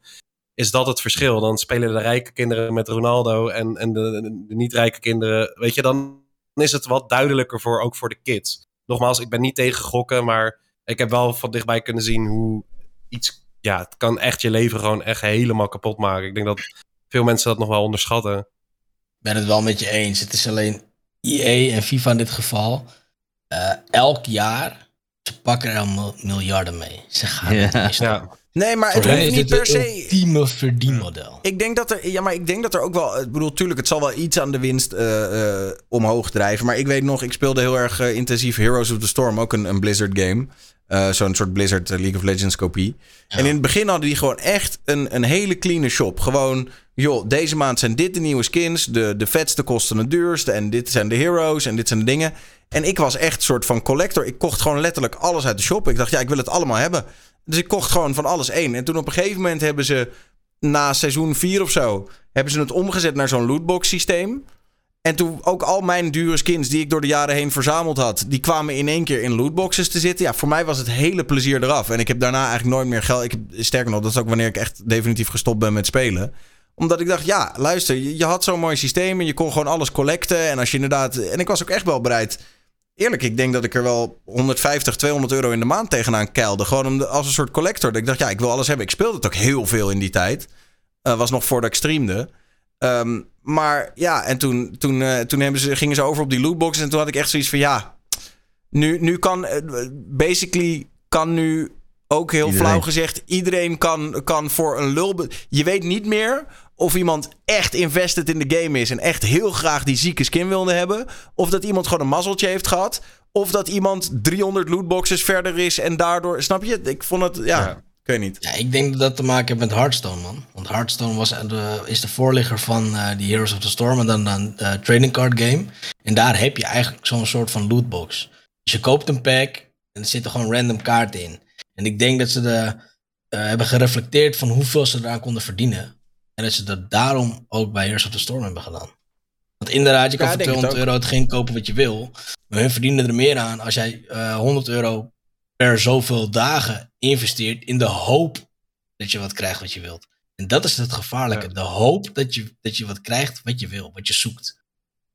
Speaker 4: is dat het verschil. Dan spelen de rijke kinderen met Ronaldo en, en de, de niet-rijke kinderen. Weet je, dan is het wat duidelijker voor, ook voor de kids. Nogmaals, ik ben niet tegen gokken, maar ik heb wel van dichtbij kunnen zien hoe iets, ja, het kan echt je leven gewoon echt helemaal kapot maken. Ik denk dat veel mensen dat nog wel onderschatten.
Speaker 6: Ik ben het wel met je eens. Het is alleen EA en FIFA in dit geval. eh, elk jaar, ze pakken er al mil- miljarden mee. Ze gaan het
Speaker 2: Ja.
Speaker 6: doen.
Speaker 1: Nee, maar
Speaker 6: Voor
Speaker 1: het hoeft
Speaker 6: is
Speaker 1: niet
Speaker 6: het
Speaker 1: per
Speaker 6: een
Speaker 1: se...
Speaker 6: ultieme verdienmodel.
Speaker 1: Ik denk dat er, ja, maar ik denk dat er ook wel, ik bedoel, tuurlijk, het zal wel iets aan de winst eh, eh, omhoog drijven. Maar ik weet nog, ik speelde heel erg intensief Heroes of the Storm, ook een, een Blizzard game. Eh, Zo'n soort Blizzard League of Legends kopie. En in het begin hadden die gewoon echt een, een hele clean shop. Gewoon, joh, deze maand zijn dit de nieuwe skins. De, de vetste kosten het duurste. En dit zijn de heroes en dit zijn de dingen. En ik was echt soort van collector. Ik kocht gewoon letterlijk alles uit de shop. Ik dacht, ja, ik wil het allemaal hebben. Dus ik kocht gewoon van alles één. En toen op een gegeven moment hebben ze na seizoen 4 of zo, hebben ze het omgezet naar zo'n lootbox systeem. En toen ook al mijn dure skins die ik door de jaren heen verzameld had, die kwamen in één keer in lootboxes te zitten. Ja, voor mij was het hele plezier eraf. En ik heb daarna eigenlijk nooit meer geld. Ik sterker nog, dat is ook wanneer ik echt definitief gestopt ben met spelen. Omdat ik dacht, ja, luister, je, je had zo'n mooi systeem en je kon gewoon alles collecten. En als je inderdaad. En ik was ook echt wel bereid. Eerlijk, ik denk dat ik er wel 150, 200 euro in de maand tegenaan keilde. Gewoon om de- als een soort collector. Dat ik dacht, ja, ik wil alles hebben. Ik speelde het ook heel veel in die tijd. Eh, was nog voordat ik streamde. Ehm, maar ja, en toen, toen, eh, toen hebben ze, gingen ze over op die lootboxes. En toen had ik echt zoiets van, ja, nu, nu kan, eh, basically kan nu ook heel
Speaker 2: Iedereen.
Speaker 1: flauw gezegd, iedereen kan, kan voor een lul... Je weet niet meer of iemand echt invested in de game is en echt heel graag die zieke skin wilde hebben. Of dat iemand gewoon een mazzeltje heeft gehad. Of dat iemand 300 lootboxes verder is en daardoor. Snap je? Ik vond het. Ja, ik weet niet.
Speaker 6: Ja, ik denk dat dat te maken heeft met Hearthstone, man. Want Hearthstone was de, is de voorligger van eh, die Heroes of the Storm en dan een uh, trading card game. En daar heb je eigenlijk zo'n soort van lootbox. Dus je koopt een pack en er zitten gewoon random kaarten in. En ik denk dat ze de, uh, hebben gereflecteerd van hoeveel ze eraan konden verdienen. En dat ze dat daarom ook bij Heroes of the Storm hebben gedaan. Want inderdaad, je kan
Speaker 1: Ja,
Speaker 6: voor
Speaker 1: ik denk het
Speaker 6: 200 euro hetgeen kopen wat je wil. Maar hun verdienen er meer aan als jij eh 100 euro per zoveel dagen investeert in de hoop dat je wat krijgt wat je wilt. En dat is het gevaarlijke. De hoop dat je, dat je wat krijgt wat je wil, wat je zoekt.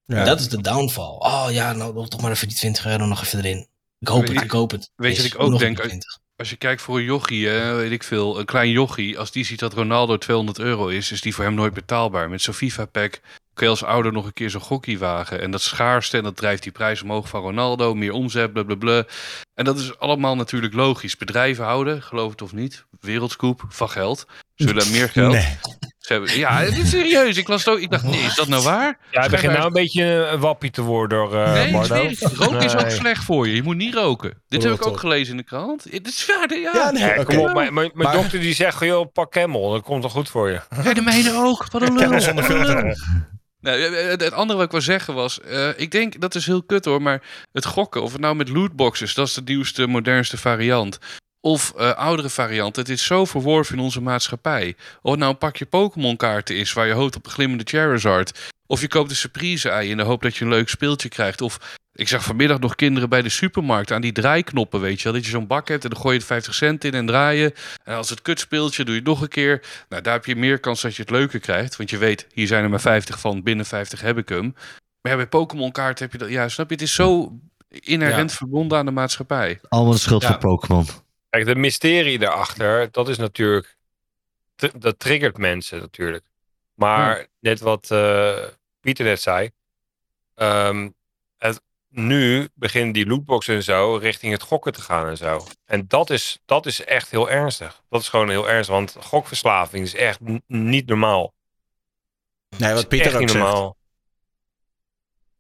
Speaker 1: Ja.
Speaker 6: Dat is de downfall. Oh ja, nou toch maar even die 20 euro nog even erin. Ik hoop
Speaker 9: Weet
Speaker 6: het, ik hoop het.
Speaker 9: Weet je wat ik ook denk? Als- je kijkt voor een jochie, weet ik veel, een klein jochie. Als die ziet dat Ronaldo 200 euro is, is die voor hem nooit betaalbaar. Met zo'n FIFA-pack kun je als ouder nog een keer zo'n gokkie wagen. En dat schaarste en dat drijft die prijs omhoog van Ronaldo. Meer omzet, blablabla. En dat is allemaal natuurlijk logisch. Bedrijven houden, geloof het of niet, wereldscoop van geld. Zullen meer geld.
Speaker 1: Nee.
Speaker 9: Ze hebben, ja, dit is serieus. Ik las het ook. Ik dacht, nee, is dat nou waar?
Speaker 8: Ja, het begint nou een beetje een wappie te worden door uh,
Speaker 9: Nee,
Speaker 8: Bardo.
Speaker 9: ik zweer het. roken is ook
Speaker 8: Nee.
Speaker 9: slecht voor je. Je moet niet roken. Dit heb ik ook gelezen in de krant. Dit is verder, ja.
Speaker 1: Ja, nee,
Speaker 8: Ja, kom op, mijn, mijn,
Speaker 1: Maar-
Speaker 8: dokter die zegt, joh, pak Camel, dat komt toch goed voor je.
Speaker 9: Ja, de mijne ook. Wat een lul.
Speaker 1: zonder
Speaker 9: Wat een
Speaker 1: filter.
Speaker 9: lul. Nou, eh, het het andere wat ik wil zeggen was, eh, ik denk dat is heel kut hoor, maar het gokken, of het nou met lootboxes, dat is de nieuwste, modernste variant, of eh, oudere variant, het is zo verworven in onze maatschappij. Of het nou een pakje Pokémon kaarten is waar je hoopt op een glimmende Charizard, of je koopt een surprise ei in de hoop dat je een leuk speeltje krijgt, of ik zag vanmiddag nog kinderen bij de supermarkt aan die draaiknoppen, weet je wel, dat je zo'n bak hebt en dan gooi je er 50 cent in en draaien. En als het kut speeltje doe je het nog een keer. Nou, daar heb je meer kans dat je het leuker krijgt. Want je weet, hier zijn er maar 50 van, binnen 50 heb ik hem. Maar ja, bij Pokémon kaart heb je dat. Ja, snap je? Het is zo inherent verbonden aan de maatschappij.
Speaker 2: Allemaal de schuld
Speaker 8: Ja.
Speaker 2: van Pokémon.
Speaker 8: Kijk, de mysterie daarachter, dat is natuurlijk, dat triggert mensen natuurlijk. Maar net wat eh, Pieter net zei, ehm, het, nu beginnen die lootboxen en zo richting het gokken te gaan en zo. En dat is, dat is echt heel ernstig. Dat is gewoon heel ernstig, want gokverslaving is echt niet normaal.
Speaker 1: Nee, wat Pieter ook
Speaker 8: niet
Speaker 1: zegt.
Speaker 8: normaal.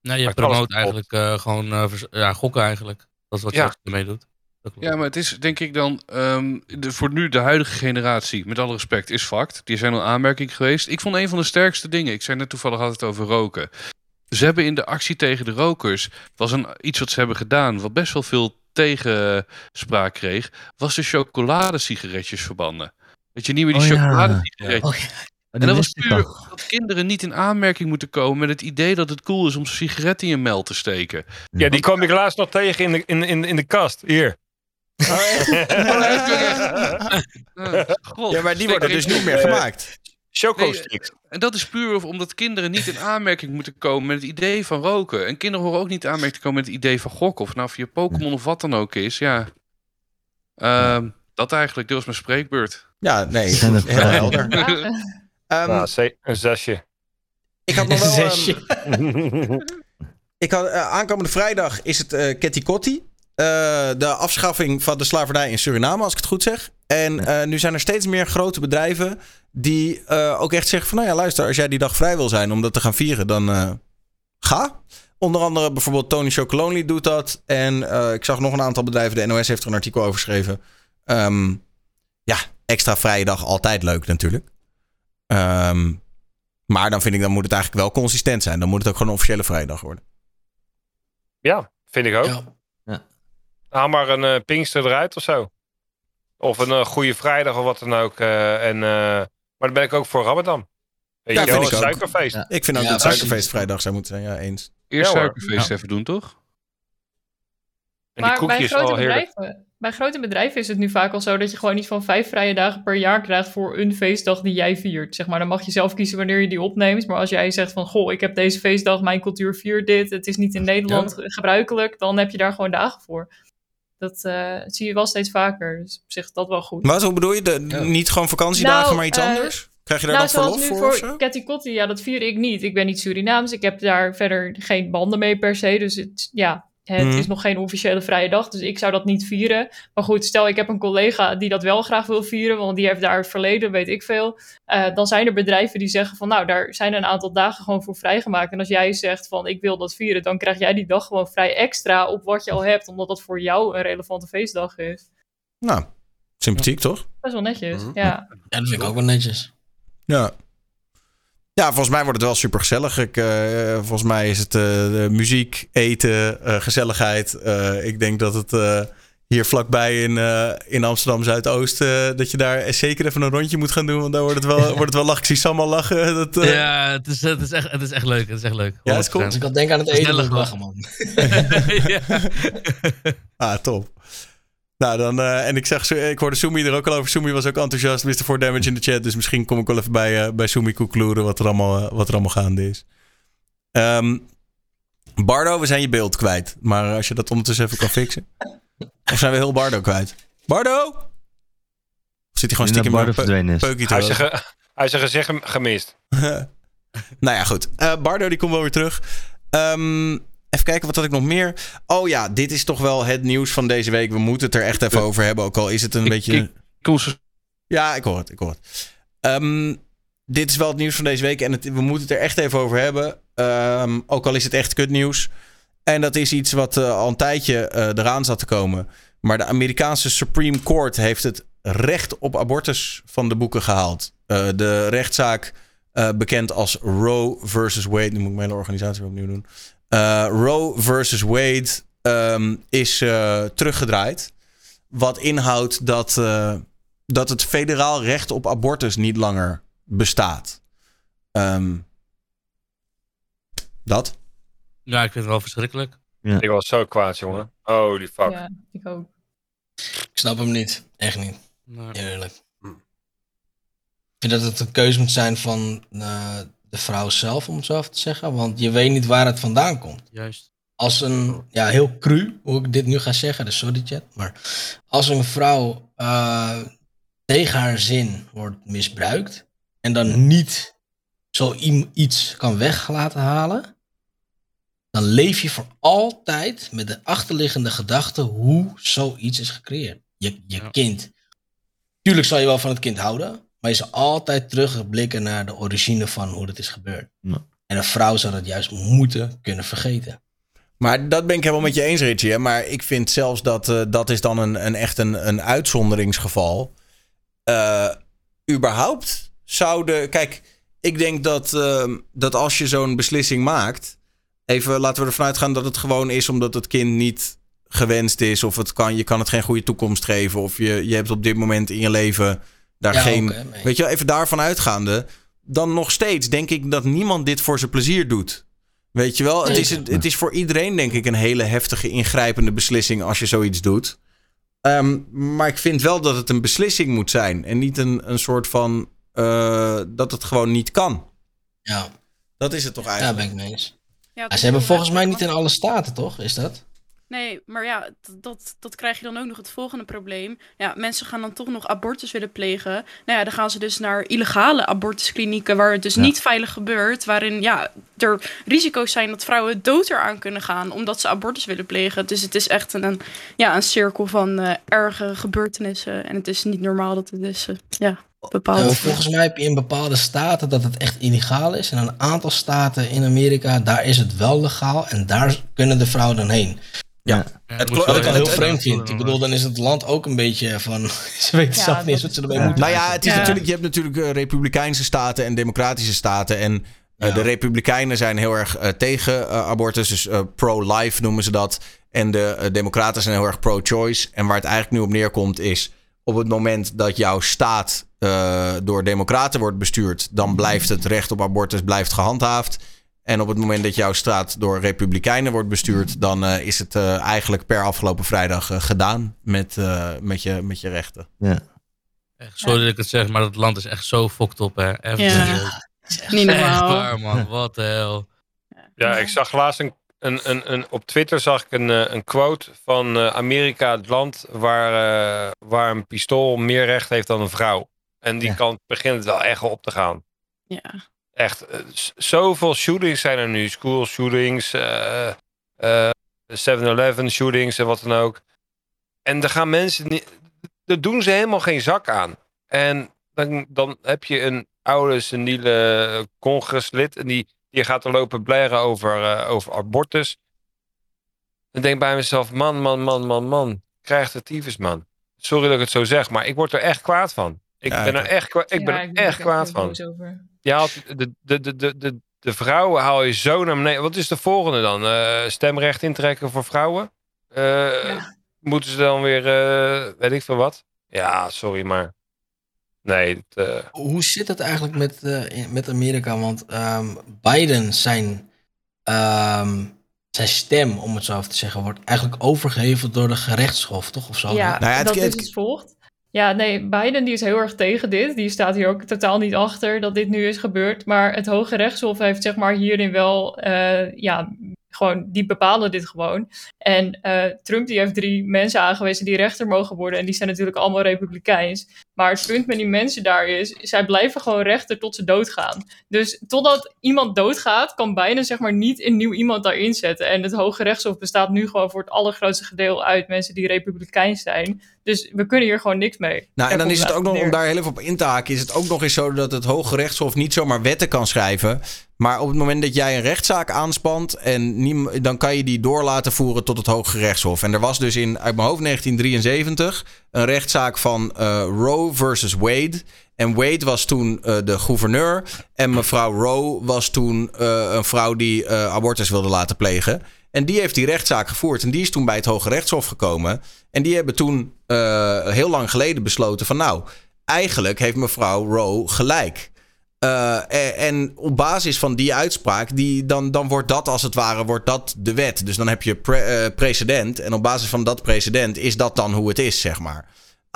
Speaker 3: Nou, je promoot eigenlijk eh, gewoon eh, ja, gokken eigenlijk. Dat is wat
Speaker 8: Ja.
Speaker 3: je ermee doet. Dat.
Speaker 9: Ja, maar het is denk ik dan ehm, de, voor nu de huidige generatie, met alle respect, is fact. Die zijn al aanmerking geweest. Ik vond een van de sterkste dingen, ik zei net toevallig altijd over roken. Ze hebben in de actie tegen de rokers, was een, iets wat ze hebben gedaan, wat best wel veel tegenspraak kreeg, was de chocoladesigaretjes verbannen. Weet je niet meer die
Speaker 2: Oh ja.
Speaker 9: chocoladesigaretjes.
Speaker 6: Oh, ja.
Speaker 9: En
Speaker 2: dat
Speaker 9: dat was puur dat kinderen niet in aanmerking moeten komen met het idee dat het cool is om zo'n sigaret in je mel te steken.
Speaker 8: Ja, die kwam ik laatst nog tegen in de, in, in, in de kast. Hier.
Speaker 9: God,
Speaker 1: Ja, maar die worden
Speaker 9: er
Speaker 1: dus niet meer gemaakt.
Speaker 8: Choco
Speaker 9: Nee,
Speaker 8: sticks.
Speaker 9: En dat is puur omdat kinderen niet in aanmerking moeten komen met het idee van roken. En kinderen horen ook niet in aanmerking te komen met het idee van gokken. Of nou via Pokémon of wat dan ook is. Ja. Ehm, dat eigenlijk, dit was mijn spreekbeurt.
Speaker 1: Ja, nee, heel helder. Ehm,
Speaker 8: Nou, ze- een zesje.
Speaker 1: ik had nog wel...
Speaker 6: Zesje.
Speaker 1: ik had, eh, aankomende vrijdag is het eh Ketty Kotti. Eh, de afschaffing van de slavernij in Suriname, als ik het goed zeg. En eh, nu zijn er steeds meer grote bedrijven die eh, ook echt zeggen van... nou ja, luister, als jij die dag vrij wil zijn om dat te gaan vieren, dan eh, ga. Onder andere bijvoorbeeld Tony Chocolonely doet dat. En eh, ik zag nog een aantal bedrijven, de NOS heeft er een artikel over geschreven. Ehm, ja, extra vrije dag, altijd leuk natuurlijk. Ehm, maar dan vind ik, dan moet het eigenlijk wel consistent zijn. Dan moet het ook gewoon een officiële vrije dag worden.
Speaker 8: Ja, vind ik ook.
Speaker 6: Ja.
Speaker 8: Haal maar een eh Pinkster eruit of zo. Of een eh, goede vrijdag of wat dan ook. eh, en, eh, maar dan ben ik ook voor Ramadan. Weet
Speaker 1: Ja,
Speaker 8: je wel,
Speaker 1: vind
Speaker 8: een
Speaker 1: ik ook.
Speaker 8: suikerfeest.
Speaker 2: Ja.
Speaker 1: Ik vind ook
Speaker 6: Ja,
Speaker 1: dat suikerfeest vrijdag zou moeten zijn. Ja, eens.
Speaker 9: Eerst suikerfeest even doen, toch?
Speaker 8: En die
Speaker 5: Maar bij
Speaker 8: koekjes
Speaker 5: grote, bedrijven, bij grote bedrijven is het nu vaak al zo dat je gewoon niet van vijf vrije dagen per jaar krijgt voor een feestdag die jij viert. Zeg maar, dan mag je zelf kiezen wanneer je die opneemt. Maar als jij zegt van, goh, ik heb deze feestdag, mijn cultuur viert dit, het is niet in Nederland gebruikelijk, dan heb je daar gewoon dagen voor. Dat eh, zie je wel steeds vaker. Dus op zich dat wel goed.
Speaker 1: Maar hoe bedoel je? De, Niet gewoon vakantiedagen,
Speaker 5: Nou,
Speaker 1: maar iets
Speaker 5: eh,
Speaker 1: anders? Krijg je daar
Speaker 5: nou,
Speaker 1: dan
Speaker 5: zoals
Speaker 1: verlof
Speaker 5: nu
Speaker 1: voor
Speaker 5: voor
Speaker 1: zo?
Speaker 5: Catty Kotti, ja, dat vier ik niet. Ik ben niet Surinaams, ik heb daar verder geen banden mee per se. Dus het, ja, het
Speaker 1: Mhm.
Speaker 5: is nog geen officiële vrije dag, dus ik zou dat niet vieren. Maar goed, stel ik heb een collega die dat wel graag wil vieren, want die heeft daar het verleden, weet ik veel. Eh, dan zijn er bedrijven die zeggen van, nou, daar zijn een aantal dagen gewoon voor vrijgemaakt. En als jij zegt van, ik wil dat vieren, dan krijg jij die dag gewoon vrij extra op wat je al hebt, omdat dat voor jou een relevante feestdag is.
Speaker 1: Nou, sympathiek toch?
Speaker 5: Best wel netjes,
Speaker 1: Mhm.
Speaker 5: ja.
Speaker 6: Ja, dat vind ik ook wel netjes.
Speaker 1: Ja. Ja, volgens mij wordt het wel super gezellig. Ik, eh, volgens mij is het eh, de muziek, eten, eh, gezelligheid. Eh, ik denk dat het eh, hier vlakbij in, eh, in Amsterdam Zuidoost. eh, dat je daar zeker even een rondje moet gaan doen. Want daar wordt het wel, wordt het wel lachen. Ik zie Sam al lachen. Dat, eh,
Speaker 3: Ja, het is, het, is echt, het is echt leuk. Het is echt leuk.
Speaker 1: Ja, het is cool.
Speaker 3: 100%.
Speaker 6: Als ik al denk aan het eten, lachen,
Speaker 3: man.
Speaker 1: Ah, top. Nou, dan, eh, en ik, zag, ik hoorde Sumi er ook al over. Sumi was ook enthousiast, Mr. 4 Damage in de chat. Dus misschien kom ik wel even bij, eh bij Sumi koekloeren wat er allemaal, eh, wat er allemaal gaande is. Ehm, Bardo, we zijn je beeld kwijt. Maar als je dat ondertussen even kan fixen. Of zijn we heel Bardo kwijt? Bardo? Of zit hij gewoon stiekem
Speaker 2: Bardo verdwenen is.
Speaker 8: Hij is, ge- hij is gezicht gemist.
Speaker 1: nou ja, goed. Eh, Bardo die komt wel weer terug. Ehm, even kijken, wat had ik nog meer? Oh ja, dit is toch wel het nieuws van deze week. We moeten het er echt even over hebben. Ook al is het een beetje...
Speaker 9: ik-.
Speaker 1: Ja, ik hoor het. Ik hoor het. Ehm, dit is wel het nieuws van deze week. En het, we moeten het er echt even over hebben. Ehm, ook al is het echt kutnieuws. En dat is iets wat eh, al een tijdje eh, eraan zat te komen. Maar de Amerikaanse Supreme Court heeft het recht op abortus van de boeken gehaald. Eh, de rechtszaak, bekend als Roe versus Wade. Nu moet ik mijn hele organisatie opnieuw doen. Eh, Roe versus Wade ehm, is eh, teruggedraaid. Wat inhoudt dat, eh, dat het federaal recht op abortus niet langer bestaat. Ehm, dat?
Speaker 3: Ja, ik vind het wel verschrikkelijk.
Speaker 8: Ik was zo kwaad, jongen. Holy fuck.
Speaker 5: Ja, ik ook.
Speaker 6: Ik snap hem niet. Echt niet.
Speaker 3: Nee.
Speaker 6: Eerlijk. Ik vind dat het een keuze moet zijn van eh, de vrouw zelf, om het zo even te zeggen. Want je weet niet waar het vandaan komt.
Speaker 3: Juist.
Speaker 6: Als een, ja, heel cru, hoe ik dit nu ga zeggen, dus sorry chat. Maar als een vrouw eh, tegen haar zin wordt misbruikt. en dan niet zoiets kan weg laten halen. dan leef je voor altijd met de achterliggende gedachte hoe zoiets is gecreëerd. Je, je kind. Tuurlijk zal je wel van het kind houden. Maar je zal altijd terugblikken naar de origine van hoe het is gebeurd.
Speaker 2: Ja.
Speaker 6: En een vrouw zou dat juist moeten kunnen vergeten.
Speaker 1: Maar dat ben ik helemaal met je eens, Richie. hè. Maar ik vind zelfs dat eh, dat is dan een, een echt een, een uitzonderingsgeval. Eh überhaupt zouden... Kijk, ik denk dat, eh, dat als je zo'n beslissing maakt... Even laten we ervan uitgaan dat het gewoon is omdat het kind niet gewenst is. Of het kan, je kan het geen goede toekomst geven. Of je, je hebt op dit moment in je leven daar
Speaker 6: Ja,
Speaker 1: geen...
Speaker 6: ook,
Speaker 1: weet je wel, even daarvan uitgaande. Dan nog steeds denk ik dat niemand dit voor zijn plezier doet. Weet je wel, het is, het is voor iedereen denk ik een hele heftige ingrijpende beslissing als je zoiets doet. Ehm, maar ik vind wel dat het een beslissing moet zijn. En niet een, een soort van eh, dat het gewoon niet kan.
Speaker 6: Ja,
Speaker 1: Dat is het toch
Speaker 6: daar
Speaker 1: eigenlijk?
Speaker 6: ben ik mee eens.
Speaker 7: Ja,
Speaker 6: Ja, ze hebben volgens mij niet in alle staten, toch? Is dat?
Speaker 7: Nee, maar ja, dat, dat krijg je dan ook nog het volgende probleem. Ja, mensen gaan dan toch nog abortus willen plegen. Nou ja, dan gaan ze dus naar illegale abortusklinieken waar het dus
Speaker 2: Ja.
Speaker 7: niet veilig gebeurt. Waarin ja, er risico's zijn dat vrouwen dood eraan kunnen gaan omdat ze abortus willen plegen. Dus het is echt een, een, ja, een cirkel van eh, erge gebeurtenissen. En het is niet normaal dat het dus, eh, ja, bepaald
Speaker 6: Eh, volgens mij heb je in bepaalde staten dat het echt illegaal is. En een aantal staten in Amerika, daar is het wel legaal. En daar kunnen de vrouwen dan heen.
Speaker 1: Ja.
Speaker 3: Ja,
Speaker 1: Het
Speaker 3: moet
Speaker 1: klo-
Speaker 6: Wat ik
Speaker 3: wel
Speaker 6: al heel vreemd vind. Ik bedoel, dan is het land ook een beetje van... Ze weten
Speaker 5: Ja,
Speaker 6: zelf niet wat ze ermee
Speaker 5: ja.
Speaker 6: moeten.
Speaker 1: Nou ja, het is
Speaker 7: Ja.
Speaker 1: natuurlijk, je hebt natuurlijk eh, republikeinse staten en democratische staten. En eh,
Speaker 6: Ja.
Speaker 1: de republikeinen zijn heel erg eh, tegen abortus, dus pro-life noemen ze dat. En de democraten zijn heel erg pro-choice. En waar het eigenlijk nu op neerkomt is, op het moment dat jouw staat eh, door democraten wordt bestuurd, dan blijft het recht op abortus blijft gehandhaafd. En op het moment dat jouw staat door republikeinen wordt bestuurd, dan eh, is het eh, eigenlijk per afgelopen vrijdag eh, gedaan met, eh, met, je, met je rechten.
Speaker 2: Ja.
Speaker 3: Echt, sorry dat ik het zeg, maar dat land is echt zo fucked op, hè. Even
Speaker 7: Ja. niet
Speaker 3: Echt
Speaker 7: normaal.
Speaker 3: waar, man. Wat de hel.
Speaker 8: Ja, ik zag laatst een, een, een, een, op Twitter zag ik een, een quote van eh, Amerika, het land waar, eh, waar een pistool meer recht heeft dan een vrouw. En die
Speaker 6: Ja.
Speaker 8: kant begint het wel echt op te gaan.
Speaker 7: Ja.
Speaker 8: Echt, eh, zoveel shootings zijn er nu. School shootings, eh, eh, 7-Eleven shootings en wat dan ook. En daar gaan mensen niet. Daar doen ze helemaal geen zak aan. En dan, dan heb je een oude, seniele congreslid. En die, die gaat er lopen blaren over, eh, over abortus. Dan denk bij mezelf: man, man, man, man, man. Krijg de tyfus, man. Sorry dat ik het zo zeg, maar ik word er echt kwaad van. Ik
Speaker 1: Ja,
Speaker 8: ben er echt, ik ben
Speaker 5: Ja,
Speaker 8: er echt kwaad van.
Speaker 5: over.
Speaker 8: Je haalt de, de, de, de, de, de vrouwen haal je zo naar beneden. Wat is de volgende dan? Eh, stemrecht intrekken voor vrouwen? Eh, Moeten ze dan weer, eh, weet ik veel wat? Ja, sorry, maar... Nee, het, eh,
Speaker 6: Hoe zit het eigenlijk met, eh, met Amerika? Want ehm, Biden zijn, ehm, zijn stem, om het zo even te zeggen, wordt eigenlijk overgeheveld door de gerechtshof, toch? Of zo?
Speaker 5: Ja,
Speaker 1: Nou ja, het-
Speaker 5: dat
Speaker 1: het-
Speaker 5: is het volgt. Ja, nee, Biden die is heel erg tegen dit. Die staat hier ook totaal niet achter dat dit nu is gebeurd. Maar het Hoge Rechtshof heeft zeg maar hierin wel, eh, ja, gewoon, die bepalen dit gewoon. En eh, Trump die heeft drie mensen aangewezen die rechter mogen worden. En die zijn natuurlijk allemaal republikeins. Maar het punt met die mensen daar is, zij blijven gewoon rechter tot ze doodgaan. Dus totdat iemand doodgaat, kan Biden zeg maar niet een nieuw iemand daarin zetten. En het Hoge Rechtshof bestaat nu gewoon voor het allergrootste gedeelte uit mensen die republikeins zijn. Dus we kunnen hier gewoon niks mee.
Speaker 1: Nou, en dan is het ook nog, om daar heel even op in te haken, is het ook nog eens zo dat het Hoge Rechtshof niet zomaar wetten kan schrijven. Maar op het moment dat jij een rechtszaak aanspant, en dan kan je die door laten voeren tot het Hoge Rechtshof. En er was dus in, uit mijn hoofd 1973, een rechtszaak van eh, Roe versus Wade. En Wade was toen eh, de gouverneur. En mevrouw Roe was toen eh, een vrouw die eh, abortus wilde laten plegen. En die heeft die rechtszaak gevoerd. En die is toen bij het Hoge Rechtshof gekomen. En die hebben toen heel lang geleden besloten van... nou, eigenlijk heeft mevrouw Roe gelijk. En, en op basis van die uitspraak, die, dan, dan wordt dat als het ware wordt dat de wet. Dus dan heb je pre- precedent. En op basis van dat precedent is dat dan hoe het is, zeg maar.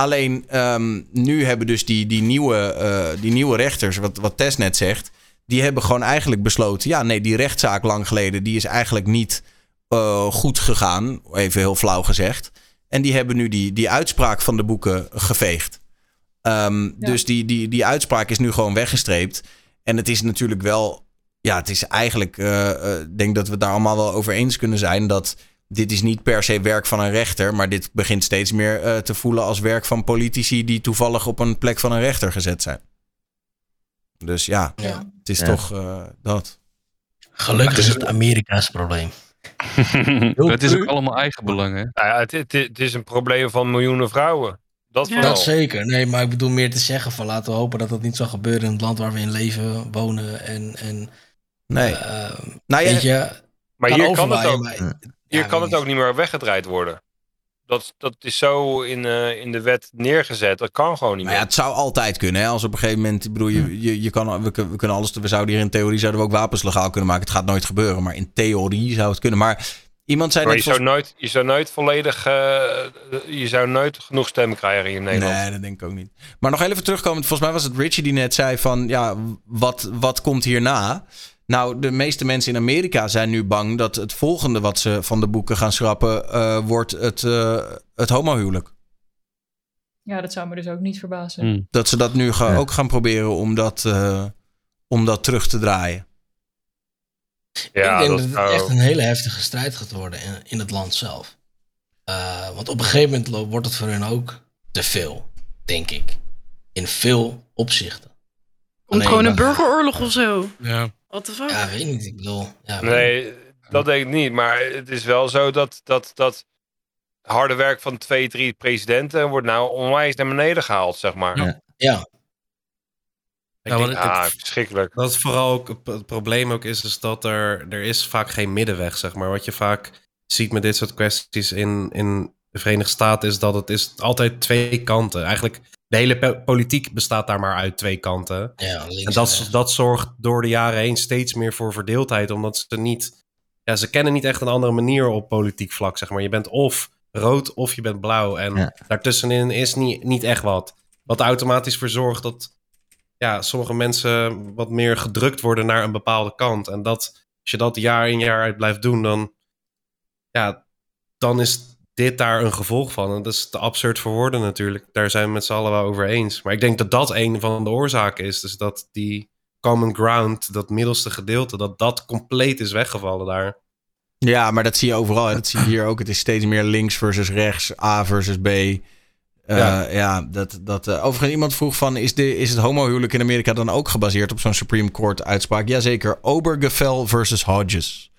Speaker 1: Alleen ehm, nu hebben dus die, die, nieuwe, eh, die nieuwe rechters, wat, wat Tess net zegt, die hebben gewoon eigenlijk besloten: ja, nee, die rechtszaak lang geleden, die is eigenlijk niet eh, goed gegaan. Even heel flauw gezegd. En die hebben nu die, die uitspraak van de boeken geveegd. Ehm, Dus die, die, die uitspraak is nu gewoon weggestreept. En het is natuurlijk wel. Ja, het is eigenlijk. eh, Ik denk dat we het daar allemaal wel over eens kunnen zijn. Dat dit is niet per se werk van een rechter. Maar dit begint steeds meer eh, te voelen als werk van politici. die toevallig op een plek van een rechter gezet zijn. Dus ja,
Speaker 6: Ja.
Speaker 1: het is
Speaker 2: Ja.
Speaker 1: toch eh, dat.
Speaker 6: Gelukkig is het Amerika's probleem.
Speaker 9: het is ook allemaal eigen belang, hè?
Speaker 8: nou ja, het, het, het is een probleem van miljoenen vrouwen. Dat
Speaker 7: Ja.
Speaker 6: Dat zeker. Nee, maar ik bedoel meer te zeggen van laten we hopen dat dat niet zal gebeuren in het land waar we in leven, wonen en... en
Speaker 1: Nee.
Speaker 6: eh,
Speaker 1: Nou ja,
Speaker 6: weet je,
Speaker 8: maar
Speaker 6: kan
Speaker 8: hier kan het ook,
Speaker 6: maar-
Speaker 8: hier
Speaker 6: Ja,
Speaker 8: kan het ook niet meer weggedraaid worden. Dat, dat is zo in, eh, in de wet neergezet. Dat kan gewoon niet
Speaker 1: Maar ja,
Speaker 8: meer.
Speaker 1: het zou altijd kunnen. Hè? Als op een gegeven moment, ik bedoel, je, je, je kan, we, kun- we kunnen alles, we zouden hier in theorie zouden we ook wapens legaal kunnen maken. Het gaat nooit gebeuren, maar in theorie zou het kunnen. Maar iemand zei
Speaker 8: Maar
Speaker 1: net
Speaker 8: je zou, nooit, je zou nooit volledig. eh, je zou nooit genoeg stemmen krijgen hier in Nederland.
Speaker 1: Nee, dat denk ik ook niet. Maar nog even terugkomen. Volgens mij was het Richie die net zei van... Ja, wat, wat komt hierna? Nou, de meeste mensen in Amerika zijn nu bang... dat het volgende wat ze van de boeken gaan schrappen... eh, wordt het, eh het homohuwelijk.
Speaker 5: Ja, dat zou me dus ook niet verbazen.
Speaker 9: Hmm.
Speaker 1: Dat ze dat nu ga-
Speaker 2: Ja.
Speaker 1: ook gaan proberen om dat, eh, om dat terug te draaien.
Speaker 8: Ja,
Speaker 6: ik denk
Speaker 8: dat
Speaker 6: dat, het
Speaker 8: zou-
Speaker 6: echt een hele heftige strijd gaat worden in, in het land zelf. Eh, want op een gegeven moment wordt het voor hun ook te veel, denk ik. In veel opzichten.
Speaker 7: Komt gewoon een burgeroorlog of zo.
Speaker 3: Ja.
Speaker 7: What the fuck?
Speaker 6: Ja, weet niet. Ik bedoel... Ja,
Speaker 8: Nee, dat denk ik niet. Maar het is wel zo dat dat, dat harde werk van twee, drie presidenten wordt nou onwijs naar beneden gehaald, zeg maar.
Speaker 2: Ja.
Speaker 8: Ja,
Speaker 6: Ja,
Speaker 4: Ik denk
Speaker 8: verschrikkelijk.
Speaker 4: dat het vooral ook het- het probleem ook is, is dat er, er is vaak geen middenweg, zeg maar. Wat je vaak ziet met dit soort kwesties in, in de Verenigde Staten is dat het is altijd twee kanten. Eigenlijk de hele po- politiek bestaat daar maar uit twee kanten.
Speaker 6: ja links
Speaker 4: En dat, dat zorgt door de jaren heen steeds meer voor verdeeldheid, omdat ze niet, ja, ze kennen niet echt een andere manier op politiek vlak, zeg maar. Je bent of rood of je bent blauw en
Speaker 2: Ja.
Speaker 4: daartussenin is niet, niet echt wat. Wat automatisch voor zorgt dat ja, sommige mensen wat meer gedrukt worden naar een bepaalde kant. En dat, als je dat jaar in jaar uit blijft doen, dan, ja, dan is dit daar een gevolg van. En dat is te absurd voor woorden natuurlijk. Daar zijn we met z'n allen wel over eens. Maar ik denk dat dat een van de oorzaken is. Dus dat die common ground, dat middelste gedeelte, dat dat compleet is weggevallen daar.
Speaker 1: Ja, maar dat zie je overal. Dat zie je hier ook. Het is steeds meer links versus rechts, A versus B. Eh, ja.
Speaker 4: Ja.
Speaker 1: dat, dat, eh, overigens, iemand vroeg van... Is, de, is het homohuwelijk in Amerika dan ook gebaseerd op zo'n Supreme Court uitspraak? Jazeker. Obergefell versus Hodges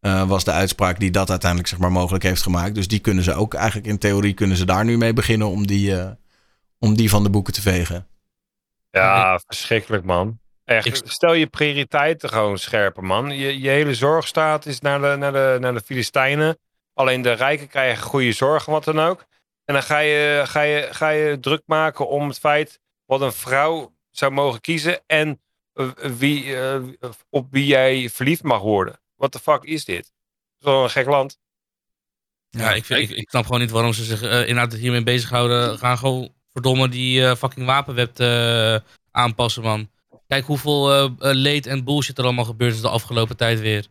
Speaker 1: eh, was de uitspraak die dat uiteindelijk zeg maar, mogelijk heeft gemaakt. Dus die kunnen ze ook eigenlijk in theorie... kunnen ze daar nu mee beginnen om die, eh, om die van de boeken te vegen.
Speaker 8: Ja, verschrikkelijk man. Echt, stel je prioriteiten gewoon scherper, man. Je, je hele zorgstaat is naar de, naar, de, naar de Filistijnen. Alleen de rijken krijgen goede zorg, wat dan ook. En dan ga je, ga, je, ga je druk maken om het feit wat een vrouw zou mogen kiezen en eh, wie, eh, op wie jij verliefd mag worden. What the fuck is dit? Dat is wel een gek land.
Speaker 3: Ja, ik, vind, ik, ik snap gewoon niet waarom ze zich eh, inderdaad hiermee bezighouden. Gaan gewoon verdomme die eh, fucking wapenwet eh, aanpassen, man. Kijk hoeveel leed en bullshit er allemaal gebeurd is de afgelopen tijd weer.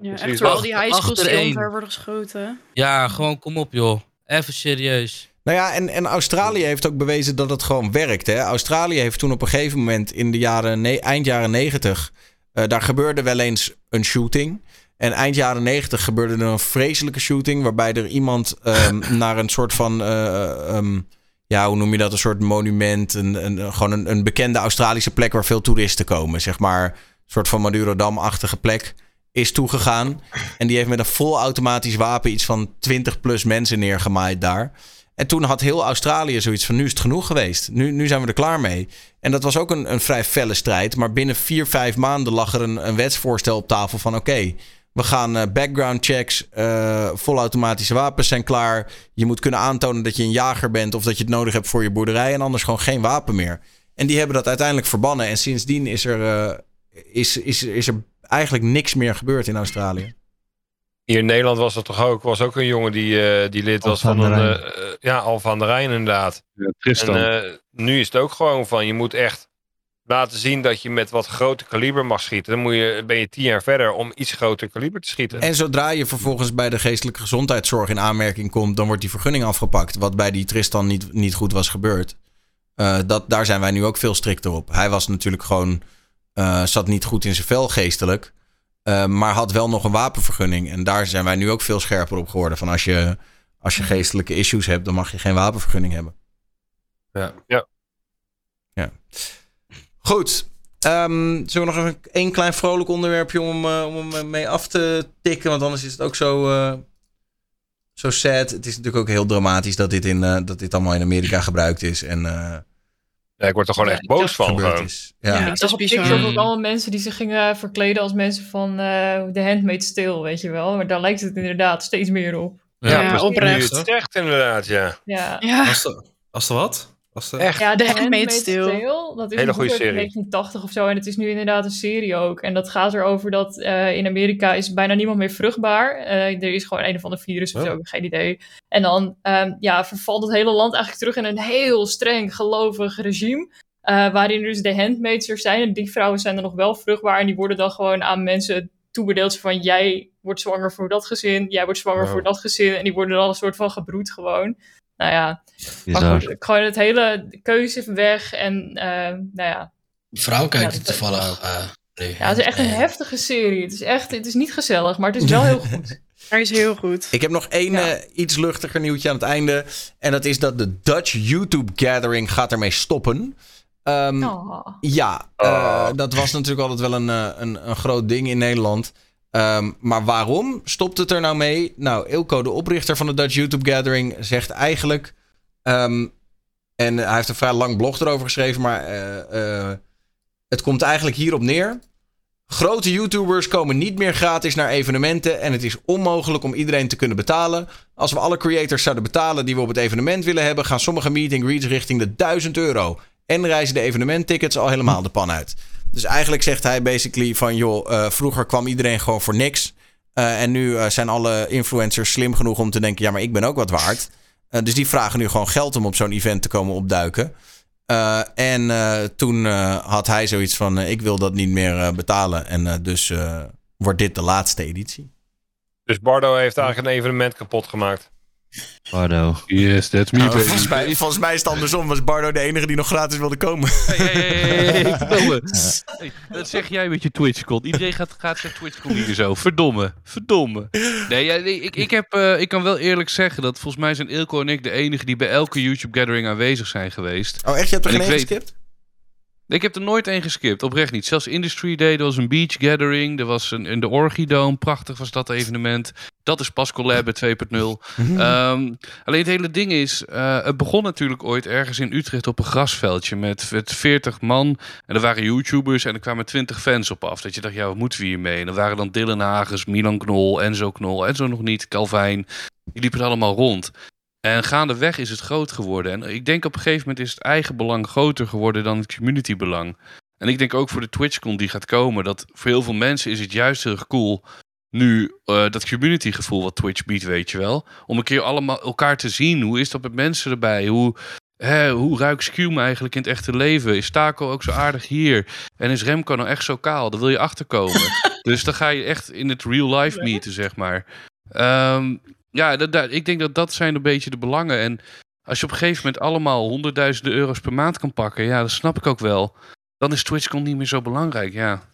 Speaker 7: Ja, echt door al die high schools die
Speaker 3: Achtereen.
Speaker 7: omver worden geschoten.
Speaker 3: Ja, gewoon kom op joh. Even serieus.
Speaker 1: Nou ja, en, en Australië heeft ook bewezen dat het gewoon werkt. Hè? Australië heeft toen op een gegeven moment in de jaren, eind jaren 90, eh, daar gebeurde wel eens een shooting. En eind jaren 90 gebeurde er een vreselijke shooting. Waarbij er iemand ehm, naar een soort van. eh, ehm, ja, hoe noem je dat? Een soort monument. Een, een, gewoon een, een bekende Australische plek waar veel toeristen komen. Zeg maar. Een soort van Madurodam-achtige plek. Is toegegaan. En die heeft met een vol automatisch wapen iets van 20 plus mensen neergemaaid daar. En toen had heel Australië zoiets van: nu is het genoeg geweest. Nu, nu zijn we er klaar mee. En dat was ook een, een vrij felle strijd. Maar binnen vier, vijf maanden lag er een, wetsvoorstel op tafel van: oké, we gaan eh, background checks, eh volautomatische wapens zijn klaar. Je moet kunnen aantonen dat je een jager bent of dat je het nodig hebt voor je boerderij. En anders gewoon geen wapen meer. En die hebben dat uiteindelijk verbannen. En sindsdien is er, eh, is, is, is er eigenlijk niks meer gebeurd in Australië.
Speaker 8: Hier in Nederland was dat toch ook, was ook een jongen die, eh, die lid was van
Speaker 2: de
Speaker 8: een.
Speaker 2: Rijn.
Speaker 8: eh, ja, Alfa aan de Rijn inderdaad.
Speaker 9: Tristan.
Speaker 8: En eh, nu is het ook gewoon van, je moet echt laten zien dat je met wat groter kaliber mag schieten. Dan moet je, ben je tien jaar verder om iets groter kaliber te schieten.
Speaker 1: En zodra je vervolgens bij de geestelijke gezondheidszorg in aanmerking komt, dan wordt die vergunning afgepakt. Wat bij die Tristan niet, niet goed was gebeurd. Eh, dat, daar zijn wij nu ook veel strikter op. Hij was natuurlijk gewoon. eh, zat niet goed in zijn vel geestelijk. Eh, maar had wel nog een wapenvergunning. En daar zijn wij nu ook veel scherper op geworden. Van als je, als je geestelijke issues hebt, dan mag je geen wapenvergunning hebben.
Speaker 4: Ja.
Speaker 8: Ja.
Speaker 1: Ja. Goed. Ehm, zullen we nog even één klein vrolijk onderwerpje om, eh, om hem mee af te tikken? Want anders is het ook zo, eh, zo sad. Het is natuurlijk ook heel dramatisch dat dit, in, eh, dat dit allemaal in Amerika gebruikt is. En, eh,
Speaker 8: Ja, ik word er gewoon echt boos van. Gewoon.
Speaker 1: Ja.
Speaker 5: Ja,
Speaker 1: Ja.
Speaker 5: ik zag op TikTok ook allemaal mensen die zich gingen verkleden als mensen van eh The Handmaid's Tale, weet je wel. Maar daar lijkt het inderdaad steeds meer op.
Speaker 8: Ja, precies.
Speaker 7: oprecht.
Speaker 8: Zegt inderdaad, ja.
Speaker 5: Ja,
Speaker 7: Ja.
Speaker 4: Als de, als de wat? De...
Speaker 8: Echt.
Speaker 5: ja The
Speaker 7: Handmaid's Tale.
Speaker 5: Dat is
Speaker 8: Hele
Speaker 5: een
Speaker 8: goede serie.
Speaker 5: 1980 of zo. En het is nu inderdaad een serie ook. En dat gaat erover dat eh, in Amerika is bijna niemand meer vruchtbaar. Eh, er is gewoon een of ander virus of
Speaker 4: Oh.
Speaker 5: zo, geen idee. En dan ehm, ja, vervalt het hele land eigenlijk terug in een heel streng gelovig regime. eh, waarin dus de handmaids er zijn. En die vrouwen zijn dan nog wel vruchtbaar. En die worden dan gewoon aan mensen toebedeeld. Van jij wordt zwanger voor dat gezin. Jij wordt zwanger
Speaker 4: Wow.
Speaker 5: voor dat gezin. En die worden dan een soort van gebroed gewoon. Nou ja, maar goed, gewoon het hele keuze weg. En eh, nou ja,
Speaker 6: vrouw kijkt
Speaker 5: Ja,
Speaker 6: het toevallig eh, nu.
Speaker 5: ja, het is echt een
Speaker 6: Nee.
Speaker 5: heftige serie. Het is echt, het is niet gezellig, maar het is wel heel goed.
Speaker 7: Hij is heel goed.
Speaker 1: Ik heb nog één
Speaker 5: Ja.
Speaker 1: eh, iets luchtiger nieuwtje aan het einde. En dat is dat de Dutch YouTube Gathering gaat ermee stoppen. Ehm,
Speaker 5: Oh.
Speaker 1: Ja, eh, dat was natuurlijk altijd wel een, eh, een, een groot ding in Nederland. Ehm, maar waarom stopt het er nou mee? Nou, Ilko, de oprichter van de Dutch YouTube Gathering, zegt eigenlijk... ehm, en hij heeft een vrij lang blog erover geschreven, maar eh, eh, het komt eigenlijk hierop neer. Grote YouTubers komen niet meer gratis naar evenementen en het is onmogelijk om iedereen te kunnen betalen. Als we alle creators zouden betalen die we op het evenement willen hebben, gaan sommige meet and greets richting de 1000 euro. En reizen de evenementtickets al helemaal de pan uit. Dus eigenlijk zegt hij basically van joh, eh, vroeger kwam iedereen gewoon voor niks. Eh, en nu eh, zijn alle influencers slim genoeg om te denken, ja maar ik ben ook wat waard. Dus die vragen nu gewoon geld om op zo'n event te komen opduiken. En toen had hij zoiets van: ik wil dat niet meer betalen. En dus wordt dit de laatste editie.
Speaker 8: Dus Bardo heeft eigenlijk een evenement kapot gemaakt.
Speaker 2: Bardo.
Speaker 9: Yes, that's me,
Speaker 1: Nou,
Speaker 9: baby.
Speaker 1: volgens, mij, volgens mij is het andersom. Was Bardo de enige die nog gratis wilde komen?
Speaker 9: Hey, hey, hey, hey, hey, verdomme. Hey, dat zeg jij met je TwitchCon. Iedereen gaat, gaat zijn TwitchCon hier zo. Verdomme. Verdomme. Nee, ja, nee ik, ik, heb, eh, ik kan wel eerlijk zeggen dat volgens mij zijn Ilko en ik de enige die bij elke YouTube Gathering aanwezig zijn geweest.
Speaker 1: Oh, echt? Je hebt er
Speaker 9: En
Speaker 1: geen
Speaker 9: weet-
Speaker 1: geskipt?
Speaker 9: Ik heb er nooit één geskipt, oprecht niet. Zelfs Industry Day, er was een beach gathering, er was een, in de Orgidome, prachtig was dat evenement. Dat is pas Collab 2.0. Ehm, alleen het hele ding is, eh, het begon natuurlijk ooit ergens in Utrecht op een grasveldje met, met 40 man. En er waren YouTubers en er kwamen 20 fans op af. Dat je dacht, ja, wat moeten we hiermee? En er waren dan Dylan Hagens, Milan Knol, Enzo Knol, Enzo nog niet, Calvijn. Die liepen allemaal rond. En gaandeweg is het groot geworden. En ik denk op een gegeven moment is het eigen belang groter geworden dan het communitybelang. En ik denk ook voor de TwitchCon die gaat komen, dat voor heel veel mensen is het juist heel erg cool nu eh, dat community gevoel wat Twitch biedt, weet je wel. Om een keer allemaal elkaar te zien. Hoe is dat met mensen erbij? Hoe, hè, hoe ruikt Scume eigenlijk in het echte leven? Is Taco ook zo aardig hier? En is Remco nou echt zo kaal? Daar wil je achterkomen. dus dan ga je echt in het real life meeten, zeg maar. Ehm, ja, dat, dat- ik denk dat dat zijn een beetje de belangen. En als je op een gegeven moment allemaal honderdduizenden euro's per maand kan pakken, ja, dat snap ik ook wel. Dan is TwitchCon niet meer zo belangrijk, ja.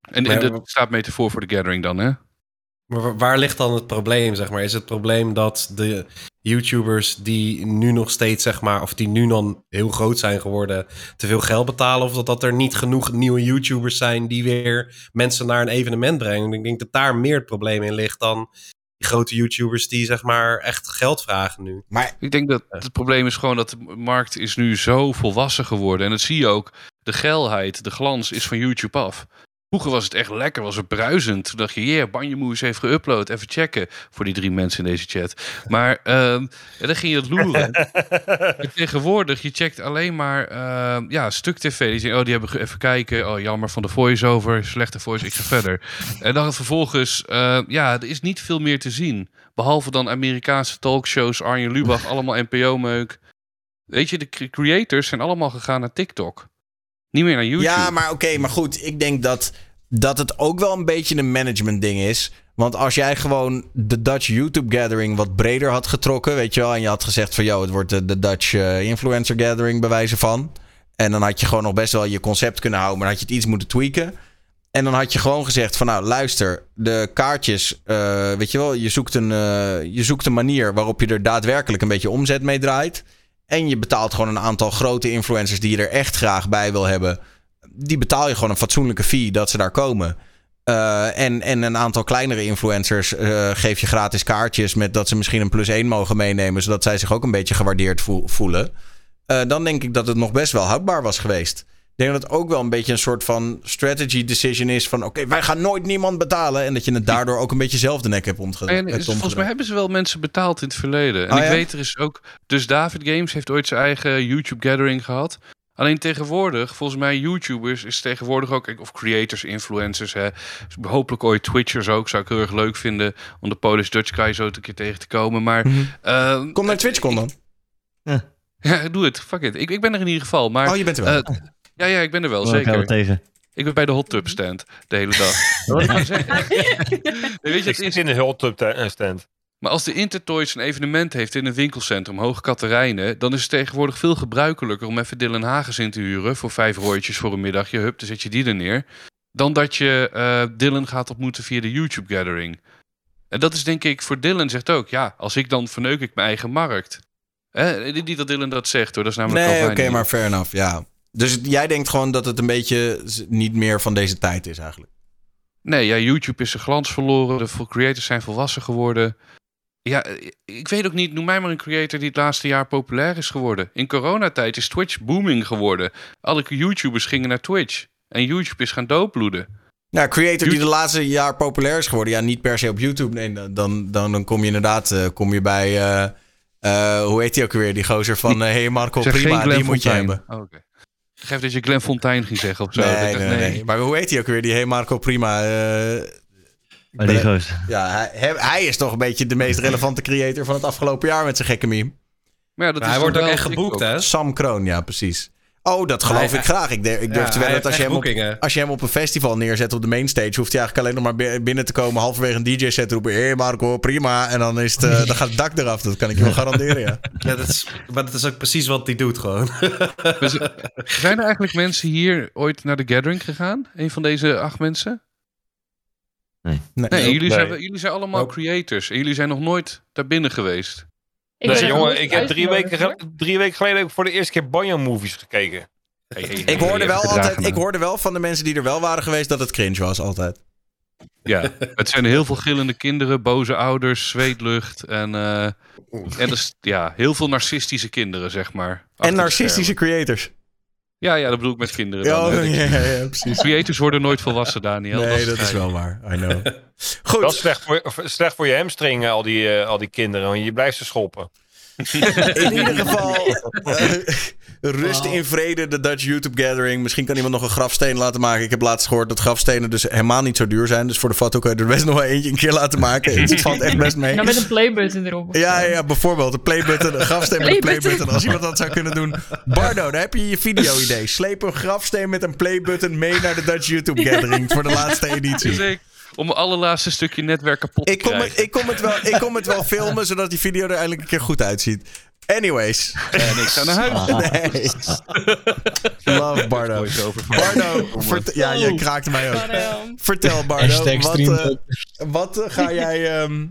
Speaker 9: En,
Speaker 4: Maar-
Speaker 9: en dat staat metafoor voor de gathering dan, hè?
Speaker 4: Maar wa- waar ligt dan het probleem, zeg maar? Is het probleem dat de YouTubers die nu nog steeds, zeg maar, of die nu dan heel groot zijn geworden, te veel geld betalen? Of dat, dat er niet genoeg nieuwe YouTubers zijn die weer mensen naar een evenement brengen? Ik denk dat daar meer het probleem in ligt dan die grote YouTubers die, zeg maar, echt geld vragen nu.
Speaker 1: Maar
Speaker 9: Ik denk dat het probleem is gewoon dat de markt is nu zo volwassen geworden. En dat zie je ook. De geilheid, de glans is van YouTube af. Vroeger was het echt lekker, was het bruisend. Toen dacht je, yeah, Banjemoes heeft geüpload. Even checken voor die drie mensen in deze chat. Maar ehm, ja, dan ging je het loeren. En tegenwoordig, je checkt alleen maar ehm, ja, stuk tv. Die zeggen, oh, die hebben even kijken. Oh, jammer van de voice-over. Slechte voice, ik ga verder. En dan vervolgens, eh, ja, er is niet veel meer te zien. Behalve dan Amerikaanse talkshows, Arjen Lubach, allemaal NPO-meuk. Weet je, de cre- creators zijn allemaal gegaan naar TikTok. Niet meer naar YouTube.
Speaker 1: Ja, maar oké, maar goed. Ik denk dat, dat het ook wel een beetje een management ding is. Want als jij gewoon de Dutch YouTube Gathering wat breder had getrokken, weet je wel. En je had gezegd van, joh, het wordt de, Dutch eh, Influencer Gathering bij wijze van. En dan had je gewoon nog best wel je concept kunnen houden, maar had je het iets moeten tweaken. En dan had je gewoon gezegd van, nou, luister, de kaartjes, eh, weet je wel, je zoekt, een, eh, je zoekt een manier waarop je er daadwerkelijk een beetje omzet mee draait. En je betaalt gewoon een aantal grote influencers die je er echt graag bij wil hebben. Die betaal je gewoon een fatsoenlijke fee dat ze daar komen. Eh, en, en een aantal kleinere influencers eh, geef je gratis kaartjes met dat ze misschien een plus één mogen meenemen, zodat zij zich ook een beetje gewaardeerd voel- voelen. Eh, dan denk ik dat het nog best wel houdbaar was geweest. Ik denk dat het ook wel een beetje een soort van strategy decision is van oké, wij gaan nooit niemand betalen. En dat je het daardoor ook een beetje zelf de nek hebt omge-
Speaker 9: En
Speaker 1: hebt
Speaker 9: is- volgens mij hebben ze wel mensen betaald in het verleden. En
Speaker 1: Oh,
Speaker 9: ik
Speaker 1: ja?
Speaker 9: weet, er is ook... Dus David Games heeft ooit zijn eigen YouTube-gathering gehad. Alleen tegenwoordig, volgens mij YouTubers is tegenwoordig ook... Of creators, influencers, hè. Hopelijk ooit Twitchers ook. Zou ik heel erg leuk vinden om de Polish Dutch guy zo een keer tegen te komen. Maar... ehm,
Speaker 1: Kom naar TwitchCon dan.
Speaker 9: Ja, doe het. Fuck it. Ik, ik ben er in ieder geval. Maar,
Speaker 1: Oh, je bent er wel.
Speaker 9: eh, ja, ja, ik ben er wel,
Speaker 2: Oh, ik
Speaker 9: zeker.
Speaker 2: er tegen.
Speaker 9: Ik ben bij de hot tub stand de hele dag. Wat ik zeggen. Weet je,
Speaker 8: Ik
Speaker 9: het
Speaker 8: zit
Speaker 9: is,
Speaker 8: in een hot tub eh, stand.
Speaker 9: maar als de Intertoys een evenement heeft in een winkelcentrum, Hoge Katerijnen, dan is het tegenwoordig veel gebruikelijker om even Dylan Hagens in te huren voor vijf rooitjes voor een middagje. Hup, dan zet je die er neer. Dan dat je eh, Dylan gaat ontmoeten via de YouTube Gathering. En dat is denk ik voor Dylan zegt ook, ja, als ik dan verneuk ik mijn eigen markt. Hè? Niet dat Dylan dat zegt hoor, dat is namelijk
Speaker 1: Nee, oké, maar fair enough, ja. Dus jij denkt gewoon dat het een beetje niet meer van deze tijd is eigenlijk.
Speaker 9: Nee, ja, YouTube is zijn glans verloren. De creators zijn volwassen geworden. Ja, eh, ik weet ook niet. Noem mij maar een creator die het laatste jaar populair is geworden. In coronatijd is Twitch booming geworden. Alle YouTubers gingen naar Twitch. En YouTube is gaan doodbloeden.
Speaker 1: Ja, creator die de laatste jaar populair is geworden. Ja, niet per se op YouTube. Nee, dan, dan, dan kom je inderdaad eh, kom je bij... eh, hoe heet die ook weer? Die gozer van... hey Marco, prima, die moet je hebben.
Speaker 9: Oh, Oké. Geef dat je Glenn Fontaine ging zeggen of zo.
Speaker 1: Nee, nee, Maar hoe heet die ook weer? Die hey Marco, prima. eh,
Speaker 2: Maar die
Speaker 1: ja, hij, hij- hij is toch een beetje de meest relevante creator van het afgelopen jaar met zijn gekke meme.
Speaker 9: Maar ja, dat
Speaker 4: Maar
Speaker 9: is
Speaker 4: hij wordt
Speaker 9: dan
Speaker 4: ook echt geboekt, hè?
Speaker 1: Sam Kroon, ja, precies. Oh, dat geloof
Speaker 4: Hij-
Speaker 1: ik graag. Ik, durf- ik durf
Speaker 4: Ja,
Speaker 1: te wedden dat als je, hem op, als je hem op een festival neerzet op de mainstage, hoeft hij eigenlijk alleen nog maar bi- binnen te komen, halverwege een DJ-set te roepen: Hé hey Marco, prima. En dan, is het, eh, dan gaat het dak eraf. Dat kan ik je wel garanderen, ja.
Speaker 4: Ja, dat is, maar dat is ook precies wat hij doet gewoon.
Speaker 9: Dus, Zijn er eigenlijk mensen hier ooit naar de Gathering gegaan? Een van deze acht mensen?
Speaker 2: Nee.
Speaker 9: Nee, jullie, Zijn, jullie zijn allemaal creators. En jullie zijn nog nooit daar binnen geweest.
Speaker 5: Ik
Speaker 8: Nee, jongen, ik heb drie weken,
Speaker 5: hoor.
Speaker 8: ge- drie weken geleden heb ik voor de eerste keer Banjo-movies gekeken.
Speaker 9: Hey, hey,
Speaker 1: Ik hoorde, wel altijd, ik hoorde wel van de mensen die er wel waren geweest dat het cringe was, altijd.
Speaker 9: Ja, het zijn heel veel gillende kinderen, boze ouders, zweetlucht en, eh, en dus, ja, heel veel narcistische kinderen, zeg maar.
Speaker 1: En narcistische creators.
Speaker 9: Ja, ja, dat bedoel ik met kinderen. Dan, hè.
Speaker 1: ja, ja, ja, precies.
Speaker 9: Creators worden nooit volwassen, Daniel.
Speaker 1: Nee, dat is wel waar. I know.
Speaker 8: Dat is
Speaker 1: Goed,
Speaker 8: slecht voor, of slecht voor je hamstring, al die, eh, al die kinderen. Want je blijft ze schoppen.
Speaker 1: in ieder geval rust in vrede, de Dutch YouTube Gathering. Misschien kan iemand nog een grafsteen laten maken. Ik heb laatst gehoord dat grafstenen dus helemaal niet zo duur zijn. Dus voor de foto kan je er best nog wel eentje een keer laten maken. Het valt echt best mee.
Speaker 5: Nou, met een playbutton erop.
Speaker 1: Ja, ja, bijvoorbeeld een playbutton, een grafsteen met een
Speaker 5: Playbutton.
Speaker 1: playbutton. Als iemand dat zou kunnen doen. Bardo, daar heb je je video-idee. Sleep een grafsteen met een playbutton mee naar de Dutch YouTube Gathering voor de laatste editie.
Speaker 9: Om mijn allerlaatste stukje netwerk kapot te
Speaker 1: Ik kom,
Speaker 9: krijgen.
Speaker 1: het, ik, kom het wel, ik kom het wel filmen, zodat die video er eindelijk een keer goed uitziet. Anyways.
Speaker 9: En ik ga naar huis.
Speaker 1: Nee. Love Bardo. Bardo, vert- ja, jij kraakte mij ook. Vertel Bardo, wat, eh, wat, eh, ga jij, ehm,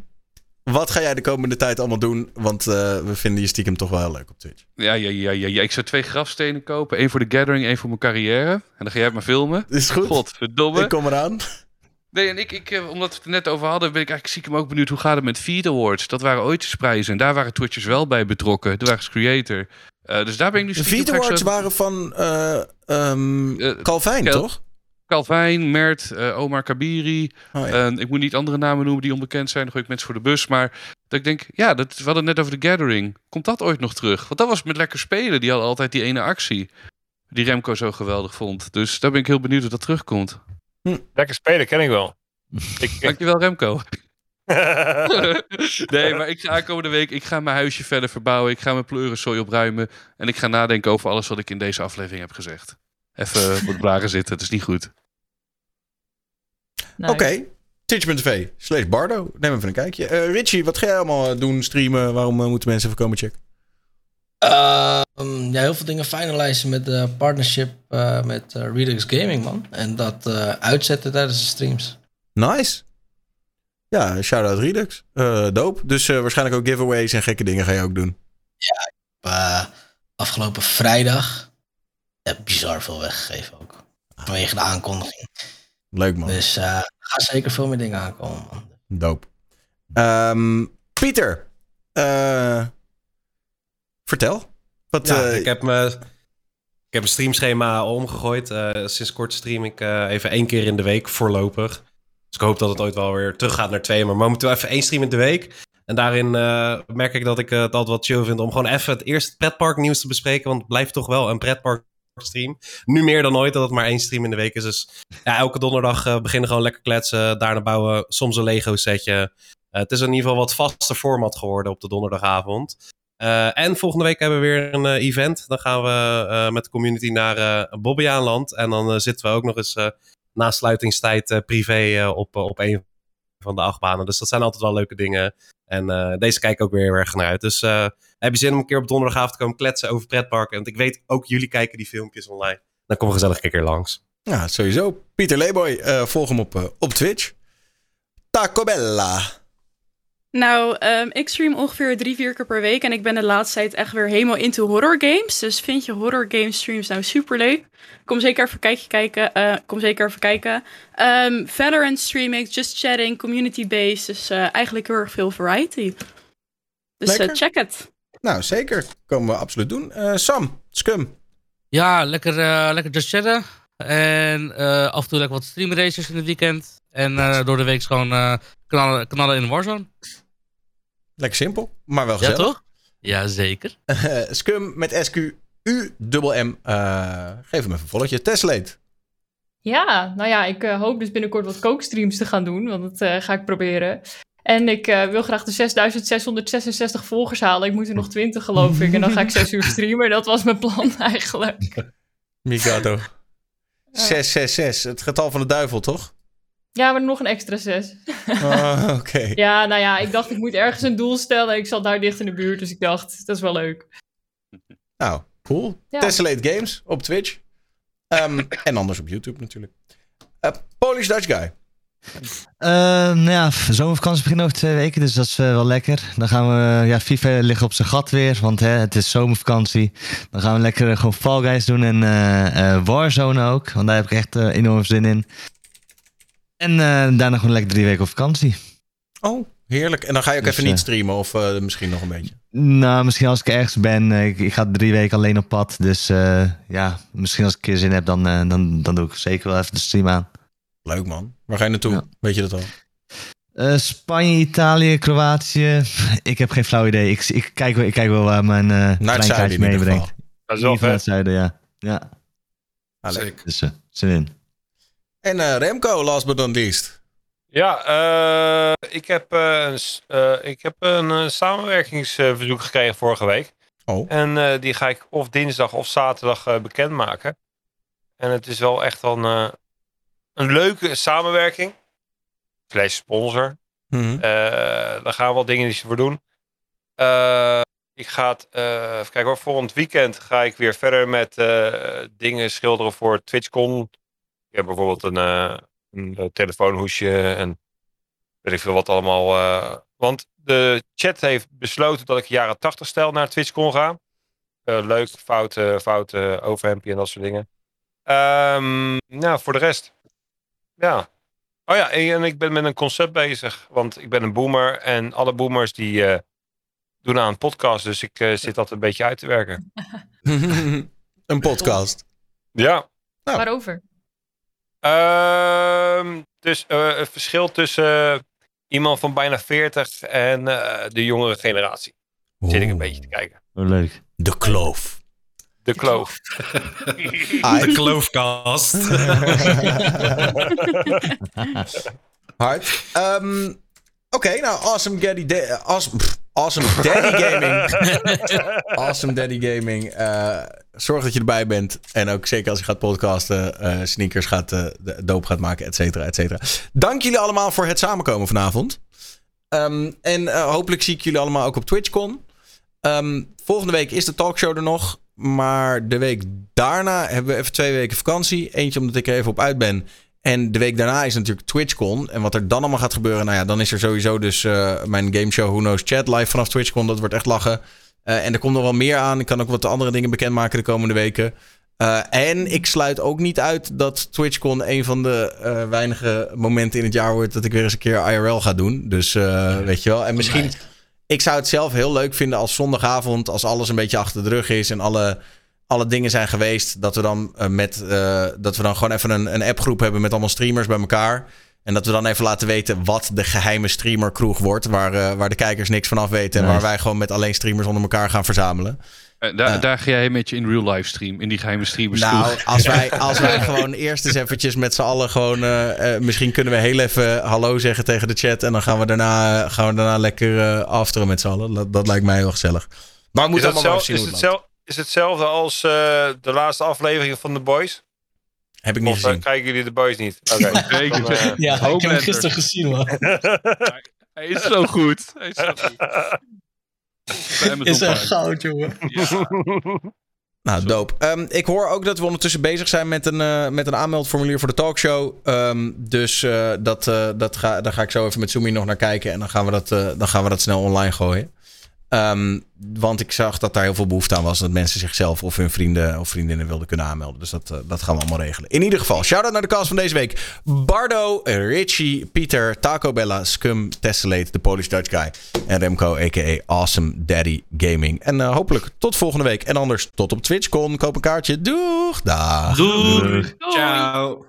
Speaker 1: wat ga jij de komende tijd allemaal doen? Want eh, we vinden je stiekem toch wel heel leuk op Twitch.
Speaker 9: Ja, ja, ja, ja, ja. Ik zou twee grafstenen kopen. Eén voor de Gathering, één voor mijn carrière. En dan ga jij het maar filmen.
Speaker 1: Is goed?
Speaker 9: Godverdomme.
Speaker 1: Ik kom eraan.
Speaker 9: Nee, en ik, ik, eh, omdat we het er net over hadden, ben ik eigenlijk stiekem ook benieuwd hoe gaat het met Feed Awards. Dat waren ooitjesprijzen en daar waren Twitchers wel bij betrokken. Daar waren creator. Eh, dus daar ben ik nu
Speaker 1: De. Feed Awards
Speaker 9: zo-
Speaker 1: waren van ehm
Speaker 9: Eh,
Speaker 1: Calvijn,
Speaker 9: Kel-
Speaker 1: toch?
Speaker 9: Calvijn, Mert, Omar Kabiri.
Speaker 1: Oh, ja.
Speaker 9: Ik moet niet andere namen noemen die onbekend zijn. Dan gooi ik mensen voor de bus. Maar dat ik denk, ja, dat, we hadden het net over de Gathering. Komt dat ooit nog terug? Want dat was met lekker spelen. Die hadden altijd die ene actie. Die Remco zo geweldig vond. Dus daar ben ik heel benieuwd of dat terugkomt.
Speaker 8: Lekker spelen, ken ik wel. ik, ik-
Speaker 9: Dankjewel Remco. nee, maar ik ga aankomende week ik ga mijn huisje verder verbouwen. Ik ga mijn pleurenzooi opruimen. En ik ga nadenken over alles wat ik in deze aflevering heb gezegd. Even op de blaren zitten, het is niet goed.
Speaker 5: Nice.
Speaker 1: Oké. Twitch.tv slash Bardo. Neem even een kijkje. Eh, Richie, wat ga jij allemaal doen, streamen? Waarom eh, moeten mensen even komen checken?
Speaker 6: Ehm, ja, heel veel dingen finalizen met de partnership eh, met eh, Redux Gaming, man. En dat eh, uitzetten tijdens de streams.
Speaker 1: Nice. Ja, shout-out Redux. Eh dope. Dus eh, waarschijnlijk ook giveaways en gekke dingen ga je ook doen.
Speaker 6: Eh, afgelopen vrijdag heb bizar veel weggegeven ook. Vanwege de aankondiging.
Speaker 1: Leuk man.
Speaker 6: Dus eh, gaan zeker veel meer dingen aankomen, man.
Speaker 1: Dope. Ehm, Pieter. eh, vertel. Wat,
Speaker 4: Ja,
Speaker 1: eh,
Speaker 4: ik heb me... Ik heb mijn streamschema omgegooid. Eh, sinds kort stream ik eh, even één keer in de week voorlopig. Dus ik hoop dat het ooit wel weer terug gaat naar twee. Maar momenteel even één stream in de week. En daarin merk ik dat ik het altijd wat chill vind om gewoon even het eerste pretpark nieuws te bespreken. Want het blijft toch wel een pretpark stream. Nu meer dan ooit dat het maar één stream in de week is. Dus ja, elke donderdag beginnen gewoon lekker kletsen. Daarna bouwen soms een Lego setje. Het is in ieder geval wat vaste format geworden op de donderdagavond. Eh, en volgende week hebben we weer een eh, event. Dan gaan we eh, met de community naar Bobbejaanland. En dan zitten we ook nog eens na sluitingstijd privé op, op een van de achtbanen. Dus dat zijn altijd wel leuke dingen. En deze kijk ook weer heel erg naar uit. Dus heb je zin om een keer op donderdagavond te komen kletsen over pretparken? Want ik weet ook jullie kijken die filmpjes online. Dan kom gezellig een keer langs.
Speaker 1: Ja, sowieso. Pieter Leeboy, volg hem op, op Twitch. Taco Bella.
Speaker 7: Nou, ehm, ik stream ongeveer drie, vier keer per week. En ik ben de laatste tijd echt weer helemaal into horror games. Dus vind je horror game streams nou super leuk? Kom zeker even kijkje kijken. eh, kom zeker even kijken. Ehm Valorant stream ik, just chatting, community based. Dus eh, eigenlijk heel erg veel variety. Dus eh,
Speaker 1: Lekker.
Speaker 7: check het.
Speaker 1: Nou, zeker. Komen we absoluut doen. Eh, Sam, Scum.
Speaker 3: Ja, lekker, eh, lekker just chatten. En eh, af en toe lekker wat streamraces in het weekend. En eh, door de week gewoon eh, knallen, knallen in Warzone.
Speaker 1: Lekker simpel, maar wel
Speaker 3: Ja,
Speaker 1: gezellig.
Speaker 3: toch? Ja, zeker.
Speaker 1: Eh, Scum met S-Q-U-M-M. Eh, geef hem even een volletje. Teslate.
Speaker 5: Ja, nou ja, ik eh, hoop dus binnenkort wat kookstreams te gaan doen, want dat eh, ga ik proberen. En ik eh, wil graag de 6666 volgers halen. Ik moet er nog 20 geloof ik. En dan ga ik 6 uur streamen. Dat was mijn plan eigenlijk.
Speaker 1: Mikado. 666, het getal van de duivel, toch?
Speaker 5: Ja, maar nog een extra 6.
Speaker 1: Ah, Oké.
Speaker 5: Ja, nou ja, ik dacht ik moet ergens een doel stellen. Ik zat daar dicht in de buurt, dus ik dacht, dat is wel leuk.
Speaker 1: Nou, cool.
Speaker 5: Ja.
Speaker 1: Tessellate Games op Twitch. Ehm, en anders op YouTube natuurlijk. Eh, Polish Dutch Guy.
Speaker 2: Eh, nou ja, zomervakantie begint over twee weken, dus dat is eh, wel lekker. Dan gaan we, ja, FIFA ligt op zijn gat weer, want hè, het is zomervakantie. Dan gaan we lekker gewoon Fall Guys doen en eh, eh, Warzone ook, want daar heb ik echt enorm zin in. En eh, daarna gewoon lekker drie weken op vakantie.
Speaker 1: Oh, heerlijk. En dan ga je ook
Speaker 2: Dus,
Speaker 1: even niet
Speaker 2: eh,
Speaker 1: streamen of eh, misschien nog een beetje.
Speaker 2: Nou, misschien als ik ergens ben, ik, ik ga drie weken alleen op pad, dus eh, ja, misschien als ik een keer zin heb, dan, eh, dan, dan doe ik zeker wel even de stream aan.
Speaker 1: Leuk man. Waar ga je naartoe? Weet je dat al?
Speaker 2: Eh, Spanje, Italië, Kroatië. Ik heb geen flauw idee. Ik, ik, kijk, wel- ik kijk wel waar mijn eh
Speaker 1: zuiden
Speaker 2: kleinkaartje meebrengt.
Speaker 8: Dat is wel
Speaker 2: naar het zuiden, ja. ja.
Speaker 1: Ah, leuk.
Speaker 2: Dus zin in.
Speaker 1: En eh, Remco, last but not least.
Speaker 8: Ja, eh, ik heb, eh, ik heb een samenwerkingsverzoek gekregen vorige week.
Speaker 1: Oh.
Speaker 8: En die ga ik of dinsdag of zaterdag bekendmaken. En het is wel echt een, een leuke samenwerking. Slash sponsor.
Speaker 1: Mhm.
Speaker 8: Eh, daar gaan we wel dingen voor doen. Ik ga het, even kijken hoor, volgend weekend ga ik weer verder met dingen schilderen voor TwitchCon. Ik heb bijvoorbeeld een, eh, een eh, telefoonhoesje en weet ik veel wat allemaal. eh, want de chat heeft besloten dat ik jaren 80 stijl naar TwitchCon ga. Eh, leuk, foute, foute overhempje en dat soort dingen. Ehm, nou, voor de rest. Ja. Oh ja, en ik ben met een concept bezig. Want ik ben een boomer en alle boomers die eh, doen aan een podcast. Dus ik eh, zit dat een beetje uit te werken.
Speaker 1: een podcast.
Speaker 8: Ja.
Speaker 5: Waarover?
Speaker 8: Ehm, dus eh, het verschil tussen iemand van bijna 40 en eh, de jongere generatie. Zit ik een beetje te kijken.
Speaker 2: Oh, leuk.
Speaker 1: De kloof.
Speaker 8: De kloof.
Speaker 4: De kloofkast.
Speaker 1: Hard. Ehm, Oké, nou, Awesome Daddy, Da- awesome, pff, awesome Daddy Gaming. awesome Daddy Gaming. Eh, zorg dat je erbij bent. En ook zeker als je gaat podcasten, eh, sneakers gaat, eh, de- doop gaat maken, et cetera, et cetera. Dank jullie allemaal voor het samenkomen vanavond. Ehm, en eh, hopelijk zie ik jullie allemaal ook op TwitchCon. Ehm, volgende week is de talkshow er nog. Maar de week daarna hebben we even twee weken vakantie. Eentje omdat ik er even op uit ben. En de week daarna is natuurlijk TwitchCon. En wat er dan allemaal gaat gebeuren. Nou ja, dan is er sowieso dus eh, mijn gameshow Who Knows Chat live vanaf TwitchCon. Dat wordt echt lachen. Eh, en er komt nog wel meer aan. Ik kan ook wat andere dingen bekendmaken de komende weken. Eh, en ik sluit ook niet uit dat TwitchCon een van de weinige momenten in het jaar wordt dat ik weer eens een keer IRL ga doen. Dus weet je wel. En misschien, ik zou het zelf heel leuk vinden als zondagavond, als alles een beetje achter de rug is en alle, alle dingen zijn geweest, dat we dan eh, met eh, dat we dan gewoon even een, een appgroep hebben met allemaal streamers bij elkaar. En dat we dan even laten weten wat de geheime streamerkroeg wordt. Waar, eh, waar de kijkers niks van af weten. En
Speaker 9: Nice.
Speaker 1: waar wij gewoon met alleen streamers onder elkaar gaan verzamelen.
Speaker 9: Daar, daar ga jij met je in real live stream, in die geheime streamers.
Speaker 1: Nou, als wij, als wij gewoon eerst eens eventjes met z'n allen gewoon... misschien kunnen we heel even hallo zeggen tegen de chat... en dan gaan we daarna, gaan we daarna lekker eh afteren met z'n allen. Dat, dat lijkt mij heel gezellig. Maar we
Speaker 8: Is,
Speaker 1: moeten
Speaker 8: dat
Speaker 1: allemaal
Speaker 8: zelf,
Speaker 1: zien
Speaker 8: is,
Speaker 1: hoe
Speaker 8: het zelf, is hetzelfde als eh, de laatste aflevering van The Boys?
Speaker 1: Heb ik niet
Speaker 8: of, eh,
Speaker 1: gezien.
Speaker 8: kijken jullie The Boys niet? Oké.
Speaker 9: Zeker.
Speaker 8: Dan, eh,
Speaker 6: Ja, ik heb hem gisteren gezien, man.
Speaker 9: Hij is zo goed. Hij is zo goed.
Speaker 6: Is echt goud, jongen.
Speaker 1: Nou, dope. Ehm, ik hoor ook dat we ondertussen bezig zijn met een, eh, met een aanmeldformulier voor de talkshow. Ehm, dus eh, dat, eh, dat ga, daar ga ik zo even met Sumi nog naar kijken. En dan gaan we dat, eh, dan gaan we dat snel online gooien. Ehm, want ik zag dat daar heel veel behoefte aan was. Dat mensen zichzelf of hun vrienden of vriendinnen wilden kunnen aanmelden. Dus dat, eh, dat gaan we allemaal regelen. In ieder geval, shout-out naar de cast van deze week. Bardo, Richie, Pieter, Taco Bella, Scum, Tessellate, de Polish Dutch Guy. En Remco, a.k.a. Awesome Daddy Gaming. En eh, hopelijk tot volgende week. En anders tot op TwitchCon. Koop een kaartje. Doeg! Dag!
Speaker 4: Doei. Ciao.